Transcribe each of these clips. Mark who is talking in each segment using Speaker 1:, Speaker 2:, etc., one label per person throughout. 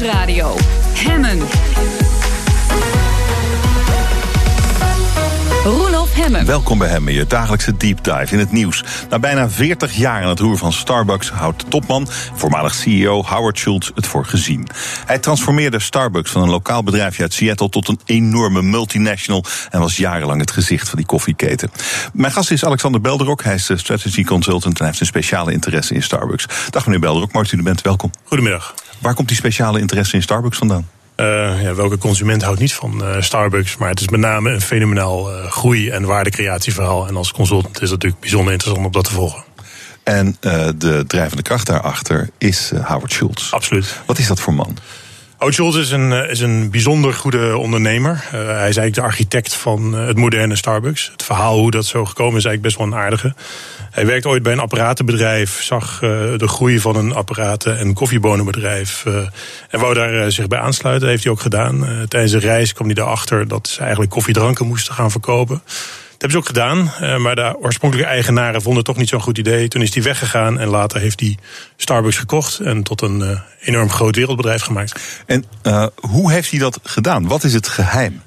Speaker 1: Nieuwsradio. Hemmen. Roelof Hemmen.
Speaker 2: Welkom bij Hemmen, je dagelijkse deep dive in het nieuws. Na bijna 40 jaar aan het roer van Starbucks houdt de topman, voormalig CEO Howard Schultz, het voor gezien. Hij transformeerde Starbucks van een lokaal bedrijfje uit Seattle tot een enorme multinational en was jarenlang het gezicht van die koffieketen. Mijn gast is Alexander Belderok, hij is de strategy consultant en hij heeft een speciale interesse in Starbucks. Dag meneer Belderok, mooi dat u er bent, welkom.
Speaker 3: Goedemiddag.
Speaker 2: Waar komt die speciale interesse in Starbucks vandaan?
Speaker 3: Uh, ja, welke consument houdt niet van uh, Starbucks? Maar het is met name een fenomenaal uh, groei- en waardecreatieverhaal. En als consultant is het natuurlijk bijzonder interessant om dat te volgen.
Speaker 2: En de drijvende kracht daarachter is Howard Schultz.
Speaker 3: Absoluut.
Speaker 2: Wat is dat voor man?
Speaker 3: Howard Schultz is een, is een bijzonder goede ondernemer. Uh, hij is eigenlijk de architect van het moderne Starbucks. Het verhaal hoe dat zo gekomen is eigenlijk best wel een aardige. Hij werkte ooit bij een apparatenbedrijf, zag de groei van een apparaten- en koffiebonenbedrijf. En wou daar zich bij aansluiten. Heeft hij ook gedaan. tijdens een reis kwam hij erachter dat ze eigenlijk koffiedranken moesten gaan verkopen. Dat hebben ze ook gedaan, maar de oorspronkelijke eigenaren vonden het toch niet zo'n goed idee. Toen is hij weggegaan en later heeft hij Starbucks gekocht en tot een enorm groot wereldbedrijf gemaakt.
Speaker 2: En hoe heeft hij dat gedaan? Wat is het geheim?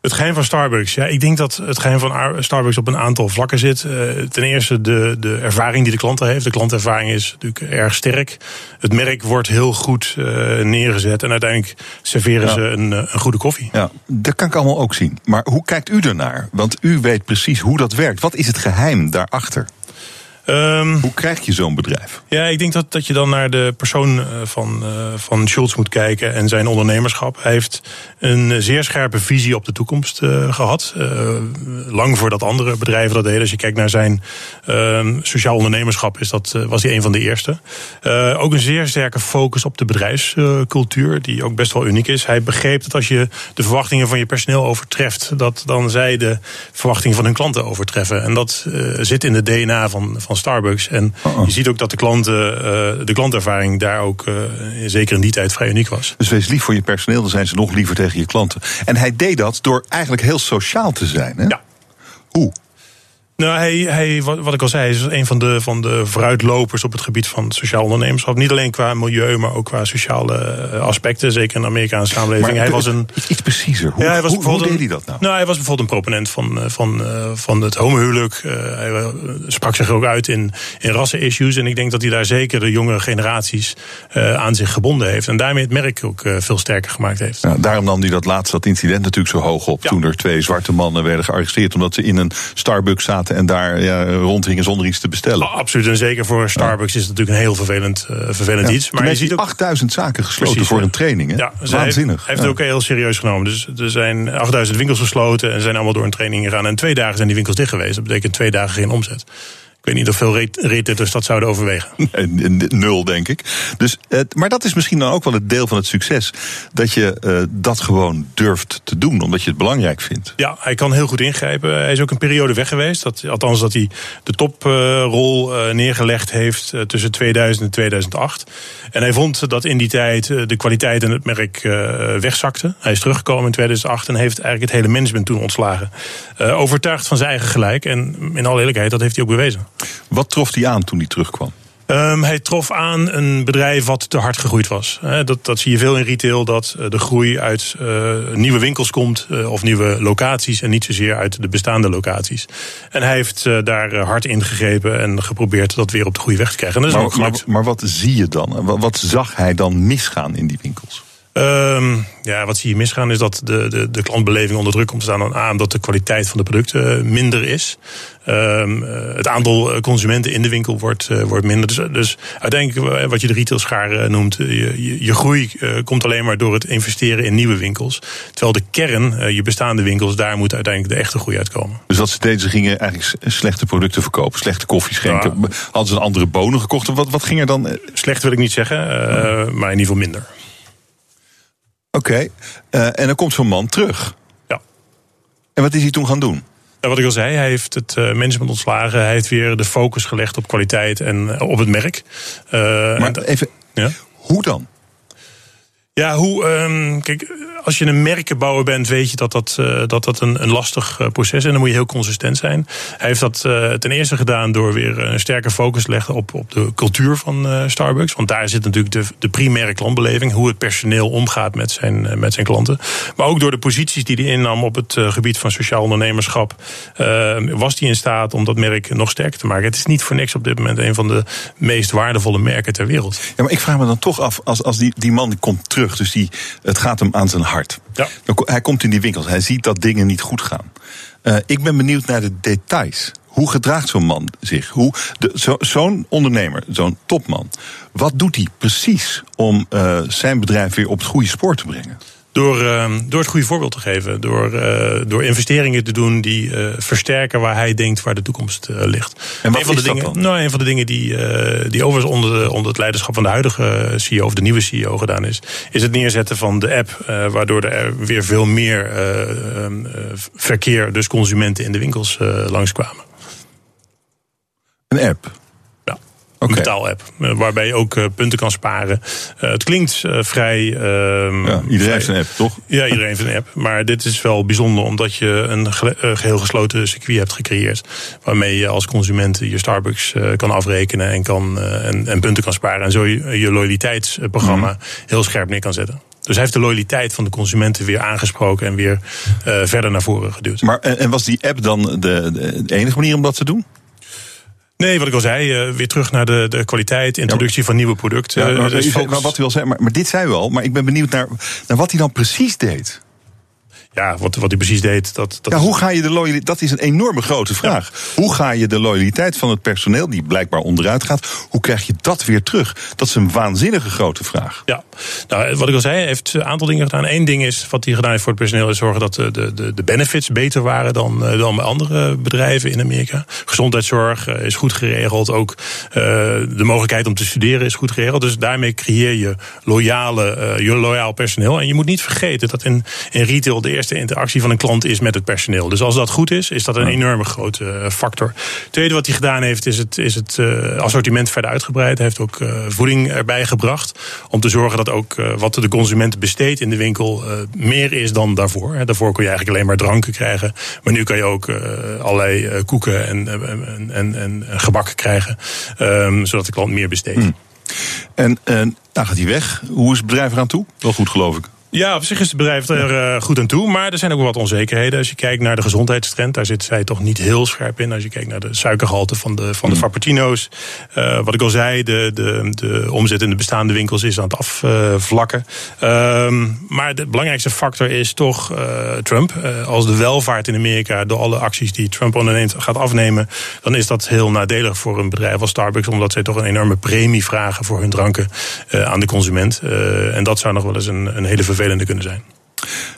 Speaker 3: Het geheim van Starbucks. Ja, ik denk dat het geheim van Starbucks op een aantal vlakken zit. Uh, ten eerste de, de ervaring die de klant heeft. De klantervaring is natuurlijk erg sterk. Het merk wordt heel goed uh, neergezet. En uiteindelijk serveren ja. ze een, een, goede koffie.
Speaker 2: Ja, dat kan ik allemaal ook zien. Maar hoe kijkt u ernaar? Want u weet precies hoe dat werkt. Wat is het geheim daarachter?
Speaker 3: Um,
Speaker 2: Hoe krijg je zo'n bedrijf?
Speaker 3: Ja, ik denk dat, dat je dan naar de persoon van, uh, van Schultz moet kijken en zijn ondernemerschap. Hij heeft een zeer scherpe visie op de toekomst uh, gehad. Uh, lang voordat andere bedrijven dat deden. Als je kijkt naar zijn sociaal ondernemerschap, is dat, was hij een van de eerste. ook een zeer sterke focus op de bedrijfscultuur, die ook best wel uniek is. Hij begreep dat als je de verwachtingen van je personeel overtreft, dat dan zij de verwachtingen van hun klanten overtreffen. En dat zit in de DNA van, van Starbucks. En je ziet ook dat de, klanten, uh, de klantervaring daar ook uh, zeker in die tijd vrij uniek was.
Speaker 2: Dus wees lief voor je personeel, dan zijn ze nog liever tegen je klanten. En hij deed dat door eigenlijk heel sociaal te zijn. Hè?
Speaker 3: Ja.
Speaker 2: Hoe?
Speaker 3: Nou, hij, hij, wat ik al zei, is een van de, van de vooruitlopers op het gebied van sociaal ondernemerschap. Niet alleen qua milieu, maar ook qua sociale aspecten. Zeker in de Amerikaanse samenleving.
Speaker 2: Maar
Speaker 3: hij was een,
Speaker 2: iets preciezer. Hoe,
Speaker 3: ja, hij was
Speaker 2: hoe, hoe deed hij dat nou?
Speaker 3: Nou, hij was bijvoorbeeld een proponent van, van, van het homohuwelijk. Uh, hij sprak zich ook uit in, in rassenissues. En ik denk dat hij daar zeker de jongere generaties uh, aan zich gebonden heeft. En daarmee het merk ook uh, veel sterker gemaakt heeft.
Speaker 2: Daarom nam hij dat laatste dat incident natuurlijk zo hoog op.
Speaker 3: Ja.
Speaker 2: Toen er twee zwarte mannen werden gearresteerd omdat ze in een Starbucks zaten en daar ja, zonder iets te bestellen.
Speaker 3: Oh, absoluut, en zeker voor Starbucks is het natuurlijk een heel vervelend, uh, vervelend
Speaker 2: Ja.
Speaker 3: iets.
Speaker 2: Maar je ziet ook 8000 zaken gesloten
Speaker 3: Precies,
Speaker 2: voor een training. Hè?
Speaker 3: Ja, dus
Speaker 2: Waanzinnig.
Speaker 3: Hij heeft
Speaker 2: Ja.
Speaker 3: het ook heel serieus genomen. Dus er zijn 8000 winkels gesloten en zijn allemaal door een training gegaan. En twee dagen zijn die winkels dicht geweest. Dat betekent twee dagen geen omzet. Ik weet niet of veel retailers dat zouden overwegen.
Speaker 2: En- en Nul, denk ik. Dus, eh, maar dat is misschien dan ook wel het deel van het succes. Dat je eh, dat gewoon durft te doen, omdat je het belangrijk vindt.
Speaker 3: Ja, hij kan heel goed ingrijpen. Hij is ook een periode weg geweest. Dat, althans, dat hij de toprol eh, neergelegd heeft tussen 2000 en 2008. En hij vond dat in die tijd de kwaliteit en het merk wegzakte. Hij is teruggekomen in 2008 en heeft eigenlijk het hele management toen ontslagen. Overtuigd van zijn eigen gelijk. En in alle eerlijkheid, dat heeft hij ook bewezen.
Speaker 2: Wat trof hij aan toen hij terugkwam?
Speaker 3: Um, hij trof aan een bedrijf wat te hard gegroeid was. He, dat, dat zie je veel in retail, dat uh, de groei uit uh, nieuwe winkels komt uh, of nieuwe locaties en niet zozeer uit de bestaande locaties. En hij heeft daar hard ingegrepen en geprobeerd dat weer op de goede weg te krijgen. En dat is ook
Speaker 2: Maar, maar, maar wat zie je dan? Wat, wat zag hij dan misgaan in die winkels?
Speaker 3: Um, ja, wat zie je misgaan is dat de, de, de klantbeleving onder druk komt te staan aan dat de kwaliteit van de producten minder is. Um, het aantal consumenten in de winkel wordt, uh, wordt minder. Dus, dus uiteindelijk, wat je de retailschare noemt, je, je, je groei uh, komt alleen maar door het investeren in nieuwe winkels. Terwijl de kern, uh, je bestaande winkels, daar moet uiteindelijk de echte groei uitkomen.
Speaker 2: Dus wat ze deden, ze gingen eigenlijk slechte producten verkopen, slechte koffie schenken. Ja. Hadden ze een andere bonen gekocht? Wat, wat ging er dan?
Speaker 3: Slecht wil ik niet zeggen, maar in ieder geval minder.
Speaker 2: Oké, okay. uh, en dan komt zo'n man terug.
Speaker 3: Ja.
Speaker 2: En wat is hij toen gaan doen?
Speaker 3: Ja, wat ik al zei, hij heeft het uh, management ontslagen. Hij heeft weer de focus gelegd op kwaliteit en uh, op het merk.
Speaker 2: maar en, even, ja? hoe dan?
Speaker 3: Ja, hoe. Um, kijk, als je een merkenbouwer bent, weet je dat dat, dat, dat een, een lastig proces is. En dan moet je heel consistent zijn. Hij heeft dat ten eerste gedaan door weer een sterke focus te leggen op, op de cultuur van Starbucks. Want daar zit natuurlijk de, de primaire klantbeleving. Hoe het personeel omgaat met zijn, met zijn klanten. Maar ook door de posities die hij innam op het gebied van sociaal ondernemerschap. was hij in staat om dat merk nog sterker te maken. Het is niet voor niks op dit moment een van de meest waardevolle merken ter wereld.
Speaker 2: Ja, maar ik vraag me dan toch af, als, als die, die man komt terug, dus die, het gaat hem aan zijn hart. Ja. Hij komt in die winkels, hij ziet dat dingen niet goed gaan. Uh, ik ben benieuwd naar de details. Hoe gedraagt zo'n man zich? Hoe zo, zo'n ondernemer, zo'n topman, wat doet hij precies om uh, zijn bedrijf weer op het goede spoor te brengen?
Speaker 3: Door, uh, door het goede voorbeeld te geven. Door, uh, door investeringen te doen die uh, versterken waar hij denkt waar de toekomst ligt.
Speaker 2: En wat
Speaker 3: een van
Speaker 2: is
Speaker 3: de dingen,
Speaker 2: dan?
Speaker 3: Nou, een van de dingen die, die overigens onder, de, onder het leiderschap van de huidige CEO of de nieuwe CEO gedaan is, is het neerzetten van de app. waardoor er weer veel meer verkeer, dus consumenten in de winkels langskwamen.
Speaker 2: Een app?
Speaker 3: Een betaalapp. Waarbij je ook punten kan sparen. Uh, het klinkt vrij.
Speaker 2: Ja, iedereen heeft een app, toch?
Speaker 3: Ja, iedereen heeft een app. Maar dit is wel bijzonder omdat je een geheel gesloten circuit hebt gecreëerd. Waarmee je als consument je Starbucks kan afrekenen en, kan, en, en, punten kan sparen. En zo je, je loyaliteitsprogramma mm. heel scherp neer kan zetten. Dus hij heeft de loyaliteit van de consumenten weer aangesproken en weer verder naar voren geduwd.
Speaker 2: Maar en was die app dan de, de, de enige manier om dat te doen?
Speaker 3: Nee, wat ik al zei, uh, weer terug naar de, de kwaliteit, introductie ja, van nieuwe producten.
Speaker 2: Ja, maar,
Speaker 3: dus
Speaker 2: maar wat u al zei, maar, maar dit zei u al, maar ik ben benieuwd naar, naar wat hij dan precies deed.
Speaker 3: Ja, wat, wat hij precies deed. Dat, dat
Speaker 2: ja, hoe ga je de loyaliteit? Dat is een enorme grote vraag. Ja. Hoe ga je de loyaliteit van het personeel, die blijkbaar onderuit gaat, hoe krijg je dat weer terug? Dat is een waanzinnige grote vraag.
Speaker 3: Ja, nou, wat ik al zei, hij heeft een aantal dingen gedaan. Eén ding is, wat hij gedaan heeft voor het personeel, is zorgen dat de, de, de benefits beter waren dan, dan bij andere bedrijven in Amerika. Gezondheidszorg is goed geregeld. Ook uh, de mogelijkheid om te studeren is goed geregeld. Dus daarmee creëer je loyale, uh, je loyaal personeel. En je moet niet vergeten dat in, in retail de eerste interactie van een klant is met het personeel. Dus als dat goed is, is dat een enorme grote factor. Tweede wat hij gedaan heeft, is het, is het uh, assortiment verder uitgebreid. Hij heeft ook uh, voeding erbij gebracht. Om te zorgen dat ook wat de consument besteedt in de winkel meer is dan daarvoor. Daarvoor kon je eigenlijk alleen maar dranken krijgen. Maar nu kan je ook allerlei koeken en, en, en, en, gebakken krijgen. Um, zodat de klant meer besteedt.
Speaker 2: Hmm. En nou gaat hij weg. Hoe is het bedrijf eraan toe? Wel goed, geloof ik.
Speaker 3: Ja, op zich is het bedrijf er uh, goed aan toe. Maar er zijn ook wel wat onzekerheden. Als je kijkt naar de gezondheidstrend, daar zit zij toch niet heel scherp in. Als je kijkt naar de suikergehalte van de, van de frappuccino's. Uh, wat ik al zei, de, de, de omzet in de bestaande winkels is aan het afvlakken. Uh, maar de belangrijkste factor is toch uh, Trump. als de welvaart in Amerika door alle acties die Trump onderneemt gaat afnemen... dan is dat heel nadelig voor een bedrijf als Starbucks. Omdat zij toch een enorme premie vragen voor hun dranken aan de consument. en dat zou nog wel eens een, een hele vervelende vervelender kunnen zijn.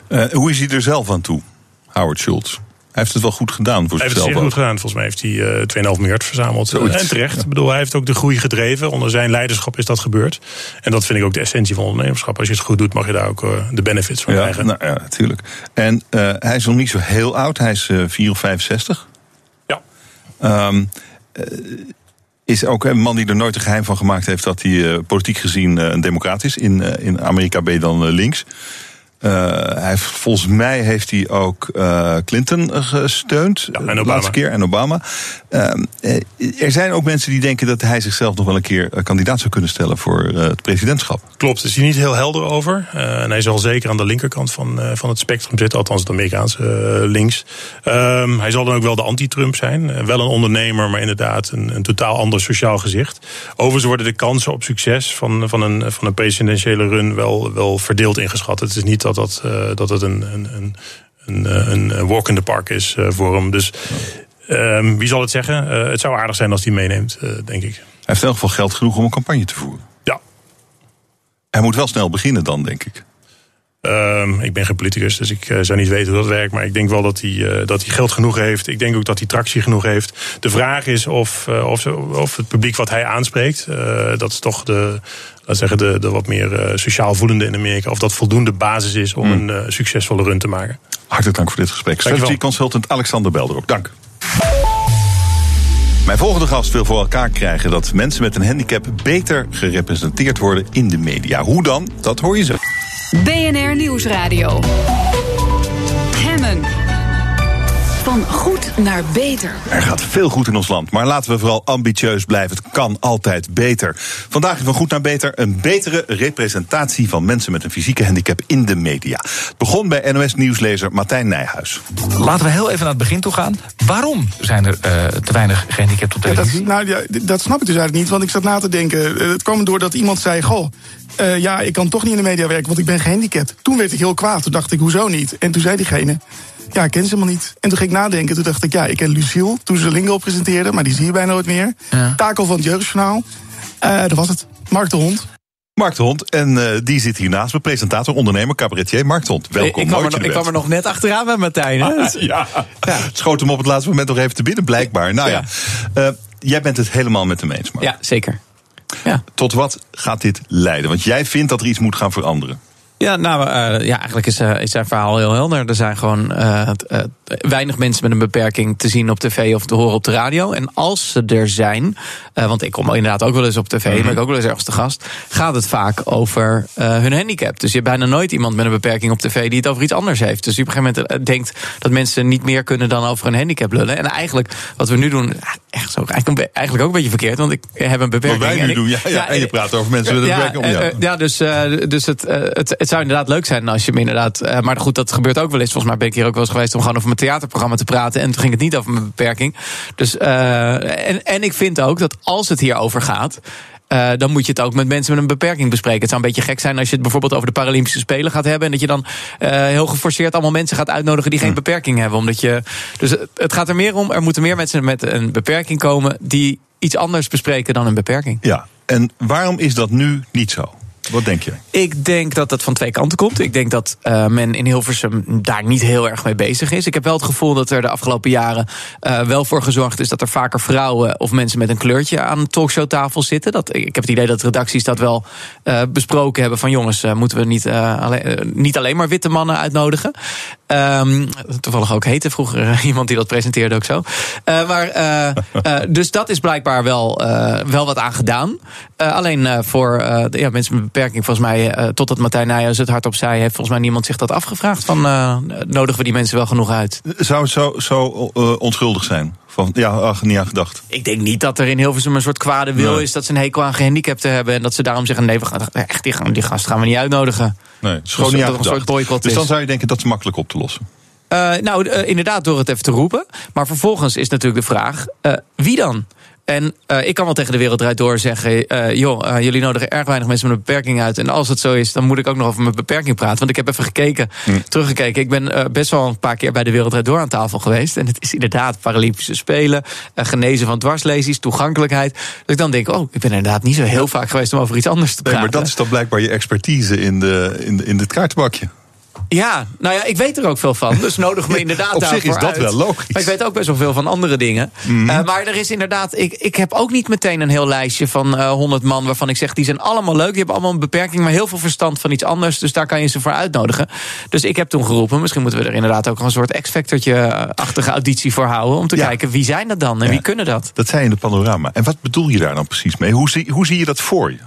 Speaker 2: Uh, hoe is hij er zelf aan toe, Howard Schultz? Hij heeft het wel goed gedaan voor
Speaker 3: hij
Speaker 2: zichzelf.
Speaker 3: Hij heeft het zeer goed gedaan. Volgens mij heeft hij uh, 2,5 miljard verzameld. Zoiets. En terecht. Ik bedoel, hij heeft ook de groei gedreven. Onder zijn leiderschap is dat gebeurd. En dat vind ik ook de essentie van ondernemerschap. Als je het goed doet, mag je daar ook uh, de benefits van
Speaker 2: ja,
Speaker 3: krijgen.
Speaker 2: Nou, ja, natuurlijk. En uh, hij is nog niet zo heel oud. Hij is 4 of 65.
Speaker 3: Ja.
Speaker 2: Um, is ook een man die er nooit een geheim van gemaakt heeft dat hij uh, politiek gezien uh, een democraat is. In, uh, in Amerika ben dan links. Hij heeft, volgens mij heeft hij ook Clinton gesteund.
Speaker 3: Ja, en
Speaker 2: de laatste keer. En Obama. Ehm, er zijn ook mensen die denken dat hij zichzelf nog wel een keer kandidaat zou kunnen stellen voor het presidentschap.
Speaker 3: Klopt, is hij niet heel helder over. en hij zal zeker aan de linkerkant van, van het spectrum zitten, althans het Amerikaanse links. Um, hij zal dan ook wel de anti-Trump zijn. wel een ondernemer, maar inderdaad een, een totaal ander sociaal gezicht. Overigens worden de kansen op succes van, van, een, van een presidentiële run wel, wel verdeeld ingeschat. Het is niet dat, dat, uh, dat het een, een, een, een, een walk in the park is uh, voor hem. Dus um, wie zal het zeggen? Het zou aardig zijn als hij meeneemt, denk ik.
Speaker 2: Hij heeft in elk geval geld genoeg om een campagne te voeren.
Speaker 3: Ja.
Speaker 2: Hij moet wel snel beginnen dan, denk ik.
Speaker 3: Um, ik ben geen politicus, dus ik uh, zou niet weten hoe dat werkt. Maar ik denk wel dat hij, uh, dat hij geld genoeg heeft. Ik denk ook dat hij tractie genoeg heeft. De vraag is of, uh, of, of het publiek wat hij aanspreekt, dat is toch de, laat zeggen, de, de wat meer sociaal voelende in Amerika, of dat voldoende basis is om mm. een succesvolle run te maken.
Speaker 2: Hartelijk dank voor dit gesprek. Strategy consultant Alexander Belderop, dank. Mijn volgende gast wil voor elkaar krijgen dat mensen met een handicap beter gerepresenteerd worden in de media. Hoe dan? Dat hoor je zo.
Speaker 1: BNR Nieuwsradio. Van goed naar beter.
Speaker 2: Er gaat veel goed in ons land, maar laten we vooral ambitieus blijven. Het kan altijd beter. Vandaag in Van Goed naar Beter een betere representatie van mensen met een fysieke handicap in de media. Het begon bij NOS-nieuwslezer Martijn Nijhuis.
Speaker 4: Laten we heel even naar het begin toe gaan. Waarom zijn er uh, te weinig gehandicapten op
Speaker 5: Ja, dat,
Speaker 4: televisie?
Speaker 5: nou, ja, dat snap ik dus eigenlijk niet, want ik zat na te denken. Eh, Het kwam doordat iemand zei: Goh, eh, ja, ik kan toch niet in de media werken, want ik ben gehandicapt. Toen werd ik heel kwaad. Toen dacht ik: Hoezo niet? En toen zei diegene: Ja, ik ken ze helemaal niet. En toen ging ik nadenken. Toen dacht ik: Ja, ik ken Luciel, toen ze Lingo presenteerde, maar die zie je bijna nooit meer.
Speaker 4: Ja.
Speaker 5: Takel van het Jeugdjournaal. Eh, dat was het. Mark de Hond.
Speaker 2: Mark de Hond, en eh, die zit hier naast me, presentator, ondernemer, cabaretier. Mark de Hond, welkom.
Speaker 6: ik, kwam er, ik kwam er nog net achteraan met Martijn. Hè?
Speaker 2: Ja, het schoot hem op het laatste moment nog even te binnen, blijkbaar. Nou ja, eh, jij bent het helemaal met hem eens, Mark.
Speaker 6: ja, zeker. Ja.
Speaker 2: Tot wat gaat dit leiden? Want jij vindt dat er iets moet gaan veranderen.
Speaker 6: Ja, nou, eh, ja, eigenlijk is, eh, is zijn verhaal heel helder. Er zijn gewoon eh, weinig mensen met een beperking te zien op tv of te horen op de radio. En als ze er zijn, want ik kom inderdaad ook wel eens op tv, ben ik ook wel eens ergens te gast, gaat het vaak over hun handicap. Dus je hebt bijna nooit iemand met een beperking op tv die het over iets anders heeft. Dus je op een gegeven moment denkt dat mensen niet meer kunnen dan over een handicap lullen. En eigenlijk, wat we nu doen, echt zo, eigenlijk, ook een beetje verkeerd, want ik heb een beperking.
Speaker 2: Wat wij
Speaker 6: en
Speaker 2: nu doen, ja, ja, en je praat over mensen met een beperking.
Speaker 6: eh, eh, ja, dus, eh, dus het, het, het zou inderdaad leuk zijn als je me inderdaad. maar goed, dat gebeurt ook wel eens. Volgens mij ben ik hier ook wel eens geweest om gewoon over mijn theaterprogramma te praten. En toen ging het niet over mijn beperking. Dus, en, en ik vind ook dat als het hierover gaat. Eh, dan moet je het ook met mensen met een beperking bespreken. Het zou een beetje gek zijn als je het bijvoorbeeld over de Paralympische Spelen gaat hebben. En dat je dan eh, heel geforceerd allemaal mensen gaat uitnodigen die geen beperking hebben. Omdat je, dus het, het gaat er meer om, er moeten meer mensen met een beperking komen die iets anders bespreken dan een beperking.
Speaker 2: Ja, en waarom is dat nu niet zo? Wat denk je?
Speaker 6: Ik denk dat dat van twee kanten komt. Ik denk dat eh, men in Hilversum daar niet heel erg mee bezig is. Ik heb wel het gevoel dat er de afgelopen jaren eh, wel voor gezorgd is dat er vaker vrouwen of mensen met een kleurtje aan een talkshowtafel zitten. Dat, ik heb het idee dat redacties dat wel eh, besproken hebben. Van jongens, moeten we niet, alleen, niet alleen maar witte mannen uitnodigen. Ehm, toevallig ook heette vroeger iemand die dat presenteerde ook zo. Maar, dus dat is blijkbaar wel, wel wat aan gedaan. Alleen voor de- ja, mensen beperking, volgens mij, eh, totdat Martijn Nijhuis het hardop zei, heeft volgens mij niemand zich dat afgevraagd. Van eh, nodigen we die mensen wel genoeg uit?
Speaker 2: Zou het zo, zo eh, onschuldig zijn? Van, ja, ach, niet aan gedacht.
Speaker 6: Ik denk niet dat er in Hilversum een soort kwade wil
Speaker 2: Nee.
Speaker 6: is dat ze een hekel aan gehandicapten hebben. En dat ze daarom zeggen: nee, we gaan echt die, gast gaan we niet uitnodigen.
Speaker 2: Nee, het is gewoon
Speaker 6: Dus
Speaker 2: niet
Speaker 6: dat
Speaker 2: aan
Speaker 6: een soort
Speaker 2: gedacht.
Speaker 6: boycott
Speaker 2: Dus dan zou je denken dat is makkelijk op te lossen.
Speaker 6: Nou, inderdaad, door het even te roepen. Maar vervolgens is natuurlijk de vraag: wie dan? En eh, ik kan wel tegen de wereld door zeggen: eh, joh, eh, jullie nodigen erg weinig mensen met een beperking uit. En als het zo is, dan moet ik ook nog over mijn beperking praten. Want ik heb even gekeken, teruggekeken. Ik ben best wel een paar keer bij de wereld door aan tafel geweest. En het is inderdaad Paralympische Spelen, genezen van dwarslesies, toegankelijkheid. Dus ik dan denk: oh, ik ben inderdaad niet zo heel vaak geweest om over iets anders te
Speaker 2: Nee,
Speaker 6: praten.
Speaker 2: maar dat is dan blijkbaar je expertise in, de, in, de, in dit kaartenbakje.
Speaker 6: Ja, nou ja, ik weet er ook veel van. Dus nodig me inderdaad
Speaker 2: Op zich is dat
Speaker 6: uit.
Speaker 2: wel logisch.
Speaker 6: Maar ik weet ook best wel veel van andere dingen.
Speaker 2: Mhm.
Speaker 6: Eh, maar er is inderdaad, ik, ik heb ook niet meteen een heel lijstje van eh 100 man waarvan ik zeg die zijn allemaal leuk. Die hebben allemaal een beperking, maar heel veel verstand van iets anders. Dus daar kan je ze voor uitnodigen. Dus ik heb toen geroepen, misschien moeten we er inderdaad ook een soort X-Factortje-achtige auditie voor houden. Om te
Speaker 2: Ja.
Speaker 6: kijken wie zijn dat dan en
Speaker 2: Ja.
Speaker 6: wie kunnen dat?
Speaker 2: Dat zei je in de panorama. En wat bedoel je daar dan precies mee? Hoe zie, hoe zie je dat voor je?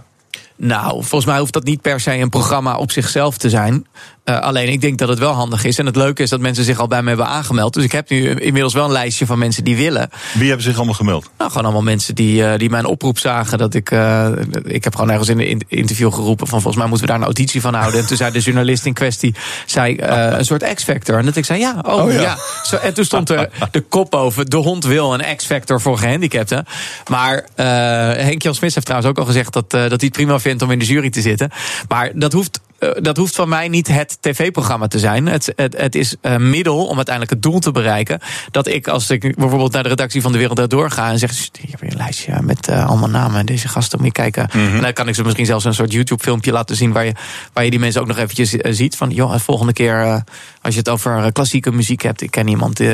Speaker 6: Nou, volgens mij hoeft dat niet per se een programma op zichzelf te zijn. Eh, alleen ik denk dat het wel handig is. En het leuke is dat mensen zich al bij me hebben aangemeld. Dus ik heb nu inmiddels wel een lijstje van mensen die willen.
Speaker 2: Wie hebben zich allemaal gemeld?
Speaker 6: Nou, gewoon allemaal mensen die, eh, die mijn oproep zagen. Dat ik, eh, ik heb gewoon ergens in een in- interview geroepen van volgens mij moeten we daar een auditie van houden. En toen zei de journalist in kwestie, zei een soort X-factor. En dat ik zei ja, oh,
Speaker 2: Oh ja.
Speaker 6: ja. Zo, en toen stond er de kop boven, de hond wil een X-factor voor gehandicapten. Maar Henk Jan Smits heeft trouwens ook al gezegd dat, dat hij het prima vindt om in de jury te zitten. Maar dat hoeft eh, dat hoeft van mij niet het tv-programma te zijn. Het, het, het is een middel om uiteindelijk het doel te bereiken. Dat ik, als ik bijvoorbeeld naar de redactie van De Wereld Daardoor ga en zeg: "Sst, Hier heb je een lijstje met eh, allemaal namen en deze gasten, moet je kijken. En dan kan ik ze misschien zelfs een soort YouTube-filmpje laten zien. Waar je, waar je die mensen ook nog eventjes eh, ziet. Van joh, de volgende keer, als je het over klassieke muziek hebt. Ik ken iemand die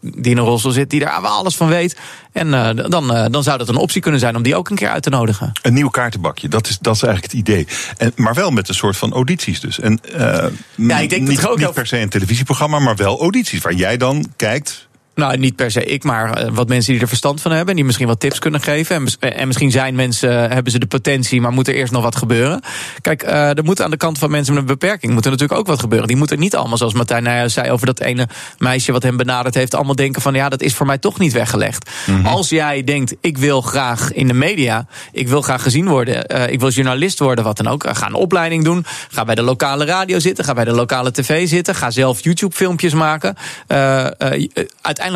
Speaker 6: in een rolstoel zit, die daar wel alles van weet. En dan, dan zou dat een optie kunnen zijn om die ook een keer uit te nodigen.
Speaker 2: Een nieuw kaartenbakje, dat is, dat is eigenlijk het idee. En, maar wel met een soort van audities dus. En, eh,
Speaker 6: Ja, ik denk dat
Speaker 2: niet,
Speaker 6: ook
Speaker 2: niet per se een televisieprogramma, maar wel audities. Waar jij dan kijkt
Speaker 6: Nou, niet per se ik, maar eh, wat mensen die er verstand van hebben. Die misschien wat tips kunnen geven. En, en misschien zijn mensen, eh, hebben ze de potentie, maar moet er eerst nog wat gebeuren. Kijk, eh, er moet aan de kant van mensen met een beperking moet er natuurlijk ook wat gebeuren. Die moeten niet allemaal, zoals Martijn nou ja, zei over dat ene meisje wat hem benaderd heeft, allemaal denken van ja, dat is voor mij toch niet weggelegd. Als jij denkt, ik wil graag in de media, ik wil graag gezien worden, eh, ik wil journalist worden, wat dan ook. eh, Ga een opleiding doen, ga bij de lokale radio zitten, ga bij de lokale tv zitten, ga zelf YouTube-filmpjes maken. Eh, eh, eh,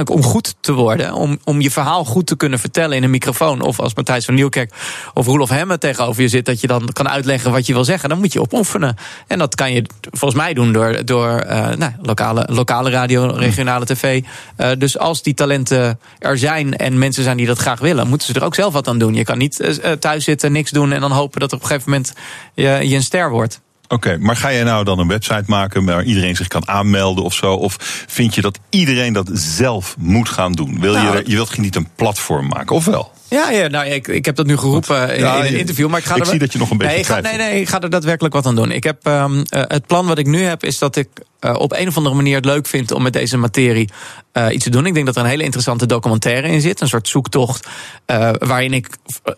Speaker 6: om goed te worden, om, om je verhaal goed te kunnen vertellen in een microfoon. Of als Matthijs van Nieuwkerk of Roelof Hemme tegenover je zit, dat je dan kan uitleggen wat je wil zeggen. Dan moet je op oefenen. En dat kan je volgens mij doen door, door eh, nou, lokale, lokale radio, regionale tv. Eh, dus als die talenten er zijn en mensen zijn die dat graag willen, moeten ze er ook zelf wat aan doen. Je kan niet eh, thuis zitten, niks doen en dan hopen dat op een gegeven moment je, je een ster wordt.
Speaker 2: Oké, maar ga jij nou dan een website maken waar iedereen zich kan aanmelden of zo? Of vind je dat iedereen dat zelf moet gaan doen? Wil
Speaker 6: Nou,
Speaker 2: je, er- je wilt niet een platform maken, of wel?
Speaker 6: Ja, ja nou, ik, ik heb dat nu geroepen in,
Speaker 2: Ja,
Speaker 6: in een interview. Maar ik ga
Speaker 2: ik
Speaker 6: er
Speaker 2: zie dat je nog een beetje
Speaker 6: nee, ik ga, nee, nee, ik ga er daadwerkelijk wat aan doen. Ik heb, ehm, eh, het plan wat ik nu heb is dat ik eh, op een of andere manier het leuk vind om met deze materie eh, iets te doen. Ik denk dat er een hele interessante documentaire in zit. Een soort zoektocht eh, waarin ik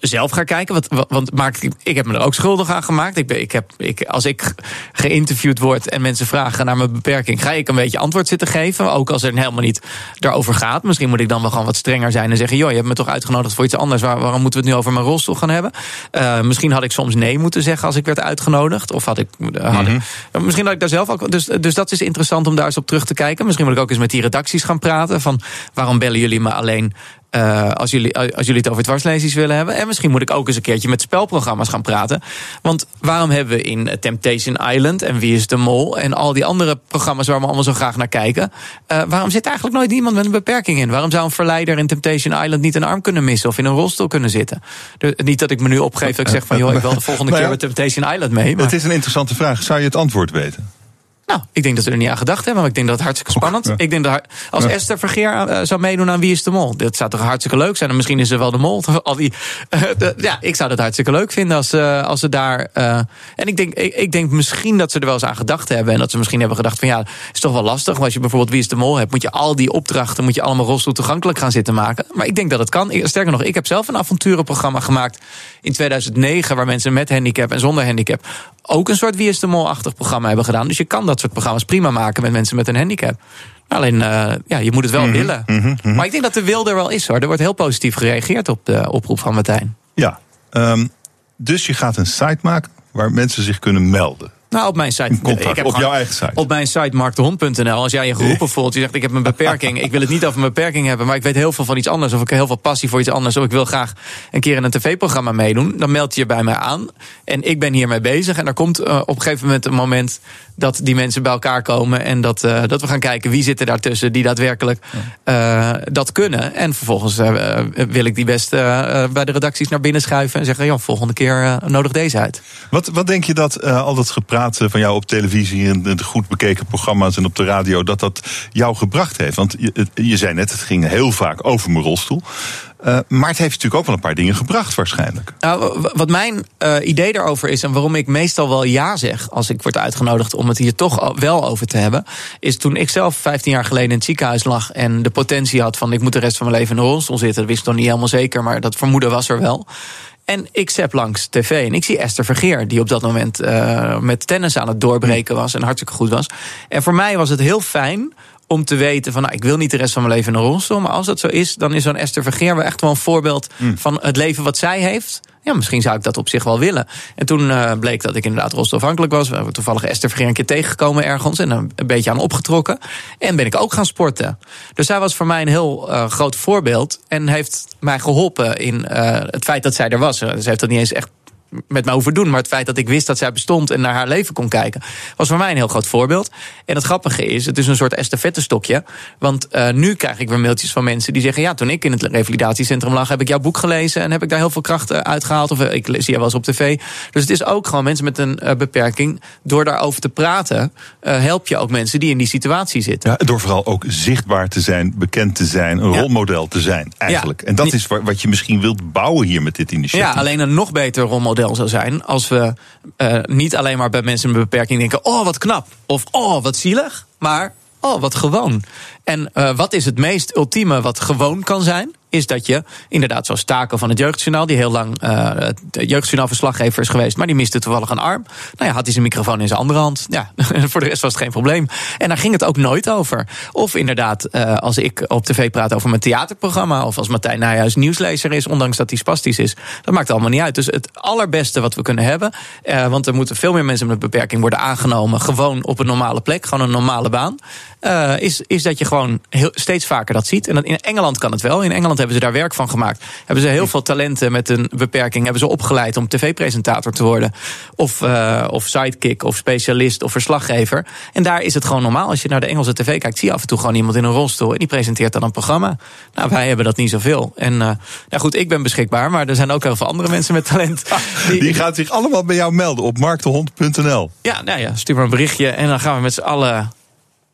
Speaker 6: zelf ga kijken. Wat, want maak ik, ik heb me er ook schuldig aan gemaakt. Ik ben, ik heb, ik, als ik geïnterviewd word en mensen vragen naar mijn beperking, ga ik een beetje antwoord zitten geven. Ook als het helemaal niet daarover gaat. Misschien moet ik dan wel gewoon wat strenger zijn en zeggen: joh, je hebt me toch uitgenodigd voor iets anders. Waar, waarom moeten we het nu over mijn rolstoel gaan hebben? Eh, misschien had ik soms nee moeten zeggen als ik werd uitgenodigd. Of had ik. eh, Had ik misschien had ik daar zelf ook. Dus, dus dat is interessant om daar eens op terug te kijken. Misschien moet ik ook eens met die redacties gaan praten. Van waarom bellen jullie me alleen eh, als, jullie, als jullie het over dwarslesies willen hebben. En misschien moet ik ook eens een keertje met spelprogramma's gaan praten. Want waarom hebben we in Temptation Island en Wie is de Mol... en al die andere programma's waar we allemaal zo graag naar kijken... eh, waarom zit eigenlijk nooit iemand met een beperking in? Waarom zou een verleider in Temptation Island niet een arm kunnen missen... of in een rolstoel kunnen zitten? De- niet dat ik me nu opgeef dat ik zeg van... joh, ik wil de volgende
Speaker 2: Nou
Speaker 6: keer met Temptation Island mee. Maar,
Speaker 2: Het is een interessante vraag. Zou je het antwoord weten?
Speaker 6: Nou, ik denk dat we er niet aan gedacht hebben, maar ik denk dat het hartstikke spannend.
Speaker 2: ja.
Speaker 6: Ik denk dat als
Speaker 2: Ja.
Speaker 6: Esther Vergeer eh, zou meedoen aan Wie is de Mol, dat zou toch hartstikke leuk zijn. En misschien is ze wel de mol. Al die, eh, de- ja, ik zou dat hartstikke leuk vinden als, eh, als ze daar. en ik denk, ik, ik denk misschien dat ze er wel eens aan gedacht hebben. En dat ze misschien hebben gedacht van ja, is toch wel lastig. Want als je bijvoorbeeld Wie is de Mol hebt, moet je al die opdrachten moet je allemaal rolstoel toegankelijk gaan zitten maken. Maar ik denk dat het kan. Sterker nog, ik heb zelf een avonturenprogramma gemaakt in 2009, waar mensen met handicap en zonder handicap ook een soort Wie is de Mol-achtig programma hebben gedaan. Dus je kan dat soort programma's prima maken met mensen met een handicap. Alleen, eh, ja, je moet het wel willen. Maar ik denk dat de wil er wel is hoor. Er wordt heel positief gereageerd op de oproep van Martijn.
Speaker 2: Ja. Ehm, dus je gaat een site maken waar mensen zich kunnen melden.
Speaker 6: Nou, op mijn site.
Speaker 2: Contact,
Speaker 6: ik heb
Speaker 2: op
Speaker 6: gewoon-
Speaker 2: jouw eigen site.
Speaker 6: Op mijn site marktdehond.nl. Als jij je geroepen voelt, je zegt ik heb een beperking. Ik wil het niet over mijn beperking hebben, maar ik weet heel veel van iets anders. Of ik heb heel veel passie voor iets anders. Of ik wil graag een keer in een tv-programma meedoen. Dan meld je je bij mij aan. En ik ben hiermee bezig. En er komt eh, op een gegeven moment een moment dat die mensen bij elkaar komen. En dat, eh, dat we gaan kijken wie zit er daartussen die daadwerkelijk eh, dat kunnen. En vervolgens wil ik die best bij de redacties naar binnen schuiven. En zeggen, joh, volgende keer nodig deze uit.
Speaker 2: Wat, wat denk je dat al dat gepraat van jou op televisie en de goed bekeken programma's en op de radio, dat dat jou gebracht heeft? Want je, je zei net, het ging heel vaak over mijn rolstoel. Eh, maar het heeft natuurlijk ook wel een paar dingen gebracht waarschijnlijk.
Speaker 6: Nou, wat mijn eh, idee daarover is en waarom ik meestal wel ja zeg als ik word uitgenodigd om het hier toch wel over te hebben, is toen ik zelf 15 jaar geleden in het ziekenhuis lag en de potentie had van ik moet de rest van mijn leven in een rolstoel zitten. Dat wist ik nog niet helemaal zeker, maar dat vermoeden was er wel. En ik zep langs tv en ik zie Esther Vergeer, die op dat moment eh, met tennis aan het doorbreken was en hartstikke goed was. En voor mij was het heel fijn om te weten van, nou, ik wil niet de rest van mijn leven in een rolstoel. Maar als dat zo is, dan is zo'n Esther Vergeer wel echt wel een voorbeeld van het leven wat zij heeft. Ja, misschien zou ik dat op zich wel willen. En toen eh, bleek dat ik inderdaad rolstoelafhankelijk was. We hebben toevallig Esther Vergeer een keer tegengekomen ergens. En een, een beetje aan opgetrokken. En ben ik ook gaan sporten. Dus zij was voor mij een heel eh, groot voorbeeld. En heeft mij geholpen in eh, het feit dat zij er was. Ze heeft dat niet eens echt met mij hoeven doen. Maar het feit dat ik wist dat zij bestond en naar haar leven kon kijken, was voor mij een heel groot voorbeeld. En het grappige is, het is een soort estafettestokje. Want eh, nu krijg ik weer mailtjes van mensen die zeggen: Ja, toen ik in het revalidatiecentrum lag, heb ik jouw boek gelezen en heb ik daar heel veel kracht eh, uitgehaald. Of eh, ik zie je wel eens op tv. Dus het is ook gewoon mensen met een beperking. Door daarover te praten, help je ook mensen die in die situatie zitten.
Speaker 2: Ja, door vooral ook zichtbaar te zijn, bekend te zijn, een
Speaker 6: Ja.
Speaker 2: rolmodel te zijn eigenlijk.
Speaker 6: Ja.
Speaker 2: En dat is wa- wat je misschien wilt bouwen hier met dit initiatief.
Speaker 6: Ja, alleen een nog beter rolmodel zou zijn als we eh, niet alleen maar bij mensen met een beperking denken: oh wat knap of oh wat zielig, maar oh wat gewoon. En uh, wat is het meest ultieme wat gewoon kan zijn? is dat je inderdaad zoals Taco van het Jeugdjournaal... die heel lang uh, Jeugdjournaal-verslaggever is geweest... maar die miste toevallig een arm. Nou ja, had hij zijn microfoon in zijn andere hand. Ja, voor de rest was het geen probleem. En daar ging het ook nooit over. Of inderdaad, uh, als ik op tv praat over mijn theaterprogramma... of als Martijn Nijhuis nieuwslezer is, ondanks dat hij spastisch is... dat maakt allemaal niet uit. Dus het allerbeste wat we kunnen hebben... Want er moeten veel meer mensen met een beperking worden aangenomen... gewoon op een normale plek, gewoon een normale baan... is, is dat je gewoon heel, steeds vaker dat ziet. En in Engeland kan het wel. In Engeland hebben ze daar werk van gemaakt. Hebben ze heel veel talenten met een beperking hebben ze opgeleid om tv-presentator te worden. Of, uh, of sidekick, of specialist, of verslaggever. En daar is het gewoon normaal. Als je naar de Engelse tv kijkt, zie je af en toe gewoon iemand in een rolstoel. En die presenteert dan een programma. Nou, wij hebben dat niet zoveel. En uh, nou goed, ik ben beschikbaar, maar er zijn ook heel veel andere mensen met talent.
Speaker 2: Die, die gaan zich allemaal bij jou melden op marktdehond.nl.
Speaker 6: Ja, nou ja, stuur maar een berichtje en dan gaan we met z'n allen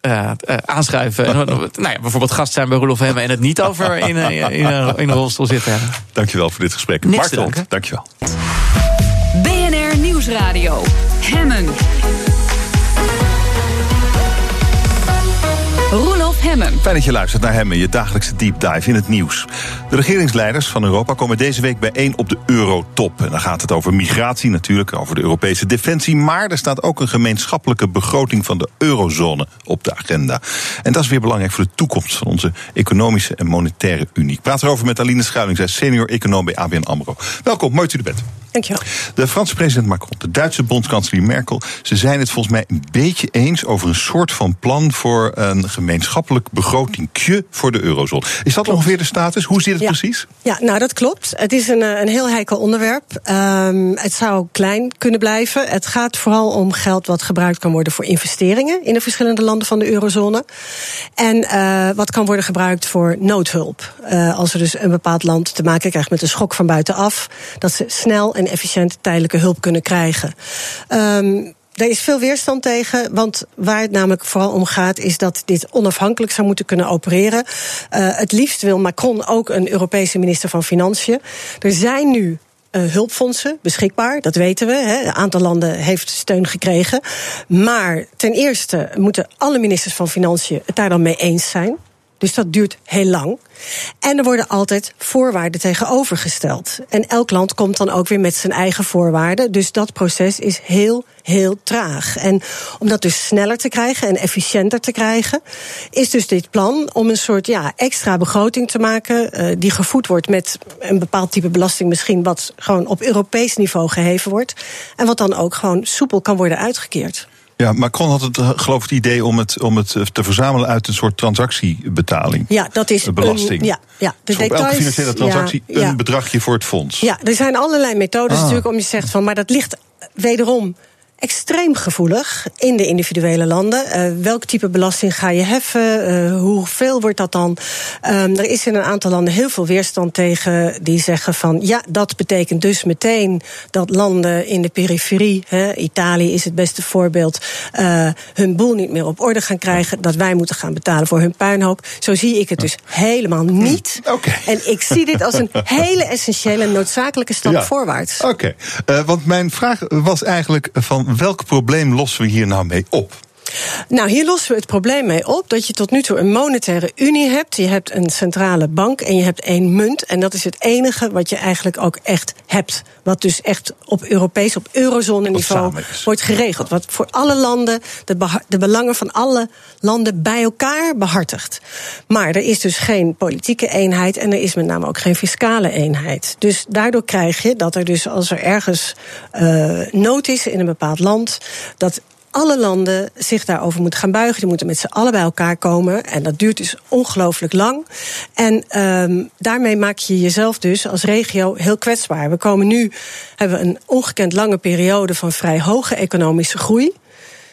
Speaker 6: uh, uh, aanschuiven. nou ja, bijvoorbeeld gast zijn bij Roelof Hemmen en het niet over in, in, in, in een rolstoel zitten hebben.
Speaker 2: Dankjewel voor dit gesprek.
Speaker 6: Niks
Speaker 2: Mark
Speaker 6: danken.
Speaker 2: dankjewel.
Speaker 1: BNR Nieuwsradio. Hemmen.
Speaker 2: Fijn dat je luistert naar Hemmen, je dagelijkse deep dive in het nieuws. De regeringsleiders van Europa komen deze week bijeen op de Eurotop. En dan gaat het over migratie natuurlijk, over de Europese defensie. Maar er staat ook een gemeenschappelijke begroting van de eurozone op de agenda. En dat is weer belangrijk voor de toekomst van onze economische en monetaire unie. Ik praat erover met Aline Schuiling, zij senior econoom bij ABN AMRO. Welkom, mooi dat u er bent.
Speaker 7: Dankjewel.
Speaker 2: De Franse president Macron, de Duitse bondskanselier Merkel... ze zijn het volgens mij een beetje eens over een soort van plan... voor een gemeenschappelijk begrotingje voor de eurozone. Is dat ongeveer de status? Hoe zit het
Speaker 7: Ja.
Speaker 2: precies?
Speaker 7: Ja, nou dat klopt. Het is een, eh, een heel heikel onderwerp. Um, het zou klein kunnen blijven. Het gaat vooral om geld wat gebruikt kan worden voor investeringen in de verschillende landen van de eurozone. En uh, wat kan worden gebruikt voor noodhulp. Uh, als er dus een bepaald land te maken krijgt met een schok van buitenaf, dat ze snel en efficiënt tijdelijke hulp kunnen krijgen. Um, er is veel weerstand tegen, want waar het namelijk vooral om gaat, is dat dit onafhankelijk zou moeten kunnen opereren. Uh, het liefst wil Macron ook een Europese minister van Financiën. Er zijn nu uh, hulpfondsen beschikbaar, dat weten we. Hè. Een aantal landen heeft steun gekregen. Maar ten eerste moeten alle ministers van Financiën het daar dan mee eens zijn. Dus dat duurt heel lang. En er worden altijd voorwaarden tegenover gesteld. En elk land komt dan ook weer met zijn eigen voorwaarden. Dus dat proces is heel, heel traag. En om dat dus sneller te krijgen en efficiënter te krijgen, is dus dit plan om een soort ja, extra begroting te maken. Uh, die gevoed wordt met een bepaald type belasting, misschien wat gewoon op Europees niveau geheven wordt. En wat dan ook gewoon soepel kan worden uitgekeerd.
Speaker 2: Ja, Macron had het, eh, geloof ik, het idee om het, om het te verzamelen uit een soort transactiebetaling.
Speaker 7: Ja, dat is
Speaker 2: belasting.
Speaker 7: Een, ja, ja,
Speaker 2: de dus details, elke financiële transactie ja, ja. een bedragje voor het fonds.
Speaker 7: Ja, er zijn allerlei methodes ah. natuurlijk om je zegt van, maar dat ligt wederom extreem gevoelig in de individuele landen. Uh, welk type belasting ga je heffen? Uh, hoeveel wordt dat dan? Um, er is in een aantal landen heel veel weerstand tegen die zeggen van ja, dat betekent dus meteen dat landen in de periferie, hè, Italië is het beste voorbeeld, uh, hun boel niet meer op orde gaan krijgen, dat wij moeten gaan betalen voor hun puinhoop. Zo zie ik het dus helemaal niet.
Speaker 2: Okay.
Speaker 7: En ik zie dit als een hele essentiële en noodzakelijke stap
Speaker 2: ja.
Speaker 7: voorwaarts.
Speaker 2: Oké, okay. want mijn vraag was eigenlijk van welk probleem lossen we hier nou mee op?
Speaker 7: Nou, hier lossen we het probleem mee op dat je tot nu toe een monetaire unie hebt. Je hebt een centrale bank en je hebt één munt. En dat is het enige wat je eigenlijk ook echt hebt. Wat dus echt op Europees, op eurozone-niveau wordt geregeld. Wat voor alle landen de, de belangen van alle landen bij elkaar behartigt. Maar er is dus geen politieke eenheid en er is met name ook geen fiscale eenheid. Dus daardoor krijg je dat er dus als er ergens uh, nood is in een bepaald land, dat alle landen zich daarover moeten gaan buigen. Die moeten met z'n allen bij elkaar komen. En dat duurt dus ongelooflijk lang. En um, daarmee maak je jezelf dus als regio heel kwetsbaar. We komen nu, hebben we een ongekend lange periode van vrij hoge economische groei.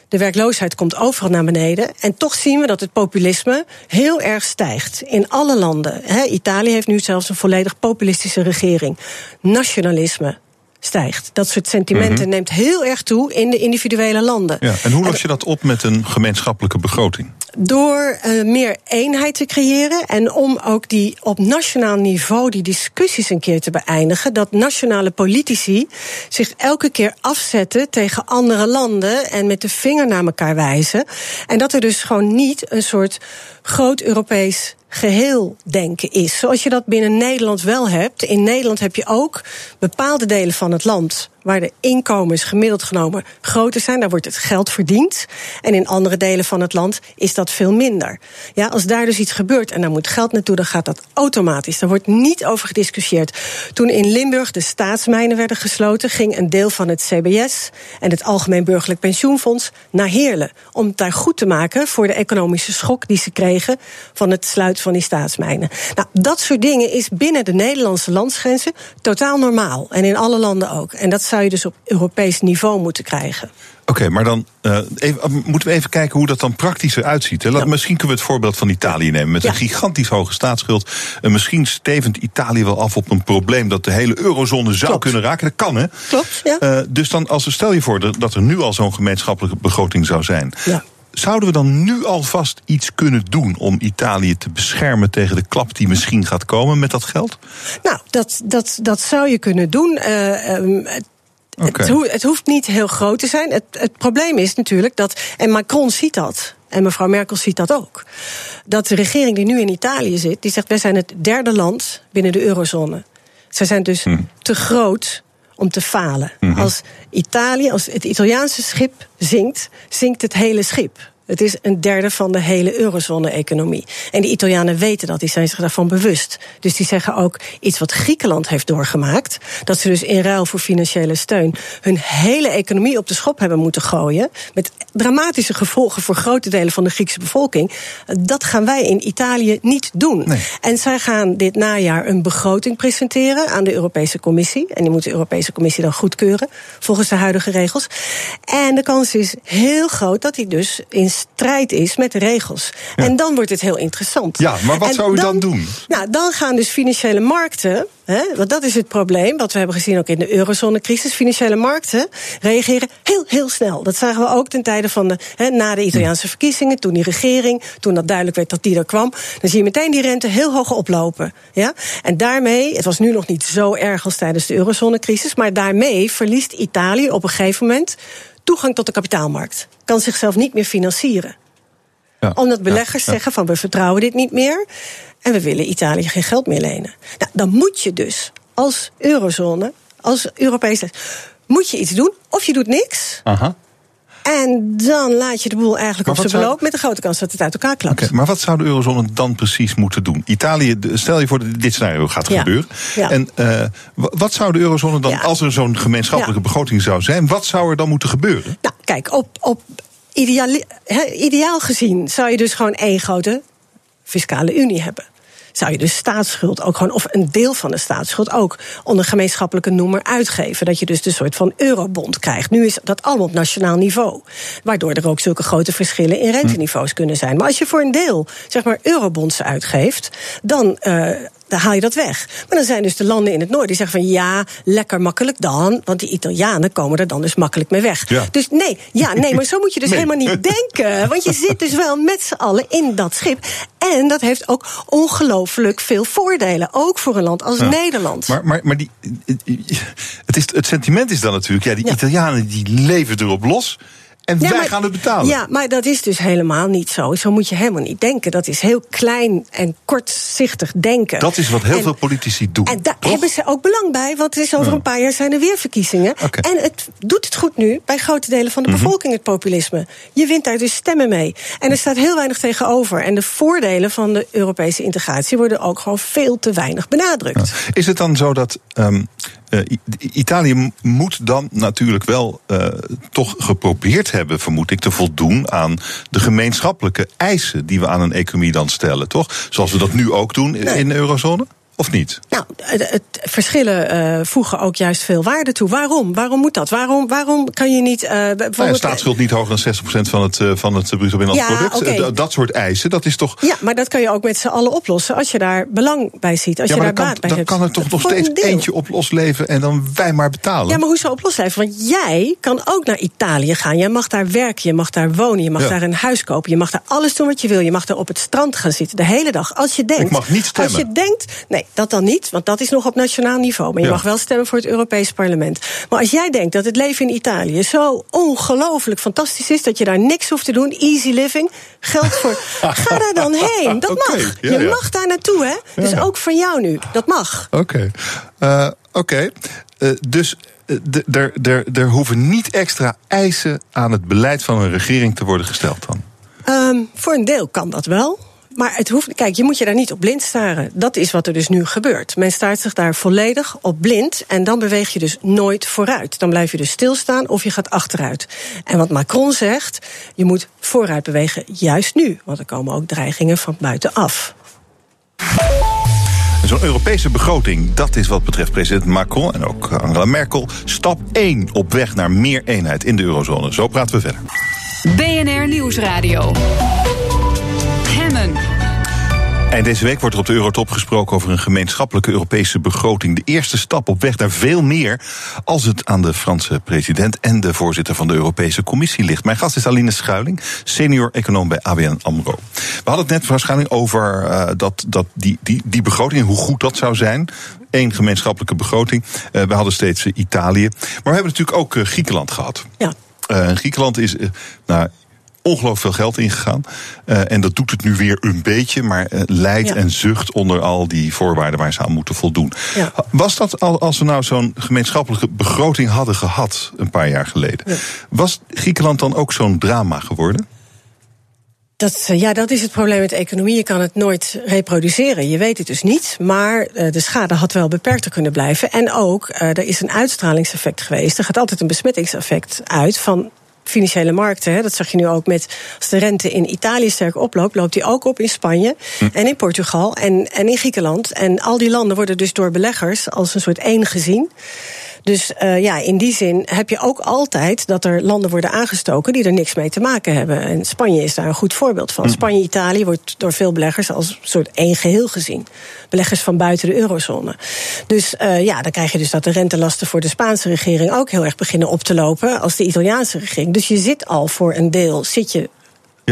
Speaker 7: De werkloosheid komt overal naar beneden. En toch zien we dat het populisme heel erg stijgt. In alle landen. He, Italië heeft nu zelfs een volledig populistische regering. Nationalisme, stijgt. Dat soort sentimenten mm-hmm. neemt heel erg toe in de individuele landen.
Speaker 2: Ja, en hoe los je dat op met een gemeenschappelijke begroting?
Speaker 7: door uh, meer eenheid te creëren en om ook die op nationaal niveau die discussies een keer te beëindigen, dat nationale politici zich elke keer afzetten tegen andere landen en met de vinger naar elkaar wijzen. En dat er dus gewoon niet een soort groot Europees geheel denken is. Zoals je dat binnen Nederland wel hebt. In Nederland heb je ook bepaalde delen van het land waar de inkomens gemiddeld genomen groter zijn, daar wordt het geld verdiend. En in andere delen van het land is dat veel minder. Ja, als daar dus iets gebeurt en daar moet geld naartoe, dan gaat dat automatisch. Daar wordt niet over gediscussieerd. Toen in Limburg de staatsmijnen werden gesloten, ging een deel van het CBS en het Algemeen Burgerlijk Pensioenfonds naar Heerlen. Om het daar goed te maken voor de economische schok die ze kregen van het sluiten van die staatsmijnen. Nou, dat soort dingen is binnen de Nederlandse landsgrenzen totaal normaal. En in alle landen ook. En dat zou je dus op Europees niveau moeten krijgen.
Speaker 2: Oké, maar dan uh, even, moeten we even kijken hoe dat dan praktisch eruit ziet. Hè? Misschien kunnen we het voorbeeld van Italië nemen. Met een gigantisch hoge staatsschuld. Uh, misschien stevend Italië wel af op een probleem dat de hele eurozone zou kunnen raken. Dat kan, hè?
Speaker 7: Klopt, ja. Uh,
Speaker 2: dus dan, als we stel je voor dat er nu al zo'n gemeenschappelijke begroting zou zijn. Ja. Zouden we dan nu alvast iets kunnen doen om Italië te beschermen tegen de klap die misschien gaat komen met dat geld?
Speaker 7: Nou, dat, dat, dat zou je kunnen doen. Uh, het, het, hoeft niet heel groot te zijn. Het, het probleem is natuurlijk dat. En Macron ziet dat. En mevrouw Merkel ziet dat ook. Dat de regering die nu in Italië zit, die zegt: wij zijn het derde land binnen de eurozone. Zij zijn dus hm. te groot om te falen. Mhm. Als Italië, als het Italiaanse schip zinkt, zinkt het hele schip. Het is een derde van de hele eurozone-economie. En de Italianen weten dat, die zijn zich daarvan bewust. Dus die zeggen ook iets wat Griekenland heeft doorgemaakt. Dat ze dus in ruil voor financiële steun hun hele economie op de schop hebben moeten gooien. Met dramatische gevolgen voor grote delen van de Griekse bevolking. Dat gaan wij in Italië niet doen. En zij gaan dit najaar een begroting presenteren aan de Europese Commissie. En die moet de Europese Commissie dan goedkeuren, volgens de huidige regels. En de kans is heel groot dat hij dus in strijd is met de regels. En dan wordt het heel interessant.
Speaker 2: Ja, maar wat zou u dan, doen?
Speaker 7: Nou, dan gaan dus financiële markten. Hè, want dat is het probleem, wat we hebben gezien ook in de eurozonecrisis. Financiële markten reageren heel, heel snel. Dat zagen we ook ten tijde van de, hè, na de Italiaanse verkiezingen. Toen die regering, toen dat duidelijk werd dat die er kwam. Dan zie je meteen die rente heel hoog oplopen. Ja? En daarmee, het was nu nog niet zo erg als tijdens de eurozonecrisis. Maar daarmee verliest Italië op een gegeven moment toegang tot de kapitaalmarkt. Kan zichzelf niet meer financieren. Ja, Omdat beleggers zeggen van we vertrouwen dit niet meer. En we willen Italië geen geld meer lenen. Nou, dan moet je dus als eurozone, als Europese, moet je iets doen. Of je doet niks. Aha. En dan laat je de boel eigenlijk op zijn beloop... met de grote kans dat het uit elkaar klapt.
Speaker 2: Okay, maar wat zou de eurozone dan precies moeten doen? Italië, stel je voor dat dit scenario gaat gebeuren. En uh, wat zou de eurozone dan, als er zo'n gemeenschappelijke begroting zou zijn... wat zou er dan moeten gebeuren?
Speaker 7: Nou, kijk, op, op ideaal, ideaal gezien zou je dus gewoon één grote fiscale unie hebben zou je dus staatsschuld ook gewoon, of een deel van de staatsschuld ook, onder gemeenschappelijke noemer uitgeven. Dat je dus de soort van eurobond krijgt. Nu is dat allemaal op nationaal niveau. Waardoor er ook zulke grote verschillen in renteniveaus kunnen zijn. Maar als je voor een deel, zeg maar, eurobonds uitgeeft, dan. Uh, dan haal je dat weg. Maar dan zijn dus de landen in het noorden die zeggen van ja, lekker makkelijk dan. Want die Italianen komen er dan dus makkelijk mee weg. Dus nee, ja, nee, maar zo moet je dus helemaal niet denken. Want je zit dus wel met z'n allen in dat schip. En dat heeft ook ongelooflijk veel voordelen. Ook voor een land als Nederland.
Speaker 2: Maar, maar, maar die, het, is, het sentiment is dan natuurlijk, ja, die Italianen die leven erop los. En wij gaan het betalen.
Speaker 7: Ja, maar dat is dus helemaal niet zo. Zo moet je helemaal niet denken. Dat is heel klein en kortzichtig denken.
Speaker 2: Dat is wat heel veel politici doen.
Speaker 7: En daar hebben ze ook belang bij, want het is over een paar jaar zijn er weer verkiezingen. En het doet het goed nu bij grote delen van de mhm. bevolking, het populisme. Je wint daar dus stemmen mee. En er staat heel weinig tegenover. En de voordelen van de Europese integratie worden ook gewoon veel te weinig benadrukt.
Speaker 2: Is het dan zo dat um, uh, Italië moet dan natuurlijk wel uh, toch geprobeerd hebben, vermoed ik, te voldoen aan de gemeenschappelijke eisen die we aan een economie dan stellen, toch? Zoals we dat nu ook doen in de eurozone? Of niet?
Speaker 7: Nou, het, verschillen uh, voegen ook juist veel waarde toe. Waarom? Waarom moet dat? Waarom, waarom kan je niet. Uh, bijvoorbeeld...
Speaker 2: Nou staatsschuld niet hoger dan 60% van het, uh, van het bruto binnenlands ja, product. Okay. Dat soort eisen, dat is toch.
Speaker 7: Ja, maar dat kan je ook met z'n allen oplossen als je daar belang bij ziet. Als
Speaker 2: ja,
Speaker 7: je daar
Speaker 2: dan
Speaker 7: baat
Speaker 2: kan,
Speaker 7: bij
Speaker 2: dan kan er toch nog steeds eentje op losleven en dan wij maar betalen.
Speaker 7: Ja, maar hoezo op losleven? Want jij kan ook naar Italië gaan. Jij mag daar werken, je mag daar wonen, je mag ja. daar een huis kopen, je mag daar alles doen wat je wil. Je mag daar op het strand gaan zitten de hele dag. Als je denkt.
Speaker 2: Ik mag niet stemmen.
Speaker 7: Als je denkt. Nee, dat dan niet, want dat is nog op nationaal niveau. Maar je ja. mag wel stemmen voor het Europees Parlement. Maar als jij denkt dat het leven in Italië zo ongelooflijk fantastisch is dat je daar niks hoeft te doen, easy living, geld voor. ga daar dan heen. Dat
Speaker 2: okay.
Speaker 7: mag.
Speaker 2: Ja,
Speaker 7: je mag daar naartoe, hè? Dus ook van jou nu. Dat mag.
Speaker 2: Oké. Okay. Uh, Oké. Okay. Uh, dus er hoeven niet extra eisen aan het beleid van een regering te worden gesteld dan?
Speaker 7: Um, voor een deel kan dat wel. Maar het hoeft, kijk, je moet je daar niet op blind staren. Dat is wat er dus nu gebeurt. Men staart zich daar volledig op blind. En dan beweeg je dus nooit vooruit. Dan blijf je dus stilstaan of je gaat achteruit. En wat Macron zegt, je moet vooruit bewegen, juist nu. Want er komen ook dreigingen van buitenaf.
Speaker 2: Zo'n Europese begroting, dat is wat betreft president Macron en ook Angela Merkel stap 1 op weg naar meer eenheid in de eurozone. Zo praten we verder.
Speaker 1: BNR Nieuwsradio.
Speaker 2: En deze week wordt er op de Eurotop gesproken over een gemeenschappelijke Europese begroting. De eerste stap op weg naar veel meer als het aan de Franse president en de voorzitter van de Europese Commissie ligt. Mijn gast is Aline Schuiling, senior econoom bij ABN AMRO. We hadden het net waarschijnlijk over uh, dat, dat die, die, die begroting, hoe goed dat zou zijn. Eén gemeenschappelijke begroting. Uh, we hadden steeds uh, Italië. Maar we hebben natuurlijk ook Griekenland gehad.
Speaker 7: Ja.
Speaker 2: Griekenland is nou, ongelooflijk veel geld ingegaan. Uh, en dat doet het nu weer een beetje, maar uh, lijdt ja. en zucht onder al die voorwaarden waar ze aan moeten voldoen.
Speaker 7: Ja.
Speaker 2: Was dat al, als we nou zo'n gemeenschappelijke begroting hadden gehad, een paar jaar geleden,
Speaker 7: ja.
Speaker 2: was Griekenland dan ook zo'n drama geworden?
Speaker 7: Dat, ja, dat is het probleem met de economie. Je kan het nooit reproduceren. Je weet het dus niet. Maar de schade had wel beperkter kunnen blijven. En ook, er is een uitstralingseffect geweest. Er gaat altijd een besmettingseffect uit van financiële markten. Hè, dat zag je nu ook met als de rente in Italië sterk oploopt, loopt die ook op in Spanje hm. en in Portugal en, en in Griekenland. En al die landen worden dus door beleggers als een soort één gezien. Dus uh, ja, in die zin heb je ook altijd dat er landen worden aangestoken die er niks mee te maken hebben. En Spanje is daar een goed voorbeeld van. Spanje, Italië wordt door veel beleggers als een soort één geheel gezien. Beleggers van buiten de eurozone. Dus uh, ja, dan krijg je dus dat de rentelasten voor de Spaanse regering ook heel erg beginnen op te lopen als de Italiaanse regering. Dus je zit al voor een deel, zit je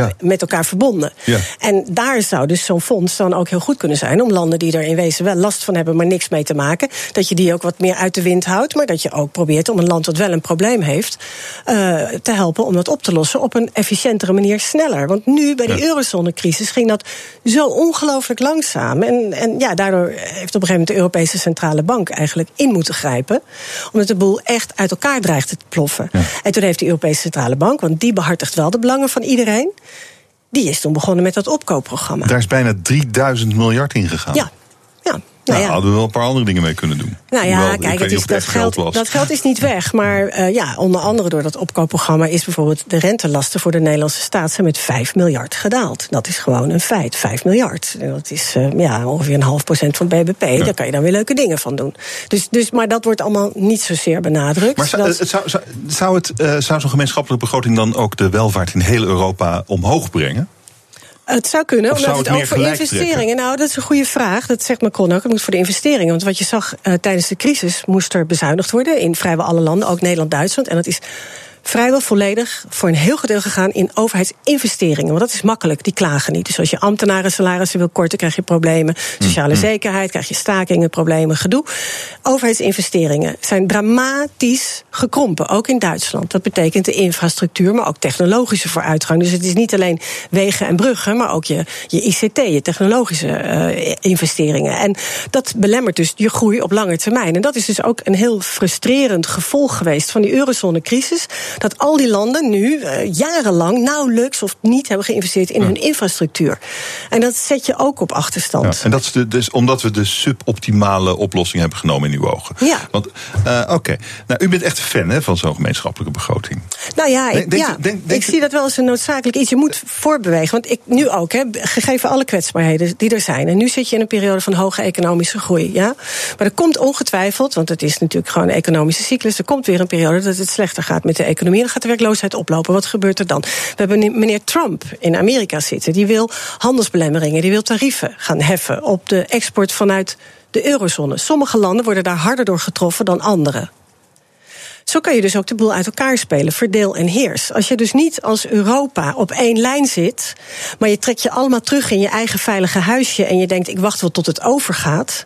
Speaker 2: ja.
Speaker 7: met elkaar verbonden.
Speaker 2: Ja.
Speaker 7: En daar zou dus zo'n fonds dan ook heel goed kunnen zijn om landen die er in wezen wel last van hebben, maar niks mee te maken, dat je die ook wat meer uit de wind houdt, maar dat je ook probeert om een land dat wel een probleem heeft, uh, te helpen om dat op te lossen op een efficiëntere manier sneller. Want nu bij die ja. eurozonecrisis ging dat zo ongelooflijk langzaam. En, en ja, daardoor heeft op een gegeven moment de Europese Centrale Bank eigenlijk in moeten grijpen, omdat de boel echt uit elkaar dreigde te ploffen. En toen heeft de Europese Centrale Bank, want die behartigt wel de belangen van iedereen. Die is toen begonnen met dat opkoopprogramma.
Speaker 2: Daar is bijna 3000 miljard in gegaan.
Speaker 7: Ja, ja.
Speaker 2: Nou,
Speaker 7: ja.
Speaker 2: hadden we wel een paar andere dingen mee kunnen doen.
Speaker 7: Nou ja,
Speaker 2: Hoewel,
Speaker 7: kijk,
Speaker 2: het
Speaker 7: is, dat, geld, dat geld is niet weg. Maar uh, ja, onder andere door dat opkoopprogramma is bijvoorbeeld de rentelasten voor de Nederlandse staat zijn met 5 miljard gedaald. Dat is gewoon een feit, 5 miljard. En dat is uh, ja, ongeveer een half procent van het BBP. Ja. Daar kan je dan weer leuke dingen van doen. Dus, dus, maar dat wordt allemaal niet zozeer benadrukt.
Speaker 2: Maar zou, het, zou, zou, zou, het, uh, zou zo'n gemeenschappelijke begroting dan ook de welvaart in heel Europa omhoog brengen?
Speaker 7: Het zou kunnen,
Speaker 2: of
Speaker 7: omdat het,
Speaker 2: het
Speaker 7: ook voor investeringen.
Speaker 2: Trekken?
Speaker 7: Nou, dat is een goede vraag. Dat zegt Macron ook. Het moet voor de investeringen. Want wat je zag uh, tijdens de crisis, moest er bezuinigd worden in vrijwel alle landen, ook Nederland, Duitsland. En dat is vrijwel volledig voor een heel gedeelte gegaan in overheidsinvesteringen. Want dat is makkelijk, die klagen niet. Dus als je ambtenaren salarissen wil korten, krijg je problemen. Sociale mm. zekerheid, krijg je stakingen, problemen, gedoe. Overheidsinvesteringen zijn dramatisch gekrompen, ook in Duitsland. Dat betekent de infrastructuur, maar ook technologische vooruitgang. Dus het is niet alleen wegen en bruggen, maar ook je, je ICT, je technologische uh, investeringen. En dat belemmert dus je groei op lange termijn. En dat is dus ook een heel frustrerend gevolg geweest van die eurozonecrisis dat al die landen nu uh, jarenlang nauwelijks of niet hebben geïnvesteerd in hun infrastructuur. En dat zet je ook op achterstand.
Speaker 2: Ja, en dat is de, dus omdat we de suboptimale oplossing hebben genomen in uw ogen.
Speaker 7: Ja.
Speaker 2: Want, uh, oké. Nou, u bent echt fan hè, van zo'n gemeenschappelijke begroting.
Speaker 7: Nou ja, ik, denk, ja, denk, denk, ik zie dat wel als een noodzakelijk iets. Je moet voorbewegen. Want ik nu ook, hè, gegeven alle kwetsbaarheden die er zijn. En nu zit je in een periode van hoge economische groei. Ja? Maar er komt ongetwijfeld, want het is natuurlijk gewoon een economische cyclus. Er komt weer een periode dat het slechter gaat met de economie. Dan gaat de werkloosheid oplopen. Wat gebeurt er dan? We hebben meneer Trump in Amerika zitten. Die wil handelsbelemmeringen, die wil tarieven gaan heffen op de export vanuit de eurozone. Sommige landen worden daar harder door getroffen dan andere. Zo kan je dus ook de boel uit elkaar spelen. Verdeel en heers. Als je dus niet als Europa op één lijn zit, maar je trekt je allemaal terug in je eigen veilige huisje en je denkt: ik wacht wel tot het overgaat,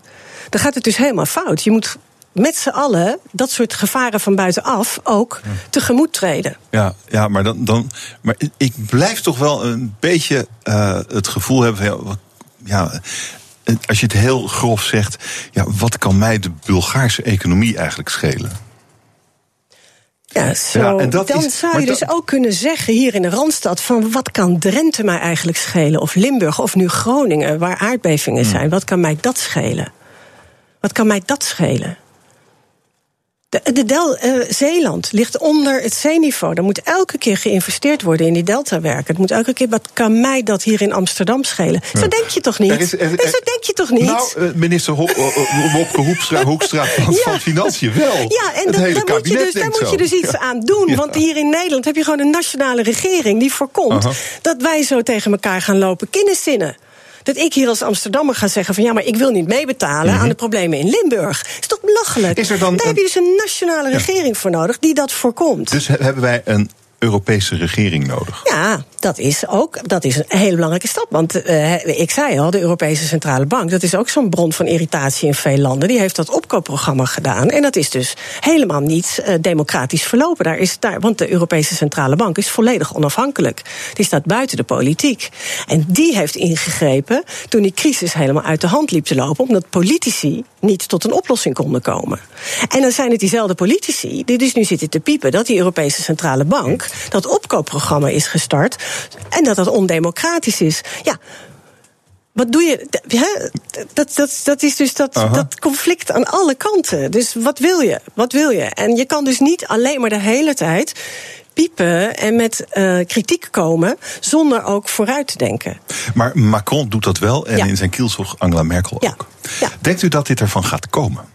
Speaker 7: dan gaat het dus helemaal fout. Je moet met z'n allen dat soort gevaren van buitenaf ook tegemoet treden.
Speaker 2: Ja, ja maar, dan, dan, maar ik blijf toch wel een beetje uh, het gevoel hebben van. Ja, als je het heel grof zegt, ja, wat kan mij de Bulgaarse economie eigenlijk schelen?
Speaker 7: Ja, zo. Ja, en dat dan is, zou je dus ook kunnen zeggen hier in de Randstad... van wat kan Drenthe mij eigenlijk schelen? Of Limburg of nu Groningen, waar aardbevingen hmm. zijn. Wat kan mij dat schelen? Wat kan mij dat schelen? De, de Del, uh, Zeeland ligt onder het zeeniveau. Er moet elke keer geïnvesteerd worden in die deltawerken. Het moet elke keer, wat kan mij dat hier in Amsterdam schelen? Zo denk je toch niet? Is, er, zo denk je toch niet?
Speaker 2: Nou, uh, minister Hop, Wopke Hoekstra, Hoekstra van, ja. van, Financiën wel.
Speaker 7: Ja, en dat, daar, moet je, dus, daar moet je dus iets ja. aan doen. Want hier in Nederland heb je gewoon een nationale regering die voorkomt... -huh. dat wij zo tegen elkaar gaan lopen kinderzinnen dat ik hier als Amsterdammer ga zeggen van ja, maar ik wil niet meebetalen aan de problemen in Limburg. Is toch belachelijk?
Speaker 2: Is er dan
Speaker 7: Daar heb je dus een nationale regering voor nodig die dat voorkomt.
Speaker 2: Dus hebben wij een Europese regering nodig.
Speaker 7: Ja, dat is ook dat is een hele belangrijke stap. Want uh, ik zei al, de Europese Centrale Bank, dat is ook zo'n bron van irritatie in veel landen. Die heeft dat opkoopprogramma gedaan. En dat is dus helemaal niet uh, democratisch verlopen. Daar is daar, want de Europese Centrale Bank is volledig onafhankelijk. Die staat buiten de politiek. En die heeft ingegrepen toen die crisis helemaal uit de hand liep te lopen, omdat politici niet tot een oplossing konden komen. En dan zijn het diezelfde politici die dus nu zitten te piepen dat die Europese Centrale Bank dat opkoopprogramma is gestart en dat dat ondemocratisch is. Ja, wat doe je? Dat, dat, dat is dus dat, dat conflict aan alle kanten. Dus wat wil je? Wat wil je? En je kan dus niet alleen maar de hele tijd piepen en met uh, kritiek komen zonder ook vooruit te denken.
Speaker 2: Maar Macron doet dat wel en ja. in zijn kielzog Angela Merkel ook.
Speaker 7: Ja.
Speaker 2: Denkt u dat dit ervan gaat komen?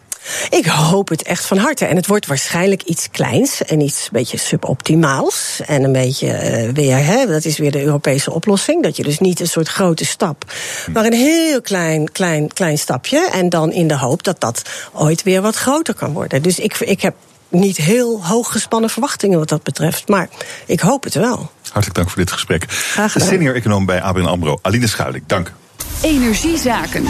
Speaker 7: Ik hoop het echt van harte. En het wordt waarschijnlijk iets kleins en iets een beetje suboptimaals. En een beetje uh, weer, hè, dat is weer de Europese oplossing. Dat je dus niet een soort grote stap, maar een heel klein, klein, klein stapje. En dan in de hoop dat dat ooit weer wat groter kan worden. Dus ik, ik heb niet heel hoog gespannen verwachtingen wat dat betreft. Maar ik hoop het wel.
Speaker 2: Hartelijk dank voor dit gesprek.
Speaker 7: Graag gedaan.
Speaker 2: Senior econoom bij ABN AMRO, Aline Schuilik. Dank.
Speaker 1: Energiezaken.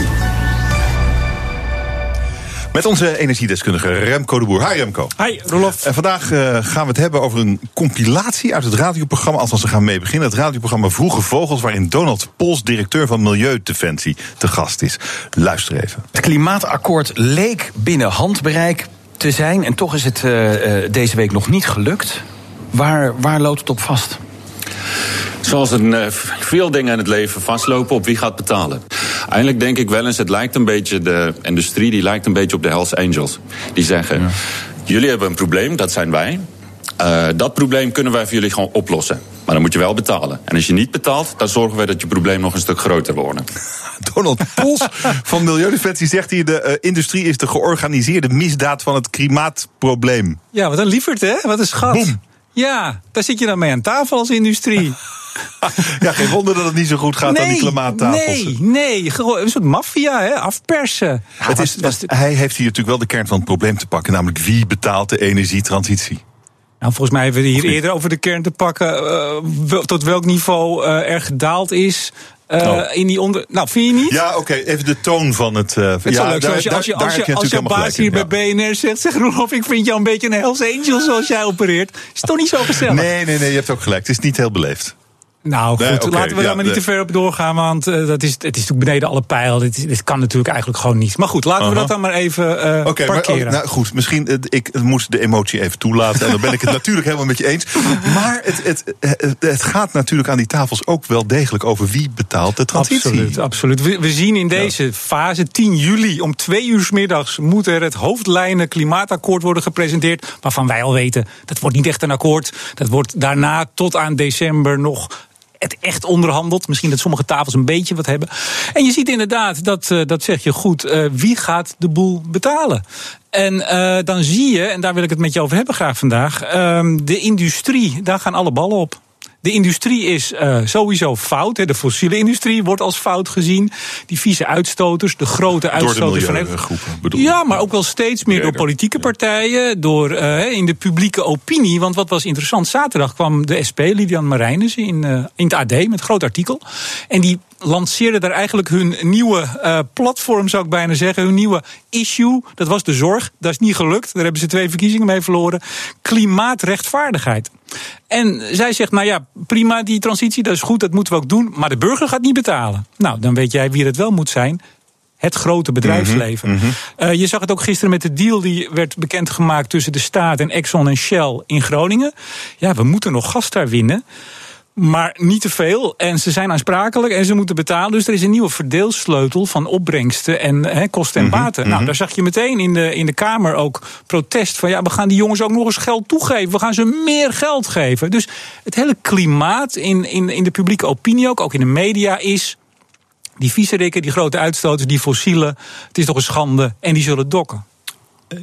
Speaker 2: Met onze energiedeskundige Remco de Boer. Hi Remco.
Speaker 8: Hi Rolof.
Speaker 2: En vandaag uh, gaan we het hebben over een compilatie uit het radioprogramma, althans we gaan mee beginnen, het radioprogramma Vroege Vogels, waarin Donald Pols, directeur van Milieudefensie, te gast is. Luister even.
Speaker 9: Het klimaatakkoord leek binnen handbereik te zijn en toch is het uh, uh, deze week nog niet gelukt. Waar, waar loopt het op vast?
Speaker 10: Zoals een, uh, veel dingen in het leven vastlopen op wie gaat betalen. Eigenlijk denk ik wel eens, het lijkt een beetje, de industrie die lijkt een beetje op de Hells Angels. Die zeggen, ja. jullie hebben een probleem, dat zijn wij. Uh, dat probleem kunnen wij voor jullie gewoon oplossen. Maar dan moet je wel betalen. En als je niet betaalt, dan zorgen wij dat je probleem nog een stuk groter wordt.
Speaker 2: Donald Pols van Milieudefensie zegt hier... de uh, industrie is de georganiseerde misdaad van het klimaatprobleem.
Speaker 8: Ja, wat een lieverd, hè? Wat een schat.
Speaker 2: Boom.
Speaker 8: Ja, daar zit je dan mee aan tafel als industrie.
Speaker 2: ja, geen wonder dat het niet zo goed gaat
Speaker 8: nee,
Speaker 2: aan die klimaattafels.
Speaker 8: Nee, nee, een soort maffia, hè? afpersen.
Speaker 2: Ja, het is, was, hij heeft hier natuurlijk wel de kern van het probleem te pakken... namelijk wie betaalt de energietransitie?
Speaker 8: Nou, volgens mij hebben we hier eerder over de kern te pakken... Uh, tot welk niveau uh, er gedaald is... Uh, oh. in die onder... Nou, vind je niet?
Speaker 2: Ja, oké. Okay. Even de toon van het... Uh,
Speaker 8: het ja, leuk daar, als je, als je, als je, als je baas hier ja. bij BNR zegt... zeg Roelof, ik vind jou een beetje een Hells Angel zoals jij opereert. Is toch niet zo gezellig?
Speaker 2: Nee, nee, nee. Je hebt ook gelijk. Het is niet heel beleefd.
Speaker 8: Nou goed,
Speaker 2: Nee,
Speaker 8: laten we
Speaker 2: ja,
Speaker 8: daar maar niet
Speaker 2: de-
Speaker 8: te ver op doorgaan. Want eh, dat is, het is natuurlijk beneden alle pijl. Dit, dit kan natuurlijk eigenlijk gewoon niet. Maar goed, laten we dat dan maar even eh
Speaker 2: Oké, maar
Speaker 8: parkeren.
Speaker 2: oh, nou goed, misschien eh, ik moest de emotie even toelaten. En dan ben ik het natuurlijk helemaal met je eens. Maar het, het, het, het gaat natuurlijk aan die tafels ook wel degelijk over wie betaalt de transitie.
Speaker 8: Absoluut, absoluut. We, we zien in deze fase, 10 juli, om twee uur middags moet er het hoofdlijnen klimaatakkoord worden gepresenteerd. Waarvan wij al weten, dat wordt niet echt een akkoord. Dat wordt daarna tot aan december nog het echt onderhandeld. Misschien dat sommige tafels een beetje wat hebben. En je ziet inderdaad, dat, eh, dat zeg je goed, eh, wie gaat de boel betalen? En eh, dan zie je, en daar wil ik het met je over hebben graag vandaag, ehm, de industrie, daar gaan alle ballen op. De industrie is eh, sowieso fout. Hè. De fossiele industrie wordt als fout gezien. Die vieze uitstoters, de grote
Speaker 2: Door de
Speaker 8: uitstoters van
Speaker 2: bedoel
Speaker 8: ja, maar ook wel steeds meer door politieke partijen, door eh, in de publieke opinie. Want wat was interessant, zaterdag kwam de SP, Lilian Marijnissen, in, eh, in het AD met een groot artikel. En die lanceerden daar eigenlijk hun nieuwe eh, platform, zou ik bijna zeggen. Hun nieuwe issue, dat was de zorg. Dat is niet gelukt, daar hebben ze twee verkiezingen mee verloren. Klimaatrechtvaardigheid. En zij zegt, nou ja, prima die transitie, dat is goed, dat moeten we ook doen. Maar de burger gaat niet betalen. Nou, dan weet jij wie het wel moet zijn het grote bedrijfsleven. Eh, je zag het ook gisteren met de deal die werd bekendgemaakt tussen de staat en Exxon en Shell in Groningen. Ja, we moeten nog gas daar winnen. Maar niet te veel. En ze zijn aansprakelijk en ze moeten betalen. Dus er is een nieuwe verdeelsleutel van opbrengsten en kosten en baten. Nou, daar zag je meteen in de, in de Kamer ook protest van ja, we gaan die jongens ook nog eens geld toegeven. We gaan ze meer geld geven. Dus het hele klimaat in, in, in de publieke opinie ook, ook in de media, is die viezerikken, die grote uitstoters, die fossielen. Het is toch een schande en die zullen dokken.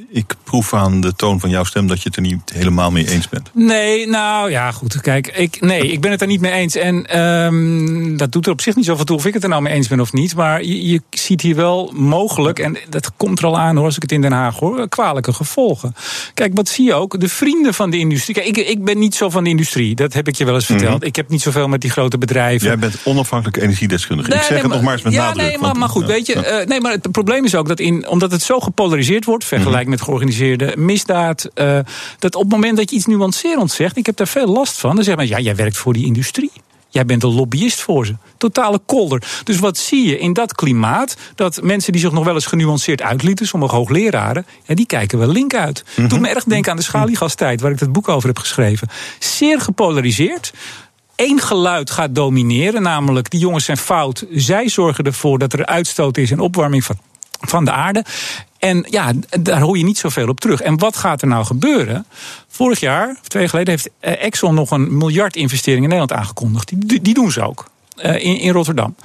Speaker 2: Ik proef aan de toon van jouw stem dat je het er niet helemaal mee eens bent.
Speaker 8: Nee, nou ja, goed. Kijk, ik, nee, ik ben het daar niet mee eens. En ehm, dat doet er op zich niet zoveel toe of ik het er nou mee eens ben of niet. Maar je, je ziet hier wel mogelijk, en dat komt er al aan hoor, als ik het in Den Haag hoor, kwalijke gevolgen. Kijk, wat zie je ook? De vrienden van de industrie. Kijk, ik, ik ben niet zo van de industrie. Dat heb ik je wel eens verteld. Ik heb niet zoveel met die grote bedrijven.
Speaker 2: Jij bent onafhankelijk energiedeskundige. ik zeg het
Speaker 8: maar-
Speaker 2: nog maar eens met
Speaker 8: ja,
Speaker 2: nadruk.
Speaker 8: Nee, maar,
Speaker 2: want-
Speaker 8: maar goed,
Speaker 2: ja,
Speaker 8: weet je, eh, nee, maar het probleem is ook dat in, omdat het zo gepolariseerd wordt, vergelijk
Speaker 2: Mhm.
Speaker 8: met georganiseerde misdaad, eh, dat op het moment dat je iets nuancerend zegt, ik heb daar veel last van, dan zeg maar, ja, jij werkt voor die industrie. Jij bent een lobbyist voor ze. Totale kolder. Dus wat zie je in dat klimaat? Dat mensen die zich nog wel eens genuanceerd uitlieten, sommige hoogleraren, ja, die kijken wel link uit.
Speaker 2: Mhm.
Speaker 8: Doet me erg denken aan de schaliegastijd, waar ik het boek over heb geschreven. Zeer gepolariseerd. Eén geluid gaat domineren, namelijk die jongens zijn fout. Zij zorgen ervoor dat er uitstoot is en opwarming van, van de aarde. En ja, daar hoor je niet zoveel op terug. En wat gaat er nou gebeuren? Vorig jaar, of twee jaar geleden, heeft eh, Exxon nog een miljard investering in Nederland aangekondigd. Die, die doen ze ook eh, in, in Rotterdam.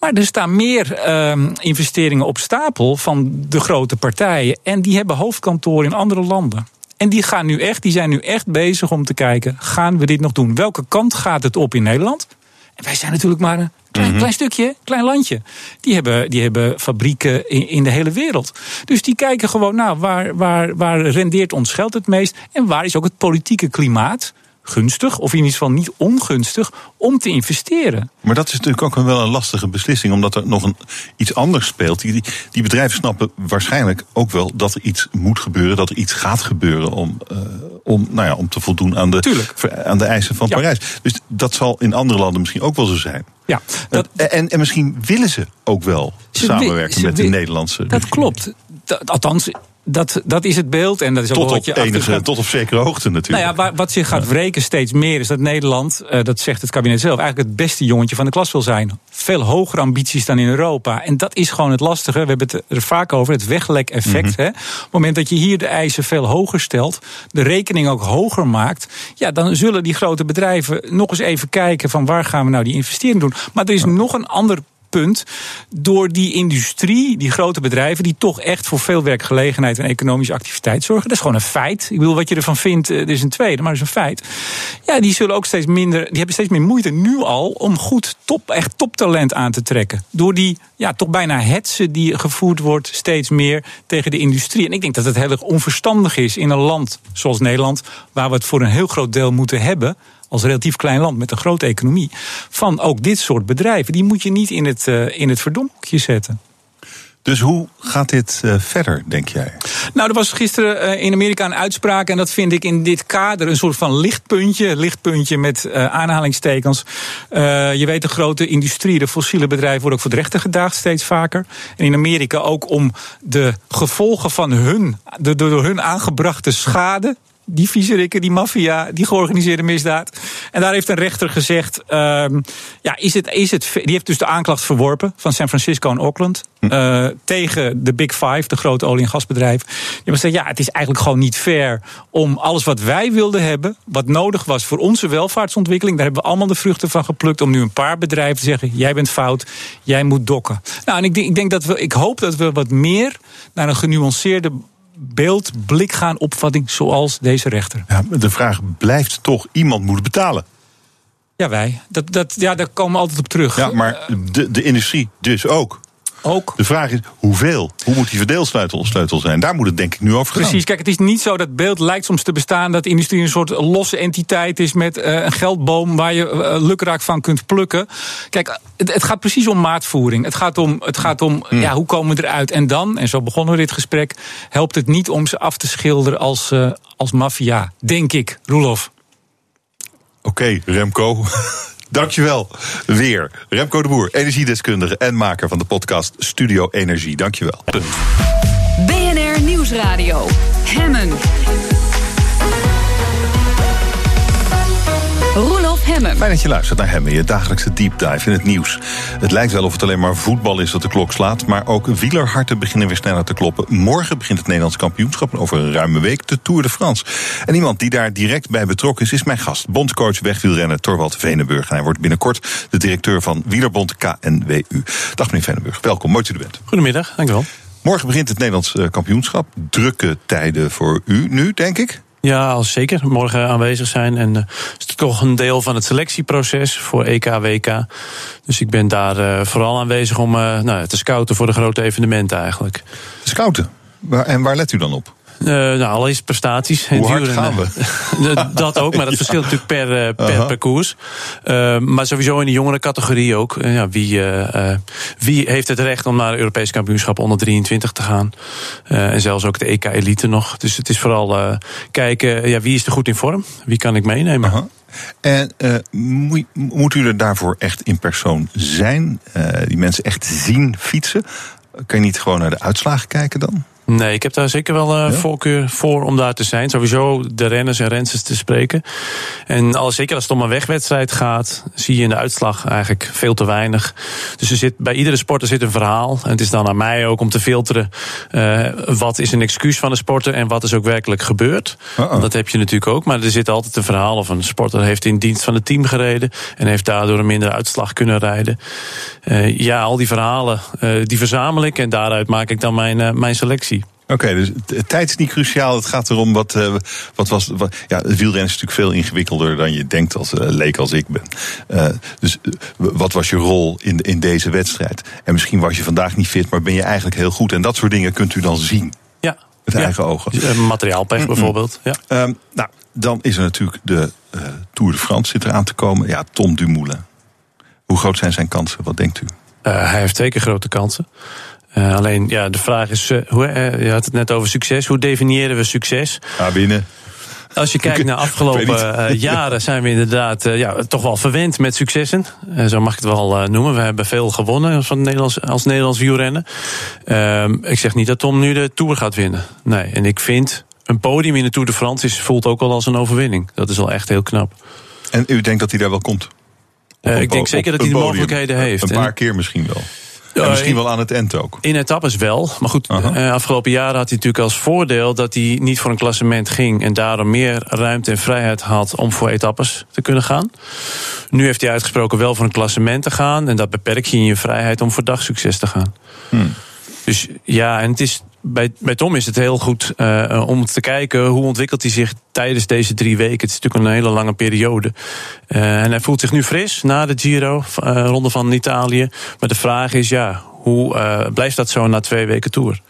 Speaker 8: Maar er staan meer ehm, investeringen op stapel van de grote partijen. En die hebben hoofdkantoren in andere landen. En die, gaan nu echt, die zijn nu echt bezig om te kijken: gaan we dit nog doen? Welke kant gaat het op in Nederland? En wij zijn natuurlijk maar een klein, klein stukje, klein landje. Die hebben, die hebben fabrieken in, in de hele wereld. Dus die kijken gewoon, nou, waar, waar, waar rendeert ons geld het meest? En waar is ook het politieke klimaat gunstig, of in ieder geval niet ongunstig, om te investeren?
Speaker 2: Maar dat is natuurlijk ook wel een lastige beslissing, omdat er nog een, iets anders speelt. Die, die, bedrijven snappen waarschijnlijk ook wel dat er iets moet gebeuren, dat er iets gaat gebeuren om, eh, om, nou ja, om te voldoen aan de,
Speaker 8: Tuurlijk.
Speaker 2: aan de eisen van
Speaker 8: Ja.
Speaker 2: Parijs. Dus dat zal in andere landen misschien ook wel zo zijn.
Speaker 8: Ja, dat,
Speaker 2: en, en misschien willen ze ook wel
Speaker 8: Ze
Speaker 2: samenwerken
Speaker 8: ze
Speaker 2: met de Nederlandse.
Speaker 8: dat
Speaker 2: regering.
Speaker 8: klopt. Dat- althans, dat, dat is het beeld. En dat is ook
Speaker 2: Tot op,
Speaker 8: je
Speaker 2: enige, tot op zekere hoogte
Speaker 8: Nou
Speaker 2: natuurlijk.
Speaker 8: ja, waar- wat zich gaat wreken steeds meer is dat Nederland, eh, dat zegt het kabinet zelf, eigenlijk het beste jongetje van de klas wil zijn. Veel hogere ambities dan in Europa. En dat is gewoon het lastige. We hebben het er vaak over, het weglek-effect. hè. Op het moment dat je hier de eisen veel hoger stelt, de rekening ook hoger maakt, ja, dan zullen die grote bedrijven nog eens even kijken van waar gaan we nou die investering doen. Maar er is nog een ander punt. Door die industrie, die grote bedrijven, die toch echt voor veel werkgelegenheid en economische activiteit zorgen. Dat is gewoon een feit. Ik bedoel, wat je ervan vindt, eh, dat is een tweede, maar dat is een feit. Ja, die zullen ook steeds minder, die hebben steeds meer moeite nu al om goed top, echt toptalent aan te trekken. Door die, ja, toch bijna hetze die gevoerd wordt steeds meer tegen de industrie. En ik denk dat het heel erg onverstandig is in een land zoals Nederland, waar we het voor een heel groot deel moeten hebben als relatief klein land met een grote economie, van ook dit soort bedrijven. Die moet je niet in het, eh, in het verdomhoekje zetten.
Speaker 2: Dus hoe gaat dit uh, verder, denk jij?
Speaker 8: Nou, er was gisteren uh, in Amerika een uitspraak. En dat vind ik in dit kader een soort van lichtpuntje. Lichtpuntje met uh, aanhalingstekens. je weet, de grote industrie, de fossiele bedrijven worden ook voor de rechter gedaagd steeds vaker. En in Amerika ook om de gevolgen van hun, de door hun aangebrachte schade die viezerikken, die maffia, die georganiseerde misdaad. En daar heeft een rechter gezegd: uh, ja, is het, is het. Die heeft dus de aanklacht verworpen van San Francisco en Auckland. Uh, tegen de Big Five, de grote olie- en gasbedrijven. Die hebben gezegd: ja, het is eigenlijk gewoon niet fair om alles wat wij wilden hebben, wat nodig was voor onze welvaartsontwikkeling, daar hebben we allemaal de vruchten van geplukt. Om nu een paar bedrijven te zeggen: jij bent fout, jij moet dokken. Nou, en ik denk, ik denk dat we, ik hoop dat we wat meer naar een genuanceerde beeld, blik gaan, opvatting zoals deze rechter.
Speaker 2: Ja, de vraag blijft toch, iemand moet betalen.
Speaker 8: Ja, wij. Dat, dat, ja, daar komen we altijd op terug.
Speaker 2: Ja, maar de, de industrie dus ook.
Speaker 8: Ook.
Speaker 2: De vraag is hoeveel? Hoe moet die verdeelsleutel sleutel zijn? Daar moet het denk ik nu over gaan.
Speaker 8: Precies. Kijk, het is niet zo dat beeld lijkt soms te bestaan dat de industrie een soort losse entiteit is met uh, een geldboom waar je uh, lukraak van kunt plukken. Kijk, het, het, gaat precies om maatvoering. Het gaat om, het gaat om mm. ja, hoe komen we eruit? En dan, en zo begonnen we dit gesprek, helpt het niet om ze af te schilderen als, uh, als maffia. Denk ik, Roelof.
Speaker 2: Oké, okay, Remco. Dankjewel. Weer. Remco de Boer, energiedeskundige en maker van de podcast Studio Energie. Dankjewel.
Speaker 1: BNR Nieuwsradio. Hemmen. Hemmen.
Speaker 2: Fijn dat je luistert naar Hemmen, je dagelijkse deep dive in het nieuws. Het lijkt wel of het alleen maar voetbal is dat de klok slaat... maar ook wielerharten beginnen weer sneller te kloppen. Morgen begint het Nederlands kampioenschap en over een ruime week de Tour de France. En iemand die daar direct bij betrokken is, is mijn gast. Bondcoach wegwielrenner Torwald Venenburg. En hij wordt binnenkort de directeur van Wielerbond KNWU. Dag meneer Venenburg, welkom, mooi dat u er bent.
Speaker 11: Goedemiddag, dankjewel.
Speaker 2: Morgen begint het Nederlands eh, kampioenschap. Drukke tijden voor u nu, denk ik?
Speaker 11: Ja, als zeker. Morgen aanwezig zijn. En is het toch een deel van het selectieproces voor EK, WK. Dus ik ben daar uh, vooral aanwezig om uh, nou, te scouten voor de grote evenementen eigenlijk.
Speaker 2: Scouten? En waar let u dan op?
Speaker 11: Uh, nou, allereerst prestaties.
Speaker 2: Hoe hard gaan we?
Speaker 11: dat ook, maar dat ja. verschilt natuurlijk per, uh, per uh -huh. Uh, maar sowieso in de jongere categorie ook. ja, wie, wie heeft het recht om naar het Europees kampioenschap onder 23 te gaan? en zelfs ook de EK-elite nog. Dus het is vooral kijken, ja, wie is er goed in vorm? Wie kan ik meenemen?
Speaker 2: -huh. En uh, moet, moet u er daarvoor echt in persoon zijn? Uh, die mensen echt zien fietsen? Kan je niet gewoon naar de uitslagen kijken dan?
Speaker 11: Nee, ik heb daar zeker wel uh, ja? voorkeur voor om daar te zijn. Sowieso de renners en rensters te spreken. En al, zeker als het om een wegwedstrijd gaat, zie je in de uitslag eigenlijk veel te weinig. Dus er zit, bij iedere sporter zit een verhaal. En het is dan aan mij ook om te filteren uh, wat is een excuus van een sporter en wat is ook werkelijk gebeurd. Uh. Dat heb je natuurlijk ook. Maar er zit altijd een verhaal of een sporter heeft in dienst van het team gereden en heeft daardoor een minder uitslag kunnen rijden. Uh, ja, al die verhalen die verzamel ik en daaruit maak ik dan mijn, mijn selectie.
Speaker 2: Oké, okay, dus tijd is niet cruciaal. Het gaat erom wat, uh, wat was. Wat, ja, het wielrennen is natuurlijk veel ingewikkelder dan je denkt als uh, leek als ik ben. Uh, dus wat was je rol in, in deze wedstrijd? En misschien was je vandaag niet fit, maar ben je eigenlijk heel goed. En dat soort dingen kunt u dan zien.
Speaker 11: Ja.
Speaker 2: Met
Speaker 11: ja.
Speaker 2: eigen ogen.
Speaker 11: Materiaalpech mm -mm. bijvoorbeeld. Ja.
Speaker 2: Um, nou, dan is er natuurlijk de Tour de France zit eraan te komen. Ja, Tom Dumoulin. Hoe groot zijn zijn kansen? Wat denkt u?
Speaker 11: hij heeft zeker grote kansen. Uh, alleen, ja, de vraag is, uh, hoe, uh, je had het net over succes. Hoe definiëren we succes?
Speaker 2: Ja, binnen.
Speaker 11: Als je kijkt naar afgelopen jaren zijn we inderdaad ja, toch wel verwend met successen. zo mag ik het wel noemen. We hebben veel gewonnen van Nederlands, als Nederlands wielrennen. Ehm, ik zeg niet dat Tom nu de Tour gaat winnen. Nee, en ik vind een podium in de Tour de France is, voelt ook al als een overwinning. Dat is wel echt heel knap.
Speaker 2: En u denkt dat hij daar wel komt?
Speaker 11: ik denk zeker dat hij de mogelijkheden heeft.
Speaker 2: Een paar keer misschien wel. En misschien wel aan het eind ook.
Speaker 11: In etappes wel. Maar goed, uh afgelopen jaren had hij natuurlijk als voordeel dat hij niet voor een klassement ging. En daarom meer ruimte en vrijheid had om voor etappes te kunnen gaan. Nu heeft hij uitgesproken wel voor een klassement te gaan. En dat beperkt je in je vrijheid om voor dagsucces te gaan. Hmm. Dus ja, en het is bij, bij Tom is het heel goed uh, om te kijken hoe ontwikkelt hij zich tijdens deze drie weken. Het is natuurlijk een hele lange periode. Uh, en hij voelt zich nu fris na de Giro, uh, ronde van Italië. Maar de vraag is, ja, hoe blijft dat zo na twee weken tour?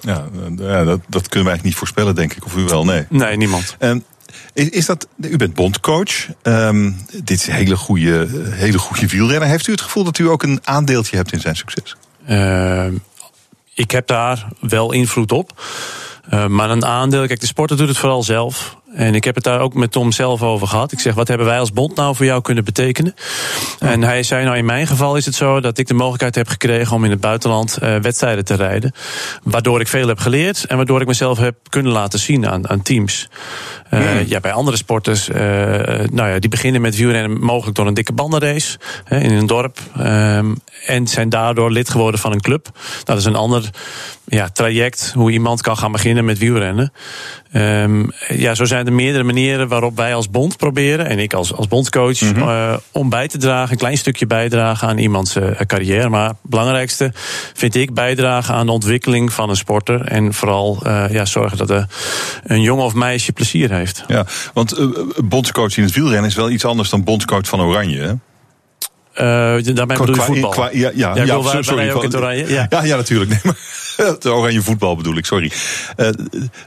Speaker 2: Ja, ja dat, dat kunnen wij eigenlijk niet voorspellen, denk ik. Of u wel, nee.
Speaker 11: Nee, niemand.
Speaker 2: Um, is, is, dat, u bent bondcoach. Um, dit is een hele goede, hele goede wielrenner. Heeft u het gevoel dat u ook een aandeeltje hebt in zijn succes?
Speaker 11: Ik heb daar wel invloed op. Uh, maar een aandeel, kijk, de sporter doet het vooral zelf. En ik heb het daar ook met Tom zelf over gehad. Ik zeg, wat hebben wij als bond nou voor jou kunnen betekenen? En hij zei, nou in mijn geval is het zo dat ik de mogelijkheid heb gekregen om in het buitenland uh, wedstrijden te rijden. Waardoor ik veel heb geleerd en waardoor ik mezelf heb kunnen laten zien aan, aan teams. Uh, ja, bij andere sporters, uh, nou ja, die beginnen met wielrennen mogelijk door een dikke bandenrace hè, in een dorp. Um, en zijn daardoor lid geworden van een club. Dat is een ander ja, traject hoe iemand kan gaan beginnen met wielrennen. Um, ja, zo zijn er meerdere manieren waarop wij als bond proberen, en ik als, als bondcoach, mm -hmm. uh, om bij te dragen, een klein stukje bijdragen aan iemands uh, carrière. Maar het belangrijkste vind ik bijdragen aan de ontwikkeling van een sporter. En vooral uh, ja, zorgen dat de, een jongen of meisje plezier heeft.
Speaker 2: Ja, want bondscoach in het wielrennen is wel iets anders dan bondscoach van Oranje. Hè?
Speaker 11: Daarmee bedoel je voetbal?
Speaker 2: Qua, ja, ja, ja,
Speaker 11: ja
Speaker 2: sorry, sorry
Speaker 11: ook in het oranje? Ja.
Speaker 2: ja, ja, natuurlijk. Nee, maar het oranje voetbal bedoel ik, sorry.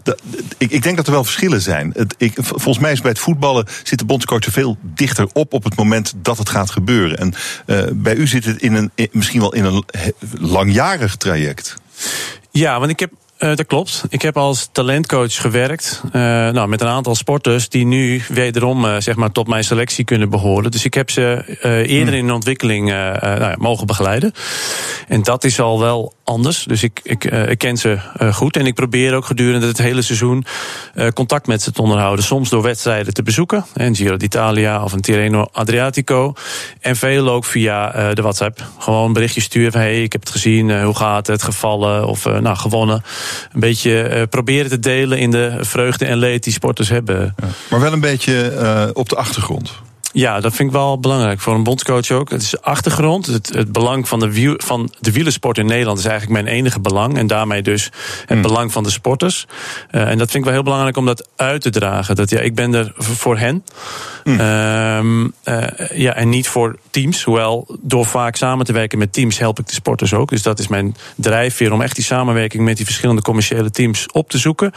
Speaker 2: De, ik, ik denk dat er wel verschillen zijn. Het, ik, volgens mij is bij het voetballen zit de bondscoach veel dichter op op het moment dat het gaat gebeuren. En uh, bij u zit het in een, misschien wel in een langjarig traject.
Speaker 11: Ja, want ik heb uh, dat klopt. Ik heb als talentcoach gewerkt uh, nou, met een aantal sporters die nu wederom uh, zeg maar tot mijn selectie kunnen behoren. Dus ik heb ze eerder in de ontwikkeling nou, mogen begeleiden. En dat is al wel anders. Dus ik, ik, ik ken ze goed. En ik probeer ook gedurende het hele seizoen contact met ze te onderhouden. Soms door wedstrijden te bezoeken. Een Giro d'Italia of een Tirreno Adriatico. En veel ook via de WhatsApp. Gewoon een berichtje sturen van hey, ik heb het gezien. hoe gaat het? Gevallen of nou, gewonnen een beetje uh, proberen te delen in de vreugde en leed die sporters hebben.
Speaker 2: Ja, maar wel een beetje uh, op de achtergrond.
Speaker 11: Ja, dat vind ik wel belangrijk voor een bondscoach ook. Het is achtergrond. Het, het belang van de, wiel, van de wielersport in Nederland is eigenlijk mijn enige belang. En daarmee dus het hmm. belang van de sporters. Uh, en dat vind ik wel heel belangrijk om dat uit te dragen. Dat ja, ik ben er voor hen. Uh, ja, en niet voor teams. Hoewel door vaak samen te werken met teams help ik de sporters ook. Dus dat is mijn drijfveer om echt die samenwerking met die verschillende commerciële teams op te zoeken.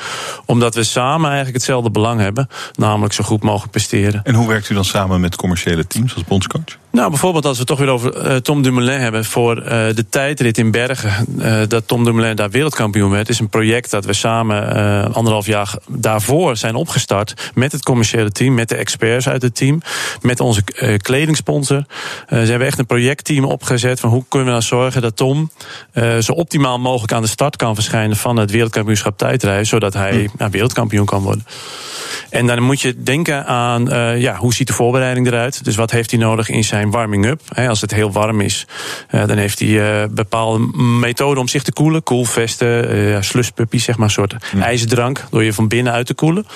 Speaker 11: Omdat we samen eigenlijk hetzelfde belang hebben. Namelijk zo goed mogelijk presteren.
Speaker 2: En hoe werkt u dan samen met commerciële teams als bondscoach?
Speaker 11: Nou, bijvoorbeeld als we het toch weer over uh, Tom Dumoulin hebben voor uh, de tijdrit in Bergen. Uh, dat Tom Dumoulin daar wereldkampioen werd. is een project dat we samen anderhalf jaar daarvoor zijn opgestart. Met het commerciële team, met de experts uit het team. Met onze kledingsponsor. ze hebben echt een projectteam opgezet van hoe kunnen we nou zorgen dat Tom zo optimaal mogelijk aan de start kan verschijnen van het wereldkampioenschap tijdrijden. Zodat hij nou, wereldkampioen kan worden. En dan moet je denken aan ja, hoe ziet de voorbereiding eruit. Dus wat heeft hij nodig in zijn warming-up. Als het heel warm is, dan heeft hij uh, bepaalde methoden om zich te koelen. Koelvesten, uh, slushpuppy, zeg maar, een soort mm. ijzerdrank. Door je van binnen uit te koelen.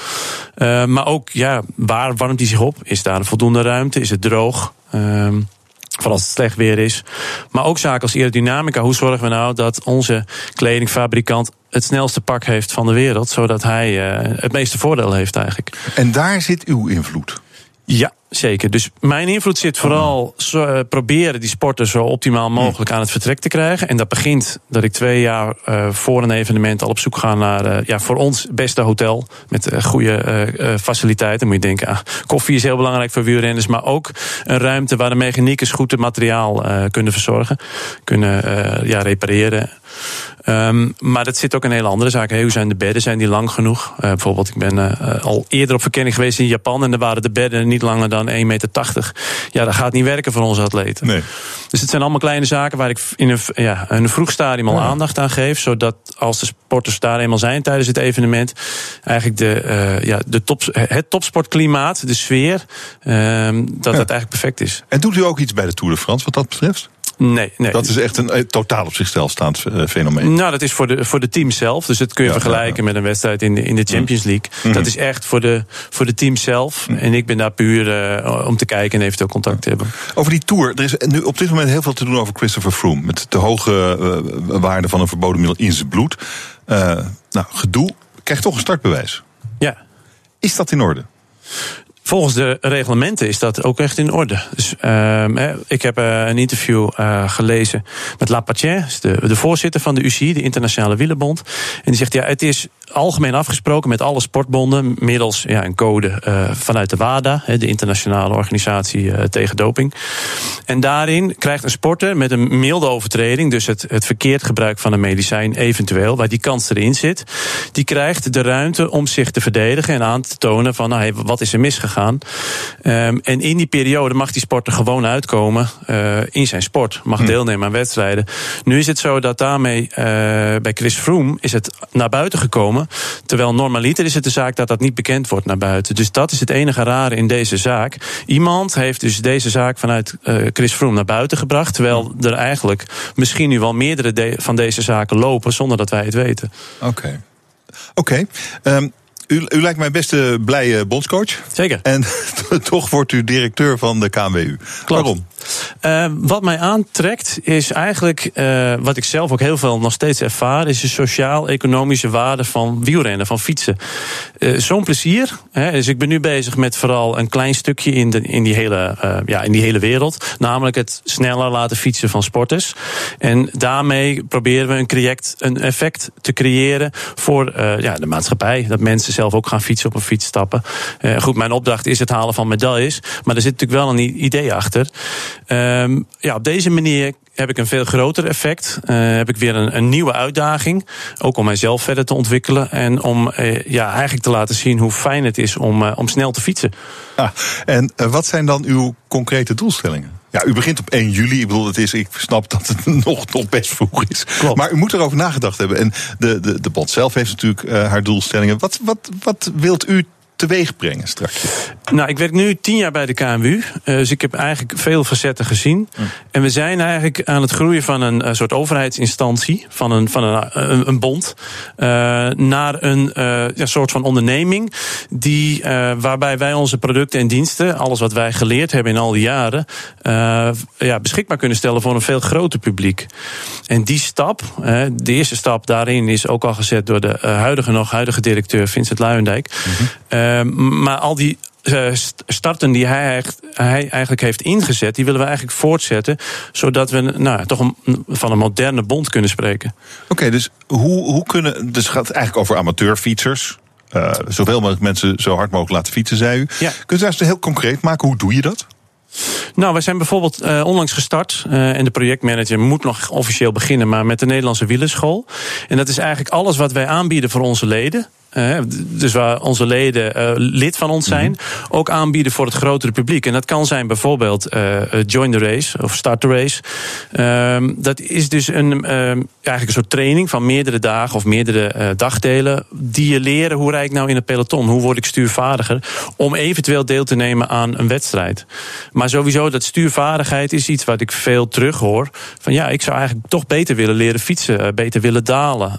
Speaker 11: Maar ook, ja, waar warmt hij zich op? Is daar voldoende ruimte? Is het droog? Um, Vooral als het slecht weer is. Maar ook zaken als aerodynamica. Hoe zorgen we nou dat onze kledingfabrikant het snelste pak heeft van de wereld, zodat hij uh, het meeste voordeel heeft eigenlijk.
Speaker 2: En daar zit uw invloed.
Speaker 11: Ja, zeker. Dus mijn invloed zit vooral zo, uh, proberen die sporten zo optimaal mogelijk aan het vertrek te krijgen. En dat begint dat ik twee jaar uh, voor een evenement al op zoek ga naar uh, ja, voor ons beste hotel. Met goede faciliteiten. Moet je denken, ah, koffie is heel belangrijk voor wielrenners. Maar ook een ruimte waar de mechaniekers goed het materiaal kunnen verzorgen. Kunnen ja, repareren. Um, maar dat zit ook in hele andere zaken. Hey, hoe zijn de bedden? Zijn die lang genoeg? Bijvoorbeeld, ik ben al eerder op verkenning geweest in Japan en daar waren de bedden niet langer dan 1,80 meter. Ja, dat gaat niet werken voor onze atleten.
Speaker 2: Nee.
Speaker 11: Dus het zijn allemaal kleine zaken waar ik in een, ja, een vroeg stadium al ja. aandacht aan geef. Zodat als de sporters daar eenmaal zijn tijdens het evenement, eigenlijk de, uh, ja, de top, het topsportklimaat, de sfeer, dat ja. dat eigenlijk perfect is.
Speaker 2: En doet u ook iets bij de Tour de France wat dat betreft?
Speaker 11: Nee, nee.
Speaker 2: Dat is echt een eh, totaal op zichzelf staand uh, fenomeen.
Speaker 11: Nou, dat is voor de, voor de teams zelf. Dus dat kun je ja, vergelijken ja, met een wedstrijd in de, in de Champions League. Mm -hmm. Dat is echt voor de, voor de teams zelf. Mm -hmm. En ik ben daar puur uh, om te kijken en eventueel contact te hebben.
Speaker 2: Over die tour. Er is nu op dit moment heel veel te doen over Christopher Froome. Met de hoge uh, waarde van een verboden middel in zijn bloed. nou, gedoe. Krijgt toch een startbewijs.
Speaker 11: Ja.
Speaker 2: Is dat in orde?
Speaker 11: Volgens de reglementen is dat ook echt in orde. Dus, ehm, ik heb eh, een interview uh, gelezen met Lapatien, de, de voorzitter van de UCI, de Internationale Wielerbond. En die zegt: ja, het is algemeen afgesproken met alle sportbonden middels ja, een code uh, vanuit de WADA, de internationale organisatie tegen doping. En daarin krijgt een sporter met een milde overtreding, dus het, het verkeerd gebruik van een medicijn eventueel, waar die kans erin zit, die krijgt de ruimte om zich te verdedigen en aan te tonen van nou, hey, wat is er misgegaan. Um, en in die periode mag die sporter gewoon uitkomen uh, in zijn sport, mag hm. deelnemen aan wedstrijden. Nu is het zo dat daarmee bij Chris Froome is het naar buiten gekomen Terwijl normaliter is het de zaak dat dat niet bekend wordt naar buiten. Dus dat is het enige rare in deze zaak. Iemand heeft dus deze zaak vanuit uh, Chris Froome naar buiten gebracht. Terwijl er eigenlijk misschien nu wel meerdere de van deze zaken lopen zonder dat wij het weten.
Speaker 2: Oké. Okay. Oké. Okay. Um, ehm, u, u, lijkt mij best een blije bondscoach.
Speaker 11: Zeker.
Speaker 2: En toch wordt u directeur van de KNWU.
Speaker 11: Klopt. Waarom? Uh, wat mij aantrekt is eigenlijk, uh, wat ik zelf ook heel veel nog steeds ervaar, is de sociaal-economische waarde van wielrennen, van fietsen. Uh, Zo'n plezier. Hè, dus ik ben nu bezig met vooral een klein stukje in, de, in, die hele, ja, in die hele wereld. Namelijk het sneller laten fietsen van sporters. En daarmee proberen we een, creëct, een effect te creëren voor ja, de maatschappij. Dat mensen zelf ook gaan fietsen, op een fiets stappen. goed, mijn opdracht is het halen van medailles. Maar er zit natuurlijk wel een idee achter. Um, ja, op deze manier heb ik een veel groter effect. Uh, heb ik weer een, een, nieuwe uitdaging. Ook om mijzelf verder te ontwikkelen. En om uh, ja, eigenlijk te laten zien hoe fijn het is om, om snel te fietsen.
Speaker 2: Ah, en wat zijn dan uw concrete doelstellingen? Ja, u begint op 1 juli. Ik bedoel, het is, ik snap dat het nog, nog best vroeg is. Klopt. Maar u moet erover nagedacht hebben. En de, de, de bond zelf heeft natuurlijk haar doelstellingen. Wat, wat, wat wilt u teweeg brengen straks?
Speaker 11: Nou, ik werk nu tien jaar bij de KMU. Eh, dus ik heb eigenlijk veel facetten gezien. En we zijn eigenlijk aan het groeien van een, soort overheidsinstantie, van een, van een, een, een bond, uh, naar een uh, ja, soort van onderneming. Die, waarbij wij onze producten en diensten, alles wat wij geleerd hebben in al die jaren, ja, beschikbaar kunnen stellen voor een veel groter publiek. En die stap, de eerste stap daarin, is ook al gezet door de huidige nog huidige directeur Vincent Luijendijk. Mhm. Ehm, maar al die uh, starten die hij, hij, eigenlijk heeft ingezet, die willen we eigenlijk voortzetten. Zodat we nou, toch een, van een moderne bond kunnen spreken.
Speaker 2: Oké, dus hoe, hoe kunnen. Dus het gaat eigenlijk over amateurfietsers. Uh, zoveel mogelijk mensen zo hard mogelijk laten fietsen, zei u. Ja. Kunt u eens heel concreet maken? Hoe doe je dat?
Speaker 11: Nou, wij zijn bijvoorbeeld uh, onlangs gestart. Uh, en de projectmanager moet nog officieel beginnen, maar met de Nederlandse wielerschool. En dat is eigenlijk alles wat wij aanbieden voor onze leden dus waar onze leden uh, lid van ons zijn, mhm. ook aanbieden voor het grotere publiek. En dat kan zijn bijvoorbeeld uh, Join the Race of Start the Race. Um, dat is dus een, um, eigenlijk een soort training van meerdere dagen of meerdere dagdelen. Die je leren hoe rijd ik nou in het peloton? Hoe word ik stuurvaardiger? Om eventueel deel te nemen aan een wedstrijd. Maar sowieso, dat stuurvaardigheid is iets wat ik veel terug hoor. Van ja, ik zou eigenlijk toch beter willen leren fietsen, beter willen dalen,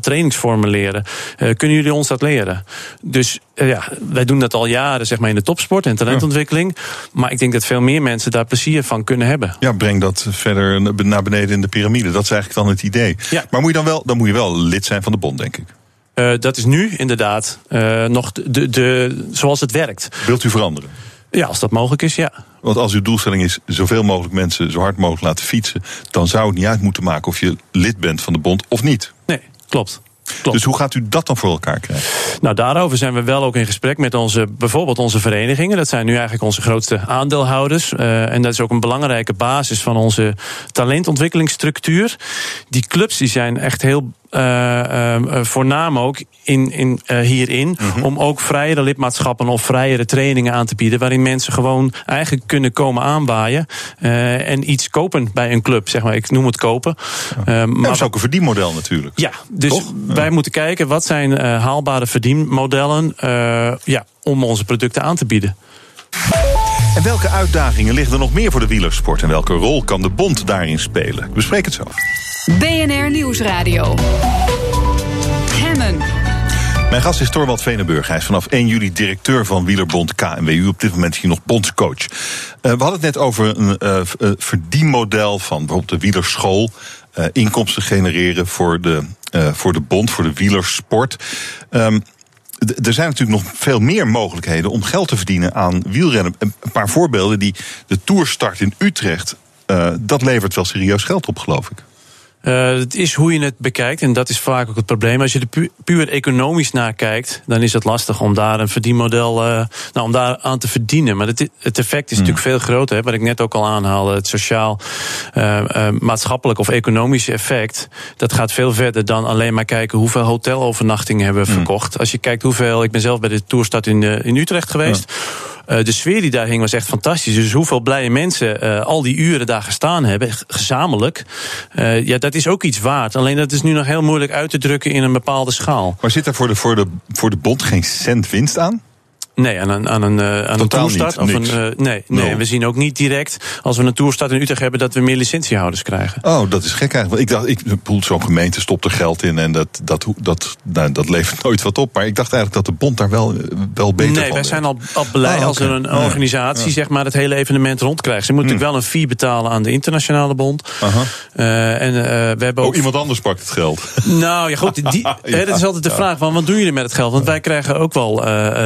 Speaker 11: trainingsvormen leren kunnen jullie ons dat leren? Dus eh, ja, wij doen dat al jaren zeg maar, in de topsport en talentontwikkeling. Maar ik denk dat veel meer mensen daar plezier van kunnen hebben.
Speaker 2: Ja, breng dat verder naar beneden in de piramide. Dat is eigenlijk dan het idee. Ja. Maar moet je dan, wel, dan moet je wel lid zijn van de bond, denk ik.
Speaker 11: Uh, dat is nu inderdaad uh, nog de, de, zoals het werkt.
Speaker 2: Wilt u veranderen?
Speaker 11: Ja, als dat mogelijk is, ja.
Speaker 2: Want als uw doelstelling is zoveel mogelijk mensen zo hard mogelijk laten fietsen, dan zou het niet uit moeten maken of je lid bent van de bond of niet.
Speaker 11: Nee, klopt.
Speaker 2: Dus hoe gaat u dat dan voor elkaar krijgen?
Speaker 11: Nou, daarover zijn we wel ook in gesprek met onze, bijvoorbeeld onze verenigingen. Dat zijn nu eigenlijk onze grootste aandeelhouders. Uh, en dat is ook een belangrijke basis van onze talentontwikkelingsstructuur. Die clubs die zijn echt heel voornaam ook in, in, uh, hierin. Mhm. Om ook vrijere lidmaatschappen of vrijere trainingen aan te bieden. Waarin mensen gewoon eigenlijk kunnen komen aanwaaien. en iets kopen bij een club. Zeg maar, ik noem het kopen.
Speaker 2: Ja. maar dat is ook een verdienmodel natuurlijk.
Speaker 11: Ja, dus wij moeten kijken wat zijn haalbare verdienmodellen. ja, om onze producten aan te bieden.
Speaker 2: En welke uitdagingen liggen er nog meer voor de wielersport? En welke rol kan de bond daarin spelen? Ik bespreek het zo.
Speaker 1: BNR Nieuwsradio. Hemmen.
Speaker 2: Mijn gast is Torwald Venenburg. Hij is vanaf 1 juli directeur van Wielerbond KNWU. Op dit moment is hij nog bondscoach. Uh, we hadden het net over een uh, verdienmodel van bijvoorbeeld de wielerschool. Uh, inkomsten genereren voor de, voor de bond, voor de wielersport. Um, d- er zijn natuurlijk nog veel meer mogelijkheden om geld te verdienen aan wielrennen. Een paar voorbeelden die de Tourstart in Utrecht. eh, dat levert wel serieus geld op, geloof ik.
Speaker 11: Eh, het is hoe je het bekijkt en dat is vaak ook het probleem. Als je er pu puur economisch naar kijkt, dan is het lastig om daar een verdienmodel eh, nou, om daar aan te verdienen. Maar het, het effect is natuurlijk veel groter. Hè, wat ik net ook al aanhaalde. Het sociaal, eh, maatschappelijk of economische effect. Dat gaat veel verder dan alleen maar kijken hoeveel hotelovernachtingen hebben we verkocht. Als je kijkt hoeveel. Ik ben zelf bij de Tourstad in, in Utrecht geweest. Eh, de sfeer die daar hing was echt fantastisch. Dus hoeveel blije mensen eh, al die uren daar gestaan hebben, gezamenlijk. eh, ja, dat is ook iets waard. Alleen dat is nu nog heel moeilijk uit te drukken in een bepaalde schaal.
Speaker 2: Maar zit er voor de, voor de, voor de bond geen cent winst aan?
Speaker 11: Nee, aan een, aan een, eh, aan een toerstart.
Speaker 2: niet,
Speaker 11: Of een, eh, nee, nee, we zien ook niet direct als we een toerstart in Utrecht hebben dat we meer licentiehouders krijgen.
Speaker 2: Oh, dat is gek eigenlijk. Want ik dacht, ik zo'n gemeente stopt er geld in en dat, dat, dat, nou, dat levert nooit wat op. Maar ik dacht eigenlijk dat de bond daar wel, wel beter
Speaker 11: Nee,
Speaker 2: van
Speaker 11: wij zijn al, al blij
Speaker 2: Oh,
Speaker 11: als er een
Speaker 2: Ja.
Speaker 11: organisatie
Speaker 2: Ja.
Speaker 11: zeg maar, het hele evenement rondkrijgt. Ze moeten natuurlijk wel een fee betalen aan de internationale bond. Eh, en we hebben ook
Speaker 2: Oh, iemand anders pakt het geld.
Speaker 11: Nou ja, goed. Die, hè, dat is altijd de vraag: van, wat doen jullie met het geld? Want wij krijgen ook wel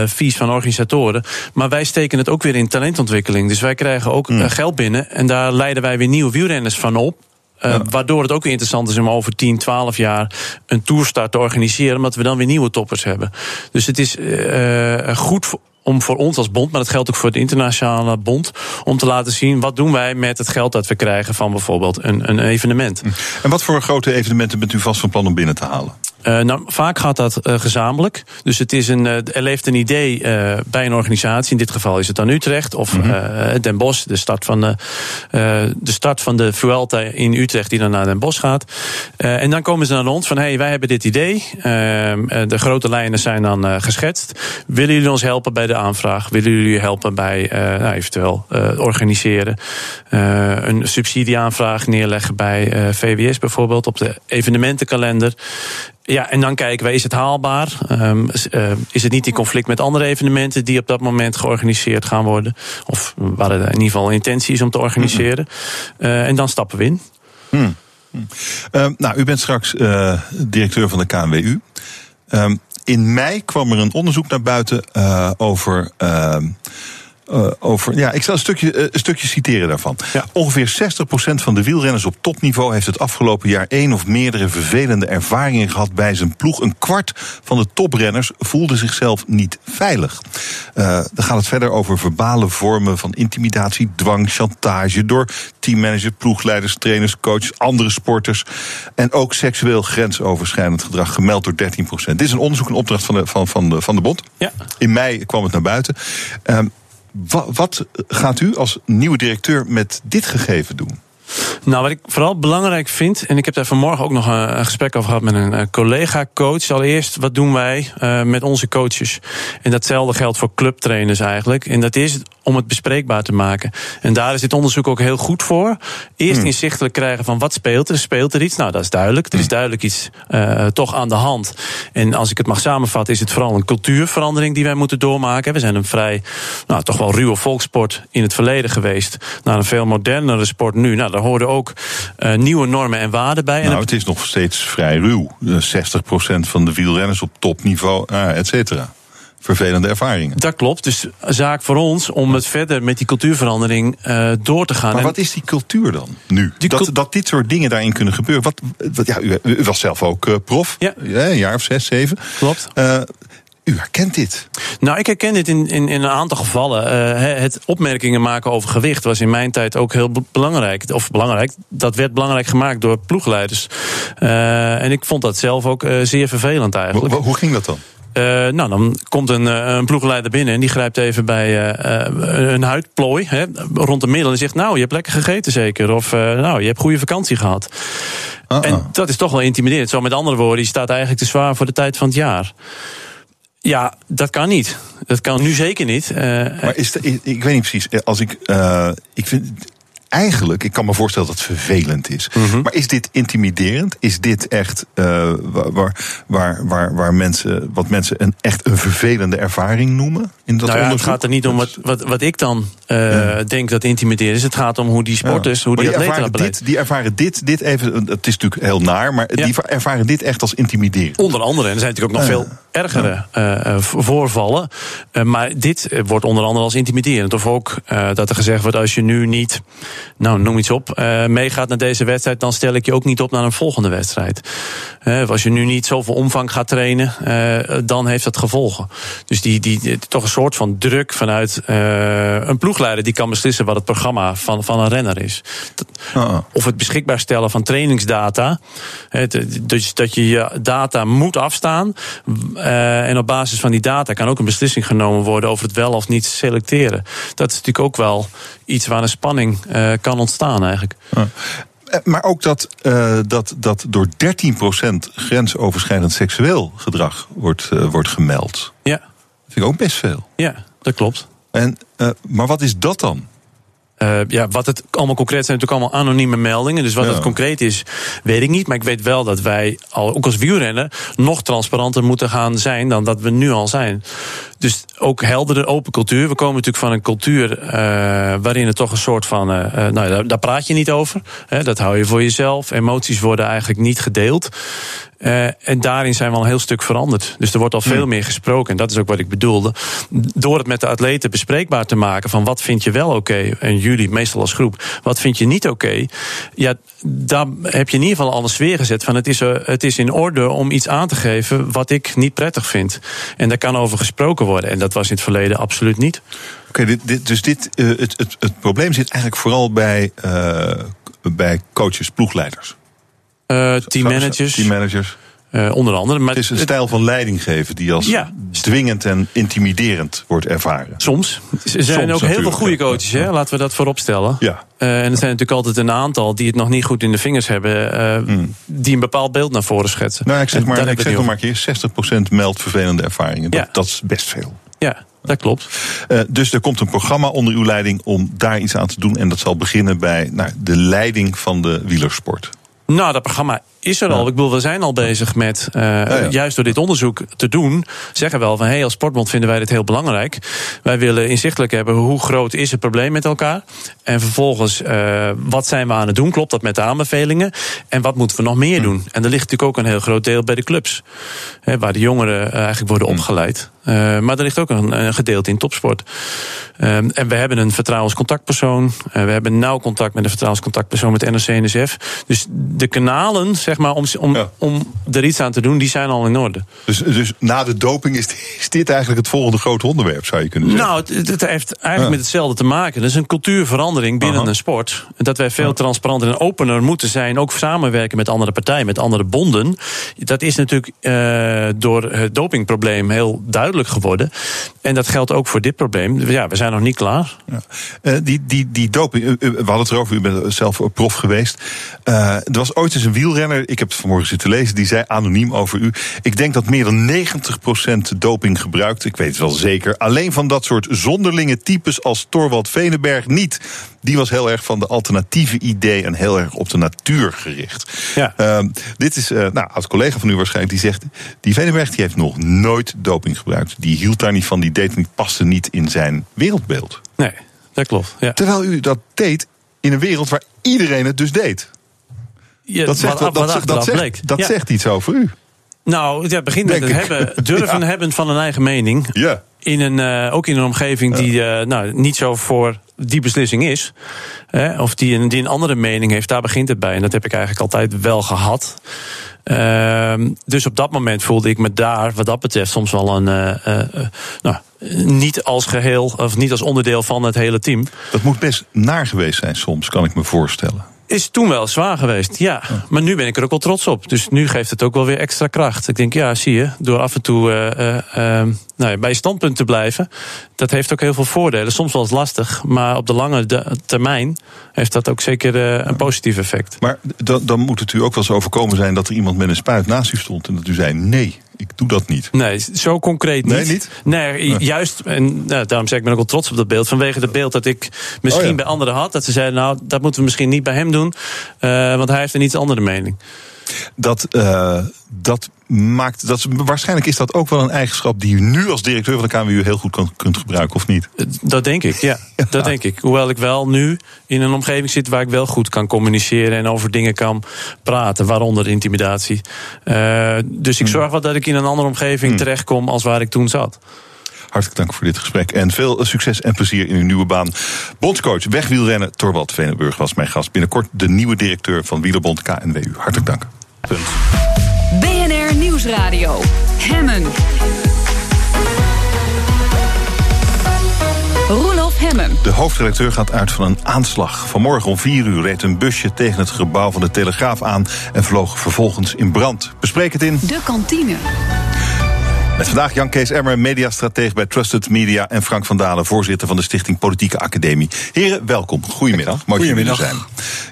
Speaker 11: fees van organisatoren. Maar wij steken het ook weer in talentontwikkeling. Dus wij krijgen ook
Speaker 2: Hmm.
Speaker 11: eh, geld binnen. En daar leiden wij weer nieuwe wielrenners van op. Eh, Waardoor het ook weer interessant is om over 10, 12 jaar een toerstart te organiseren. Omdat we dan weer nieuwe toppers hebben. Dus het is eh, goed voor om voor ons als bond, maar dat geldt ook voor de internationale bond, om te laten zien wat doen wij met het geld dat we krijgen van bijvoorbeeld een, een evenement.
Speaker 2: En wat voor grote evenementen bent u vast van plan om binnen te halen?
Speaker 11: Eh, nou, vaak gaat dat eh, gezamenlijk. Dus het is een, eh, er leeft een idee bij een organisatie. In dit geval is het dan Utrecht of eh, Den Bosch. De start van de, de start van de Vuelta in Utrecht die dan naar Den Bosch gaat. En dan komen ze naar ons van, hey, wij hebben dit idee. Eh, eh, de grote lijnen zijn dan geschetst. Willen jullie ons helpen bij de aanvraag? Willen jullie helpen bij eh, nou, eventueel eh, organiseren? Eh, een subsidieaanvraag neerleggen bij VWS bijvoorbeeld op de evenementenkalender. Ja, en dan kijken wij, is het haalbaar? Ehm, is, het niet in conflict met andere evenementen die op dat moment georganiseerd gaan worden? Of waar het in ieder geval intentie is om te organiseren. En dan stappen we in.
Speaker 2: Ehm, nou, u bent straks directeur van de KNWU. Ehm, in mei kwam er een onderzoek naar buiten eh, over. ehm, eh, over, ja, ik zal een stukje, eh, een stukje citeren daarvan. Ongeveer 60% van de wielrenners op topniveau heeft het afgelopen jaar één of meerdere vervelende ervaringen gehad bij zijn ploeg. Een kwart van de toprenners voelde zichzelf niet veilig. Eh, dan gaat het verder over verbale vormen van intimidatie, dwang, chantage door teammanager, ploegleiders, trainers, coaches, andere sporters. En ook seksueel grensoverschrijdend gedrag gemeld door 13%. Dit is een onderzoek, een opdracht van de, van, van de, van de bond.
Speaker 11: Ja.
Speaker 2: In mei kwam het naar buiten. Ehm, wa- wat gaat u als nieuwe directeur met dit gegeven doen?
Speaker 11: Nou, wat ik vooral belangrijk vind, en ik heb daar vanmorgen ook nog een, een gesprek over gehad met een eh, collega-coach. Allereerst, wat doen wij eh, met onze coaches? En datzelfde geldt voor clubtrainers eigenlijk. En dat is om het bespreekbaar te maken. En daar is dit onderzoek ook heel goed voor. Eerst
Speaker 2: Hmm.
Speaker 11: inzichtelijk krijgen van wat speelt er? Speelt er iets? Nou, dat is duidelijk.
Speaker 2: Hmm.
Speaker 11: Er is duidelijk iets eh, toch aan de hand. En als ik het mag samenvatten, is het vooral een cultuurverandering die wij moeten doormaken. We zijn een vrij, nou, toch wel ruwe volkssport in het verleden geweest. Naar een veel modernere sport nu. Nou, daar horen ook eh, nieuwe normen en waarden bij. En
Speaker 2: Nou, het is nog steeds vrij ruw. Eh, 60% van de wielrenners op topniveau, ah, et cetera. Vervelende ervaringen.
Speaker 11: Dat klopt. Dus zaak voor ons om het verder met die cultuurverandering eh, door te gaan.
Speaker 2: Maar
Speaker 11: En-
Speaker 2: wat is die cultuur dan nu? Dat, dat dit soort dingen daarin kunnen gebeuren. Wat, wat, ja, u, u was zelf ook eh, prof.
Speaker 11: Ja.
Speaker 2: een jaar of zes, zeven.
Speaker 11: Klopt.
Speaker 2: Eh, u herkent dit.
Speaker 11: Nou, ik herken dit in, in, in een aantal gevallen. Eh, het opmerkingen maken over gewicht was in mijn tijd ook heel be- belangrijk. Of belangrijk, dat werd belangrijk gemaakt door ploegleiders. Eh, en ik vond dat zelf ook eh, zeer vervelend eigenlijk.
Speaker 2: Hoe, hoe ging dat dan?
Speaker 11: Nou, dan komt een, een ploegleider binnen en die grijpt even bij een huidplooi hè, rond de middel en zegt: Nou, je hebt lekker gegeten zeker. Of nou, je hebt goede vakantie gehad. En dat is toch wel intimiderend. Zo met andere woorden, je staat eigenlijk te zwaar voor de tijd van het jaar. Ja, dat kan niet. Dat kan nu zeker niet. Eh,
Speaker 2: Maar is de, ik, weet niet precies. eh, Als ik, eh, ik vind, eigenlijk, ik kan me voorstellen dat het vervelend is.
Speaker 11: Mhm.
Speaker 2: Maar is dit intimiderend? Is dit echt uh, waar, waar, waar, waar mensen, wat mensen een, echt een vervelende ervaring noemen? In dat
Speaker 11: nou ja, het gaat er niet om wat, wat, wat ik dan uh, ja. denk dat intimiderend is. Het gaat om hoe die sporters, ja. hoe die,
Speaker 2: die
Speaker 11: atleten
Speaker 2: ervaren dit, Die ervaren dit, dit even, het is natuurlijk heel naar, maar die ervaren dit echt als intimiderend.
Speaker 11: Onder andere, en er zijn natuurlijk ook nog veel ergere uh, voorvallen. Maar dit wordt onder andere als intimiderend. Of ook dat er gezegd wordt: als je nu niet, nou noem iets op, meegaat naar deze wedstrijd, dan stel ik je ook niet op naar een volgende wedstrijd. Als je nu niet zoveel omvang gaat trainen, dan heeft dat gevolgen. Dus die, die, toch een soort van druk vanuit een ploegleider die kan beslissen wat het programma van, van een renner is.
Speaker 2: Uh-uh.
Speaker 11: Of het beschikbaar stellen van trainingsdata. Dus dat je je data moet afstaan. Uh, en op basis van die data kan ook een beslissing genomen worden over het wel of niet selecteren. Dat is natuurlijk ook wel iets waar een spanning kan ontstaan eigenlijk.
Speaker 2: Ja. Maar ook dat, uh, dat, dat door 13% grensoverschrijdend seksueel gedrag wordt, wordt gemeld.
Speaker 11: Ja.
Speaker 2: Dat vind ik ook best veel.
Speaker 11: Ja, dat klopt.
Speaker 2: En, maar wat is dat dan?
Speaker 11: Uh, ja, wat het allemaal concreet zijn natuurlijk allemaal anonieme meldingen. Dus wat
Speaker 2: Ja.
Speaker 11: het concreet is, weet ik niet. Maar ik weet wel dat wij, al, ook als wielrenner, nog transparanter moeten gaan zijn dan dat we nu al zijn. Dus ook heldere open cultuur. We komen natuurlijk van een cultuur uh, waarin het toch een soort van. Uh, nou, daar, daar, praat je niet over. Hè, dat hou je voor jezelf. Emoties worden eigenlijk niet gedeeld. Uh, en daarin zijn we al een heel stuk veranderd. Dus er wordt al veel
Speaker 2: Hmm.
Speaker 11: meer gesproken. En dat is ook wat ik bedoelde. Door het met de atleten bespreekbaar te maken van wat vind je wel oké. Okay, en jullie, meestal als groep, wat vind je niet oké. Okay, ja, daar heb je in ieder geval al een sfeer gezet van het is, het is in orde om iets aan te geven wat ik niet prettig vind. En daar kan over gesproken worden. En dat was in het verleden absoluut niet.
Speaker 2: Oké, okay, dit, dit, dus dit, uh, het, het, het probleem zit eigenlijk vooral bij, uh, bij coaches, ploegleiders.
Speaker 11: Uh, teammanagers.
Speaker 2: Teammanagers.
Speaker 11: Uh, onder andere. Maar
Speaker 2: het is een stijl van leiding geven die als
Speaker 11: ja.
Speaker 2: dwingend en intimiderend wordt ervaren.
Speaker 11: Soms. Er zijn
Speaker 2: Soms
Speaker 11: ook heel veel goede coaches, hè? laten we dat voorop stellen.
Speaker 2: Ja.
Speaker 11: Uh, en er zijn natuurlijk altijd een aantal die het nog niet goed in de vingers hebben, uh, mm. die een bepaald beeld naar voren schetsen.
Speaker 2: Nou, ik zeg maar, ik zeg nog maar een keer: 60% meldt vervelende ervaringen. Dat,
Speaker 11: ja.
Speaker 2: dat is best veel.
Speaker 11: Ja, dat klopt.
Speaker 2: Uh, dus er komt een programma onder uw leiding om daar iets aan te doen. En dat zal beginnen bij nou, de leiding van de wielersport.
Speaker 11: Nou, dat programma is er al. Ja. Ik bedoel, we zijn al bezig met, uh, ja, ja. juist door dit onderzoek te doen, zeggen we wel van hé, hey, als Sportbond vinden wij dit heel belangrijk. Wij willen inzichtelijk hebben hoe groot is het probleem met elkaar. En vervolgens, uh, wat zijn we aan het doen? Klopt dat met de aanbevelingen? En wat moeten we nog meer doen? En er ligt natuurlijk ook een heel groot deel bij de clubs, hè, waar de jongeren eigenlijk worden opgeleid. Uh, maar er ligt ook een, een gedeelte in topsport. Um, en we hebben een vertrouwenscontactpersoon. Uh, we hebben nauw contact met een vertrouwenscontactpersoon met NRC-NSF. Dus de kanalen, zeg maar, om, om, ja. om er iets aan te doen, die zijn al in orde.
Speaker 2: Dus, dus na de doping is, is dit eigenlijk het volgende grote onderwerp, zou je kunnen zeggen?
Speaker 11: Nou, het, het heeft eigenlijk ja. met hetzelfde te maken. Dat is een cultuurverandering binnen Aha. een sport. Dat wij veel transparanter en opener moeten zijn. Ook samenwerken met andere partijen, met andere bonden. Dat is natuurlijk uh, door het dopingprobleem heel duidelijk geworden. En dat geldt ook voor dit probleem. Ja, we zijn nog niet klaar.
Speaker 2: Ja. Uh, die, die, die doping, uh, we hadden het erover, u bent zelf prof geweest. Uh, er was ooit eens een wielrenner, ik heb het vanmorgen zitten lezen, die zei anoniem over u. Ik denk dat meer dan 90% doping gebruikt. Ik weet het wel zeker. Alleen van dat soort zonderlinge types als Torwald Venenberg niet. Die was heel erg van de alternatieve idee en heel erg op de natuur gericht.
Speaker 11: Ja.
Speaker 2: Uh, dit is, uh, nou, als collega van u waarschijnlijk, die zegt... die Venenberg die heeft nog nooit doping gebruikt. Die hield daar niet van, die deed niet, paste niet in zijn wereldbeeld.
Speaker 11: Nee, dat klopt. Ja.
Speaker 2: Terwijl u dat deed in een wereld waar iedereen het dus deed. Dat zegt,
Speaker 11: wat,
Speaker 2: dat,
Speaker 11: wat
Speaker 2: dat, zegt, dat
Speaker 11: ja.
Speaker 2: zegt iets over u.
Speaker 11: Nou, het begint met het hebben, durven ja. hebben van een eigen mening.
Speaker 2: Ja.
Speaker 11: In een, uh, ook in een omgeving die uh, nou, niet zo voor die beslissing is. Hè, of die een, die een andere mening heeft, daar begint het bij. En dat heb ik eigenlijk altijd wel gehad. Uh, dus op dat moment voelde ik me daar, wat dat betreft, soms wel een. Uh, nou, niet als geheel, of niet als onderdeel van het hele team.
Speaker 2: Dat moet best naar geweest zijn soms, kan ik me voorstellen.
Speaker 11: Is toen wel zwaar geweest, ja. Maar nu ben ik er ook wel trots op. Dus nu geeft het ook wel weer extra kracht. Ik denk, ja, zie je, door af en toe uh, uh, nou ja, bij je standpunt te blijven. Dat heeft ook heel veel voordelen. Soms wel eens lastig, maar op de lange termijn heeft dat ook zeker een positief effect.
Speaker 2: Maar dan, dan moet het u ook wel eens overkomen zijn dat er iemand met een spuit naast u stond en dat u zei: nee, ik doe dat niet.
Speaker 11: Nee, zo concreet niet.
Speaker 2: Nee, niet?
Speaker 11: Nee, juist, en nou, daarom zeg ik, ben ik wel trots op dat beeld. Vanwege het beeld dat ik misschien
Speaker 2: Oh ja.
Speaker 11: bij anderen had. Dat ze zeiden, nou, dat moeten we misschien niet bij hem doen. eh, want hij heeft een iets andere mening.
Speaker 2: Dat, eh, dat maakt. Dat, waarschijnlijk is dat ook wel een eigenschap die u nu als directeur van de KMU heel goed kan, kunt gebruiken, of niet?
Speaker 11: Dat denk ik, ja. Dat denk ik. Hoewel ik wel nu in een omgeving zit waar ik wel goed kan communiceren en over dingen kan praten, waaronder intimidatie. Eh, dus
Speaker 2: Hmm.
Speaker 11: ik zorg wel dat ik in een andere omgeving terechtkom als waar ik toen zat.
Speaker 2: Hartelijk dank voor dit gesprek en veel succes en plezier in uw nieuwe baan. Bondscoach wegwielrennen Torwald Venenburg was mijn gast. Binnenkort de nieuwe directeur van Wielerbond KNWU. Hartelijk dank.
Speaker 1: BNR Nieuwsradio. Hemmen. Roelof Hemmen.
Speaker 2: De hoofdredacteur gaat uit van een aanslag. Vanmorgen om 4 uur reed een busje tegen het gebouw van de Telegraaf aan en vloog vervolgens in brand. Bespreek het in.
Speaker 1: De kantine.
Speaker 2: Met vandaag Jan Kees Emmer, mediastrateeg bij Trusted Media... en Frank van Dalen, voorzitter van de Stichting Politieke Academie. Heren, welkom. Goedemiddag. Mooi er zijn.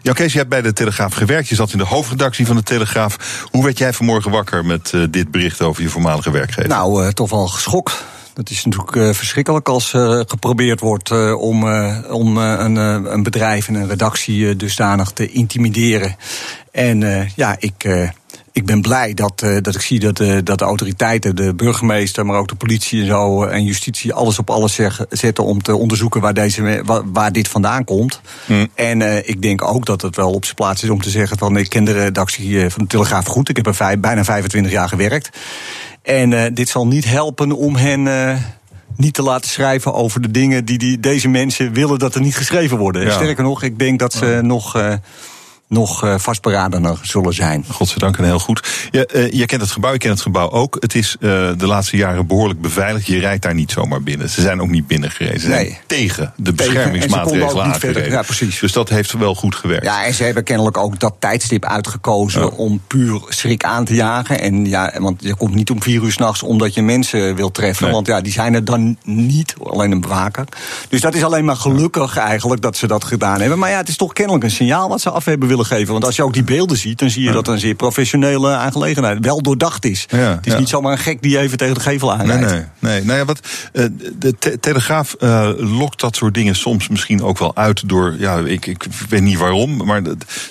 Speaker 2: Jan Kees, je hebt bij de Telegraaf gewerkt. Je zat in de hoofdredactie van de Telegraaf. Hoe werd jij vanmorgen wakker met eh, dit bericht over je voormalige werkgever?
Speaker 12: Nou, eh, toch wel geschokt. Dat is natuurlijk eh, verschrikkelijk als eh, geprobeerd wordt om, om een, een bedrijf en een redactie dusdanig te intimideren. En ja, ik, ik ben blij dat, eh, dat ik zie dat, eh, dat de autoriteiten, de burgemeester, maar ook de politie en zo eh, en justitie alles op alles zeg- zetten om te onderzoeken waar, deze, waar, waar dit vandaan komt. En eh, ik denk ook dat het wel op zijn plaats is om te zeggen van ik ken de redactie van de Telegraaf goed. Ik heb er vijf, bijna 25 jaar gewerkt. En dit zal niet helpen om hen niet te laten schrijven over de dingen die, die deze mensen willen dat er niet geschreven worden.
Speaker 2: Ja.
Speaker 12: Sterker nog, ik denk dat ze nog, nog eh, vastberadener zullen zijn.
Speaker 2: Godzijdank en heel goed. Je, eh, je kent het gebouw, je kent het gebouw ook. Het is eh, de laatste jaren behoorlijk beveiligd. Je rijdt daar niet zomaar binnen. Ze zijn ook niet binnengereden. Ze zijn
Speaker 12: Nee.
Speaker 2: tegen de beschermingsmaatregelen aangereden.
Speaker 12: Ja, precies.
Speaker 2: Dus dat heeft wel goed gewerkt.
Speaker 12: Ja, en ze hebben kennelijk ook dat tijdstip uitgekozen om puur schrik aan te jagen. En ja, want je komt niet om vier uur s'nachts omdat je mensen wil treffen.
Speaker 2: Nee.
Speaker 12: Want ja, die zijn er dan niet, alleen een bewaker. Dus dat is alleen maar gelukkig eigenlijk dat ze dat gedaan hebben. Maar ja, het is toch kennelijk een signaal wat ze af hebben willen geven. Want als je ook die beelden ziet, dan zie je dat een zeer professionele aangelegenheid wel doordacht is.
Speaker 2: Ja,
Speaker 12: het is
Speaker 2: ja.
Speaker 12: niet zomaar een gek die even tegen de gevel
Speaker 2: Nee,
Speaker 12: aanrijdt.
Speaker 2: nee, nee. Nou ja, wat, eh, de te- Telegraaf eh, lokt dat soort dingen soms misschien ook wel uit door, ja, ik, ik weet niet waarom, maar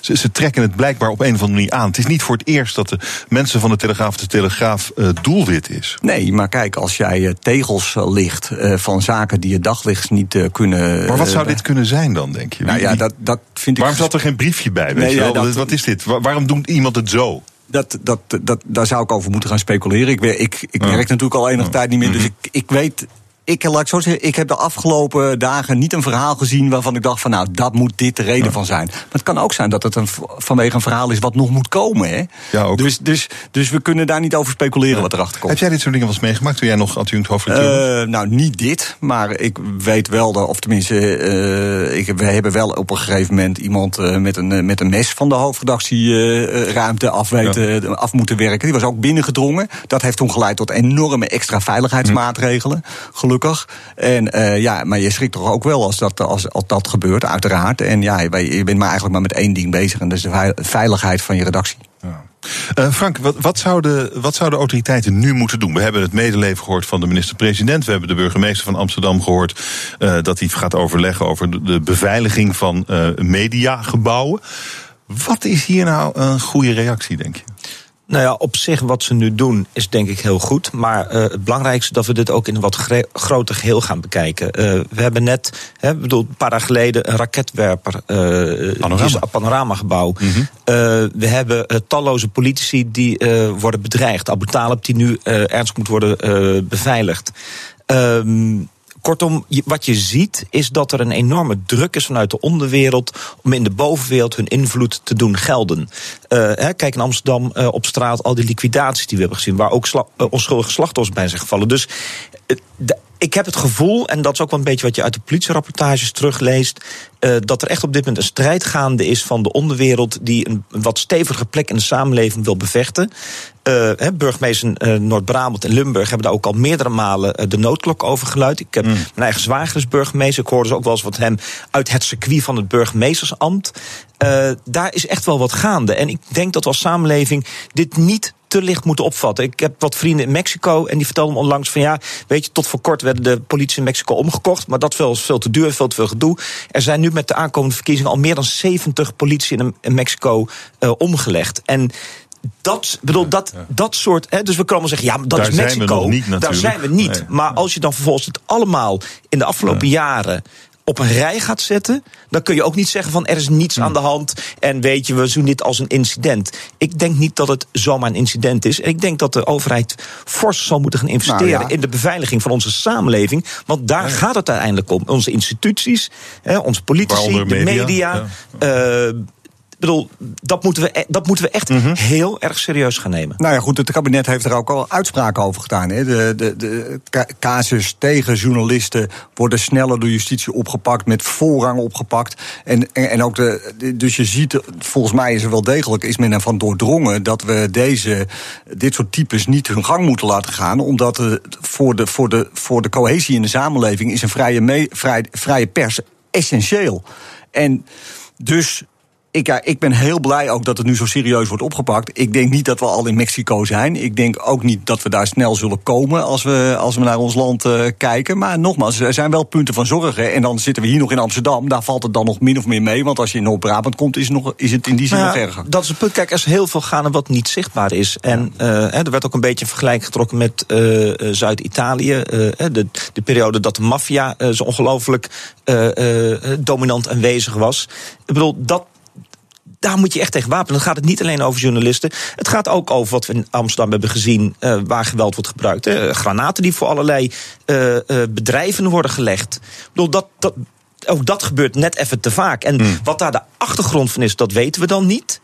Speaker 2: ze, ze trekken het blijkbaar op een of andere manier aan. Het is niet voor het eerst dat de mensen van de Telegraaf de Telegraaf eh, doelwit is.
Speaker 12: Nee, maar kijk, als jij tegels eh, van zaken die het daglicht niet kunnen.
Speaker 2: Maar wat zou dit kunnen zijn dan, denk je?
Speaker 12: Nou ja, dat, dat vind ik.
Speaker 2: waarom zat er geen briefje bij?
Speaker 12: Nee, ja, dat-
Speaker 2: wat is dit? Wa- waarom doet iemand het zo?
Speaker 12: Dat, dat, dat, daar zou ik over moeten gaan speculeren. Ik, ik, ik
Speaker 2: Ja.
Speaker 12: werk natuurlijk al enige tijd niet meer, dus ik, ik weet. Ik, laat ik zo zeggen, ik heb de afgelopen dagen niet een verhaal gezien waarvan ik dacht van nou, dat moet dit de reden van zijn. Maar het kan ook zijn dat het een, vanwege een verhaal is wat nog moet komen. Hè?
Speaker 2: Ja, ook.
Speaker 12: Dus, dus, dus we kunnen daar niet over speculeren wat erachter komt.
Speaker 2: Heb jij dit soort dingen wel eens meegemaakt toen jij nog adjunct hoofdredacteur was?
Speaker 12: Eh, nou, niet dit, maar ik weet wel, dat, of tenminste, eh, ik, we hebben wel op een gegeven moment iemand eh, met, een, met een mes van de hoofdredactieruimte ruimte af, weten, af moeten werken. Die was ook binnengedrongen. Dat heeft toen geleid tot enorme extra veiligheidsmaatregelen, gelukkig. En eh, ja, maar je schrikt toch ook wel als dat, als, als dat gebeurt, uiteraard. En ja, je, bent maar eigenlijk maar met één ding bezig, en dat is de vei- veiligheid van je redactie.
Speaker 2: Eh, Frank, wat, wat, zouden, wat zouden autoriteiten nu moeten doen? We hebben het medeleven gehoord van de minister-president. We hebben de burgemeester van Amsterdam gehoord eh, dat hij gaat overleggen over de, de beveiliging van mediagebouwen. Wat is hier nou een goede reactie, denk je?
Speaker 13: Nou ja, op zich wat ze nu doen is denk ik heel goed. Maar eh, het belangrijkste dat we dit ook in een wat groter geheel gaan bekijken. Eh, we hebben net, hè, bedoel, een paar jaar geleden een raketwerper. eh
Speaker 2: Panorama.
Speaker 13: Panoramagebouw.
Speaker 2: Mhm.
Speaker 13: We hebben talloze politici die worden bedreigd. Abu Talib die nu ernstig moet worden beveiligd. Ehm, Kortom, wat je ziet is dat er een enorme druk is vanuit de onderwereld om in de bovenwereld hun invloed te doen gelden. Eh, hè, kijk in Amsterdam eh, op straat, al die liquidaties die we hebben gezien, waar ook sla- eh, onschuldige slachtoffers bij zijn gevallen. Dus de- ik heb het gevoel, en dat is ook wel een beetje wat je uit de politierapportages terugleest, eh, dat er echt op dit moment een strijd gaande is van de onderwereld die een, een wat stevige plek in de samenleving wil bevechten. Eh, hè, burgemeester eh, Noord-Brabant en Limburg hebben daar ook al meerdere malen eh, de noodklok over geluid. Ik heb mijn eigen zwager is burgemeester. Ik hoorde dus ook wel eens wat hem uit het circuit van het burgemeestersambt. Eh, daar is echt wel wat gaande. En ik denk dat we als samenleving dit niet te licht moeten opvatten. Ik heb wat vrienden in Mexico en die vertelden me onlangs van ja, weet je, tot voor kort werden de politie in Mexico omgekocht, maar dat was veel te duur, veel te veel gedoe. Er zijn nu met de aankomende verkiezingen al meer dan 70 politie in, Mexico uh, omgelegd. En dat, bedoel, dat, dat soort. Hè, dus we kunnen zeggen, ja, dat
Speaker 2: Daar
Speaker 13: is
Speaker 2: zijn we
Speaker 13: Mexico.
Speaker 2: niet,
Speaker 13: Daar zijn we niet.
Speaker 2: Nee.
Speaker 13: Maar als je dan vervolgens het allemaal in de afgelopen jaren op een rij gaat zetten, dan kun je ook niet zeggen van er is niets aan de hand en weet je, we zien dit als een incident. Ik denk niet dat het zomaar een incident is. En ik denk dat de overheid fors zal moeten gaan investeren
Speaker 12: Nou ja.
Speaker 13: in de beveiliging van onze samenleving. Want daar gaat het uiteindelijk om. Onze instituties, hè, onze politici, de
Speaker 2: media,
Speaker 13: eh, bedoel, dat moeten we, e- dat moeten we echt heel erg serieus gaan nemen.
Speaker 12: Nou ja, goed, het kabinet heeft er ook al uitspraken over gedaan. Hè. De, de, de ca- casus tegen journalisten worden sneller door justitie opgepakt, met voorrang opgepakt. En, en, en ook de, dus je ziet, volgens mij is er wel degelijk, is men ervan doordrongen dat we deze, dit soort types niet hun gang moeten laten gaan. Omdat voor, de, voor, de, voor de cohesie in de samenleving is een vrije, me, vrij, vrije pers essentieel. En dus ik, ja, ik ben heel blij ook dat het nu zo serieus wordt opgepakt. Ik denk niet dat we al in Mexico zijn. Ik denk ook niet dat we daar snel zullen komen als we, als we naar ons land eh, kijken. Maar nogmaals, er zijn wel punten van zorgen. En dan zitten we hier nog in Amsterdam. Daar valt het dan nog min of meer mee. Want als je in Noord-Brabant komt, is, het nog, is het in die zin
Speaker 13: Nou
Speaker 12: nog erger.
Speaker 13: Dat is het punt. Kijk, er is heel veel gaande wat niet zichtbaar is. En eh, er werd ook een beetje een vergelijking getrokken met eh, Zuid-Italië. De, de periode dat de maffia zo ongelooflijk dominant aanwezig was. Ik bedoel, dat. Daar moet je echt tegen wapenen. Dan gaat het niet alleen over journalisten. Het gaat ook over wat we in Amsterdam hebben gezien. eh, waar geweld wordt gebruikt. Hè. Granaten die voor allerlei eh, eh, bedrijven worden gelegd. Ik bedoel, dat, dat, ook dat gebeurt net even te vaak. En wat daar de achtergrond van is, dat weten we dan niet.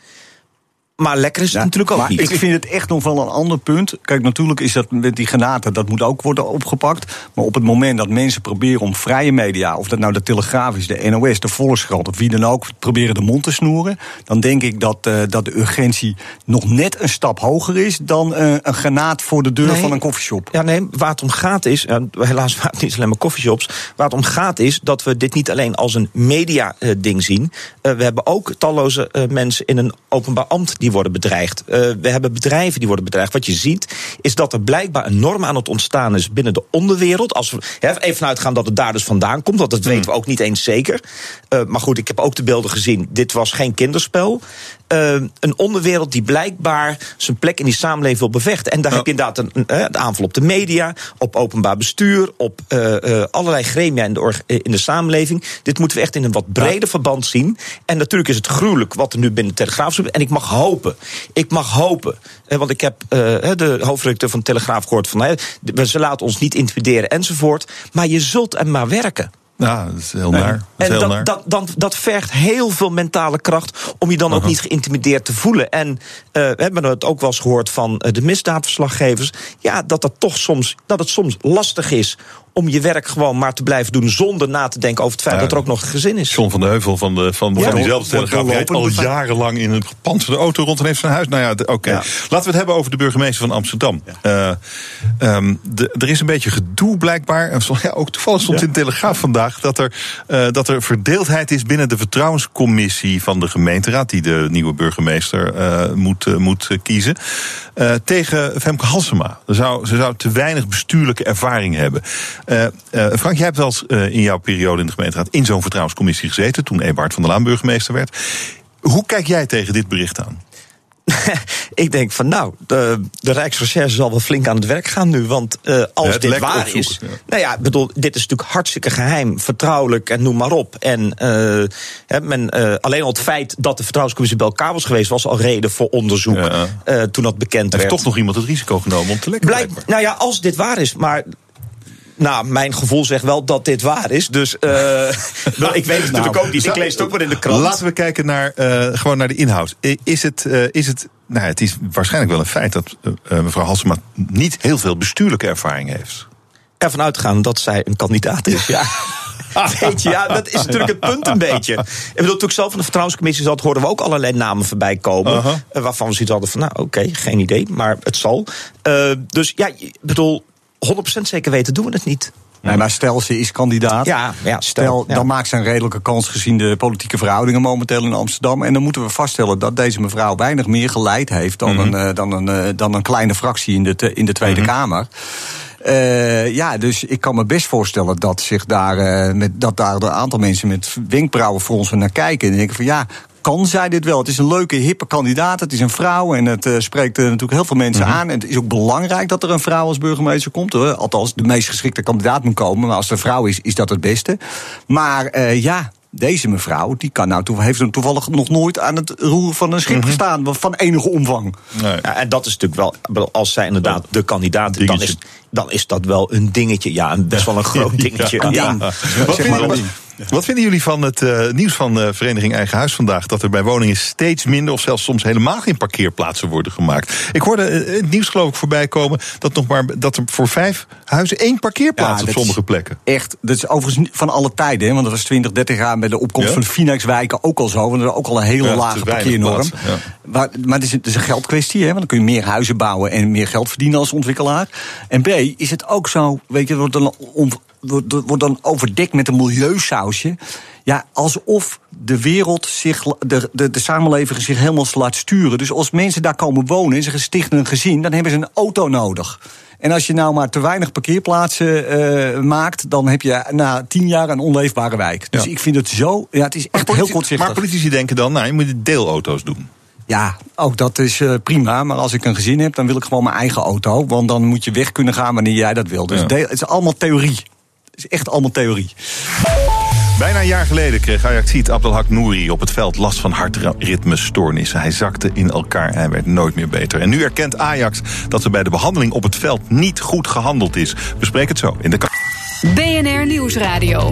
Speaker 13: Maar lekker is het natuurlijk ook
Speaker 12: maar
Speaker 13: niet.
Speaker 12: ik vind het echt nog wel een ander punt. Kijk, natuurlijk is dat met die granaten, dat moet ook worden opgepakt. Maar op het moment dat mensen proberen om vrije media, of dat nou de Telegraaf is, de NOS, de Volkskrant, of wie dan ook, proberen de mond te snoeren. Dan denk ik dat, eh, dat de urgentie nog net een stap hoger is dan eh, een granaat voor de deur
Speaker 13: Nee.
Speaker 12: van een koffieshop.
Speaker 13: Ja, nee, waar het om gaat is, en helaas waren het niet alleen maar coffeeshops. Waar het om gaat is dat we dit niet alleen als een media-ding zien. Eh, we hebben ook talloze eh, mensen in een openbaar ambt die worden bedreigd. Eh, we hebben bedrijven die worden bedreigd. Wat je ziet is dat er blijkbaar een norm aan het ontstaan is binnen de onderwereld. Als we hè, even vanuitgaan dat het daar dus vandaan komt, want dat weten we ook niet eens zeker. Eh, maar goed, ik heb ook de beelden gezien. Dit was geen kinderspel. Eh, een onderwereld die blijkbaar zijn plek in die samenleving wil bevechten. En daar heb je inderdaad een, aanval op de media, op openbaar bestuur, op allerlei gremia in de, in de samenleving. Dit moeten we echt in een wat breder verband zien. En natuurlijk is het gruwelijk wat er nu binnen de Telegraaf. En ik mag hopen, ik mag hopen, eh, want ik heb eh, de hoofdredacteur van de Telegraaf gehoord van de- ze laten ons niet intimideren enzovoort. Maar je zult er maar werken.
Speaker 2: Ja, dat is heel naar. Dat
Speaker 13: En
Speaker 2: heel
Speaker 13: dat,
Speaker 2: naar.
Speaker 13: dat, dan, dat vergt heel veel mentale kracht om je dan ook niet geïntimideerd te voelen. En eh, we hebben het ook wel eens gehoord van de misdaadverslaggevers. Ja, dat, dat, toch soms, dat het soms lastig is om je werk gewoon maar te blijven doen zonder na te denken over het feit
Speaker 2: Ja.
Speaker 13: dat er ook nog een gezin is.
Speaker 2: John van de Heuvel van, de, van,
Speaker 13: Ja,
Speaker 2: van diezelfde telegraaf rijdt al jarenlang in een gepantserde auto rond en heeft zijn huis. Nou ja, oké. Laten we het hebben over de burgemeester van Amsterdam. Eh, ehm, de- er is een beetje gedoe blijkbaar. En ja, ook toevallig stond in de telegraaf vandaag dat er, eh, dat er verdeeldheid is binnen de vertrouwenscommissie van de gemeenteraad, die de nieuwe burgemeester eh, moet, moet kiezen. tegen Femke Halsema. Ze zou, ze zou te weinig bestuurlijke ervaring hebben. Eh, eh, Frank, jij hebt wel eens eh, in jouw periode in de gemeenteraad in zo'n vertrouwenscommissie gezeten. toen Eberhard van der Laan burgemeester werd. Hoe kijk jij tegen dit bericht aan?
Speaker 13: Ik denk van nou, de, de Rijksrecherche zal wel flink aan het werk gaan nu. Want als
Speaker 2: Ja,
Speaker 13: dit waar is.
Speaker 2: ja.
Speaker 13: Nou ja, bedoel, dit is natuurlijk hartstikke geheim, vertrouwelijk en noem maar op. En men, alleen al het feit dat de vertrouwenscommissie bij elkaar was geweest, was al reden voor onderzoek. toen dat bekend
Speaker 2: Heeft
Speaker 13: werd.
Speaker 2: toch nog iemand het risico genomen om te lekken?
Speaker 13: Blijk, nou ja, als dit waar is, maar. Nou, mijn gevoel zegt wel dat dit waar is. Dus eh, ik weet het natuurlijk ook niet. Ik lees het ook wel in de krant.
Speaker 2: Laten we kijken naar, eh, gewoon naar de inhoud. Is het, eh, is het, nou, het is waarschijnlijk wel een feit dat mevrouw Halsema niet heel veel bestuurlijke ervaring heeft.
Speaker 13: ervan uitgaan dat zij een kandidaat is. Ja. Weet je, ja, dat is natuurlijk het punt een beetje. Ik bedoel, toen ik zelf van de vertrouwenscommissie zat, hoorden we ook allerlei namen voorbij komen.
Speaker 2: Uh-huh.
Speaker 13: Waarvan we zoiets hadden van, nou oké, geen idee, maar het zal. Dus ja, ik bedoel, 100% zeker weten doen we het niet.
Speaker 12: Nee, maar stel ze is kandidaat.
Speaker 13: Ja, ja,
Speaker 12: stel,
Speaker 13: stel, ja.
Speaker 12: dan maakt ze een redelijke kans gezien de politieke verhoudingen momenteel in Amsterdam. En dan moeten we vaststellen dat deze mevrouw weinig meer geleid heeft dan,
Speaker 2: Mhm.
Speaker 12: een, eh, dan, een, eh, dan een kleine fractie in de, in de Tweede
Speaker 2: Mhm.
Speaker 12: Kamer. Eh, ja, dus ik kan me best voorstellen dat, zich daar, eh, met, dat daar een aantal mensen met wenkbrauwen fronsen naar kijken. En denken van ja. Kan zij dit wel? Het is een leuke, hippe kandidaat. Het is een vrouw en het eh, spreekt natuurlijk heel veel mensen
Speaker 2: Mhm.
Speaker 12: aan. En het is ook belangrijk dat er een vrouw als burgemeester komt. Hoor. Althans, de meest geschikte kandidaat moet komen. Maar als er een vrouw is, is dat het beste. Maar eh, ja, deze mevrouw die kan nou, heeft toevallig nog nooit aan het roeren van een schip
Speaker 2: Mhm.
Speaker 12: gestaan. Van enige omvang.
Speaker 13: Ja, en dat is natuurlijk wel, als zij inderdaad de kandidaat is, dan is, dan is dat wel een dingetje. Ja, een best wel een groot dingetje.
Speaker 2: Ja.
Speaker 13: Ja.
Speaker 2: Wat,
Speaker 12: Zeg maar
Speaker 2: wat, vinden jullie van het eh, nieuws van de Vereniging Eigen Huis vandaag? Dat er bij woningen steeds minder of zelfs soms helemaal geen parkeerplaatsen worden gemaakt. Ik hoorde eh, het nieuws geloof ik voorbij komen dat, nog maar, dat er voor vijf huizen één parkeerplaats
Speaker 12: Ja,
Speaker 2: op sommige plekken.
Speaker 12: Echt, dat is overigens van alle tijden. Hè, want dat was 20, 30 jaar bij de opkomst
Speaker 2: Ja?
Speaker 12: van de Finex-wijken ook al zo. Want er ook al een hele
Speaker 2: Ja,
Speaker 12: lage parkeernorm. Maar, maar het, is, het is een geldkwestie. Hè, want dan kun je meer huizen bouwen en meer geld verdienen als ontwikkelaar. En B, is het ook zo, weet je, wordt dan, om, wordt, wordt dan overdekt met een milieusausje. Ja, alsof de wereld zich, de, de, de samenleving zich helemaal laat sturen. Dus als mensen daar komen wonen en ze stichten een gezin, dan hebben ze een auto nodig. En als je nou maar te weinig parkeerplaatsen eh, maakt, dan heb je na tien jaar een onleefbare wijk. Dus
Speaker 2: Ja.
Speaker 12: ik vind het zo. Ja, het is echt heel kortzichtig.
Speaker 2: maar politici denken dan, nou, je moet deelauto's doen.
Speaker 12: Ja, ook dat is eh, prima. Maar als ik een gezin heb, dan wil ik gewoon mijn eigen auto. Want dan moet je weg kunnen gaan wanneer jij dat wil. Dus
Speaker 2: Ja.
Speaker 12: deel- het is allemaal theorie. Is echt allemaal theorie.
Speaker 2: Bijna een jaar geleden kreeg Ajaxiet Abdelhak Nouri op het veld last van hartritmestoornissen. Hij zakte in elkaar en werd nooit meer beter. En nu erkent Ajax dat er bij de behandeling op het veld niet goed gehandeld is. Bespreek het zo in de
Speaker 1: BNR Nieuwsradio.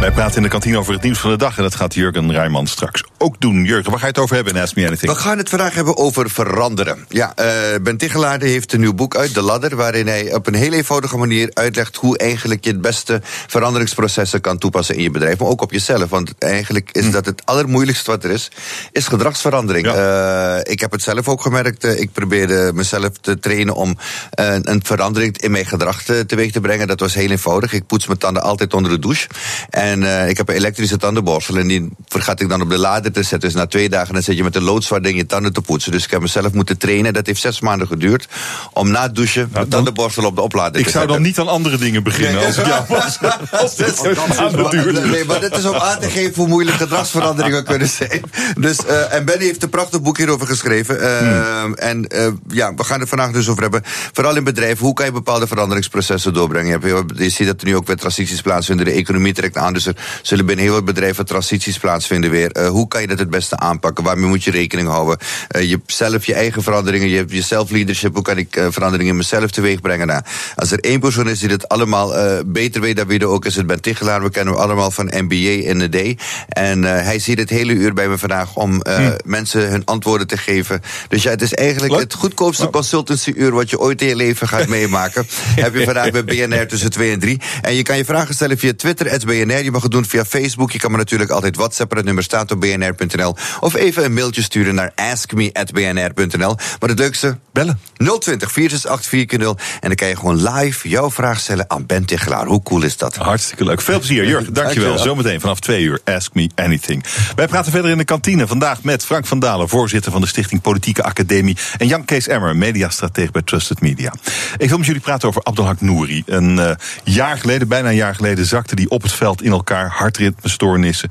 Speaker 2: Wij praten in de kantine over het nieuws van de dag. En dat gaat Jurgen Rijman straks ook doen. Jurgen, waar ga je het over hebben in Ask Me Anything?
Speaker 14: We gaan het vandaag hebben over veranderen. Ja, eh, Ben Tichelaar heeft een nieuw boek uit, De Ladder, waarin hij op een heel eenvoudige manier uitlegt hoe eigenlijk je het beste veranderingsprocessen kan toepassen in je bedrijf, maar ook op jezelf. Want eigenlijk is dat het allermoeilijkste wat er is, is gedragsverandering. Eh, ik heb het zelf ook gemerkt. eh, ik probeerde mezelf te trainen om een verandering in mijn gedrag te, teweeg te brengen. Dat was heel eenvoudig. Ik poets mijn tanden altijd onder de douche. En eh, ik heb een elektrische tandenborstel en die vergat ik dan op de lader te zetten. Dus na twee dagen dan zit je met een loodzwaard ding je tanden te poetsen. Dus ik heb mezelf moeten trainen. Dat heeft zes maanden geduurd om na het douchen mijn tandenborstel op de oplader
Speaker 2: Ik
Speaker 14: te
Speaker 2: zou
Speaker 14: zetten.
Speaker 2: dan niet aan andere dingen beginnen als ik jou was. Als dit zo maanden duurt.
Speaker 14: Nee, maar dit is om aan te geven hoe moeilijk gedragsveranderingen kunnen zijn. Dus, eh, en Benny heeft een prachtig boek hierover geschreven. Eh, En eh, ja, we gaan het vandaag dus over hebben. Vooral in bedrijven, hoe kan je bepaalde veranderingsprocessen doorbrengen? Je, hebt- je ziet dat er nu ook weer transities plaatsvinden. De economie trekt aan, dus er zullen binnen heel veel bedrijven transities plaatsvinden weer. Eh, hoe kan je dat het beste aanpakken? Waarmee moet je rekening houden? Eh, je, zelf je eigen veranderingen, je, je self-leadership. Hoe kan ik eh, veranderingen in mezelf teweeg brengen? Nou, als er één persoon is die dit allemaal beter weet dan wie er ook is, het Ben Tichelaar. We kennen hem allemaal van MBA in de D. En hij zit het hele uur bij me vandaag om eh, mensen hun antwoorden te geven. Dus ja, het is eigenlijk het goedkoopste consultancy-uur wat je ooit in je leven gaat meemaken. Heb je vandaag bij BNR tussen 2 en 3. En je kan je vragen stellen via Twitter, BNR. Je mag het doen via Facebook. Je kan me natuurlijk altijd WhatsAppen. Het nummer staat op bnr.nl. Of even een mailtje sturen naar askme.bnr.nl. Maar het leukste, bellen. 020 468 4 En dan kan je gewoon live jouw vraag stellen aan Ben Tichelaar. Hoe cool is dat?
Speaker 2: Hartstikke leuk. Veel plezier, Jurgen. Dankjewel.
Speaker 14: Dankjewel.
Speaker 2: Zometeen vanaf twee uur. Ask me anything. Wij praten verder in de kantine. Vandaag met Frank van Dalen, voorzitter van de Stichting Politieke Academie. En Jan Kees Emmer, mediastratege bij Trusted Media. Ik wil met jullie praten over Abdelhak Nouri. Een eh, jaar geleden, bijna een jaar geleden, zakte die op het veld in elkaar. Hartritmestoornissen.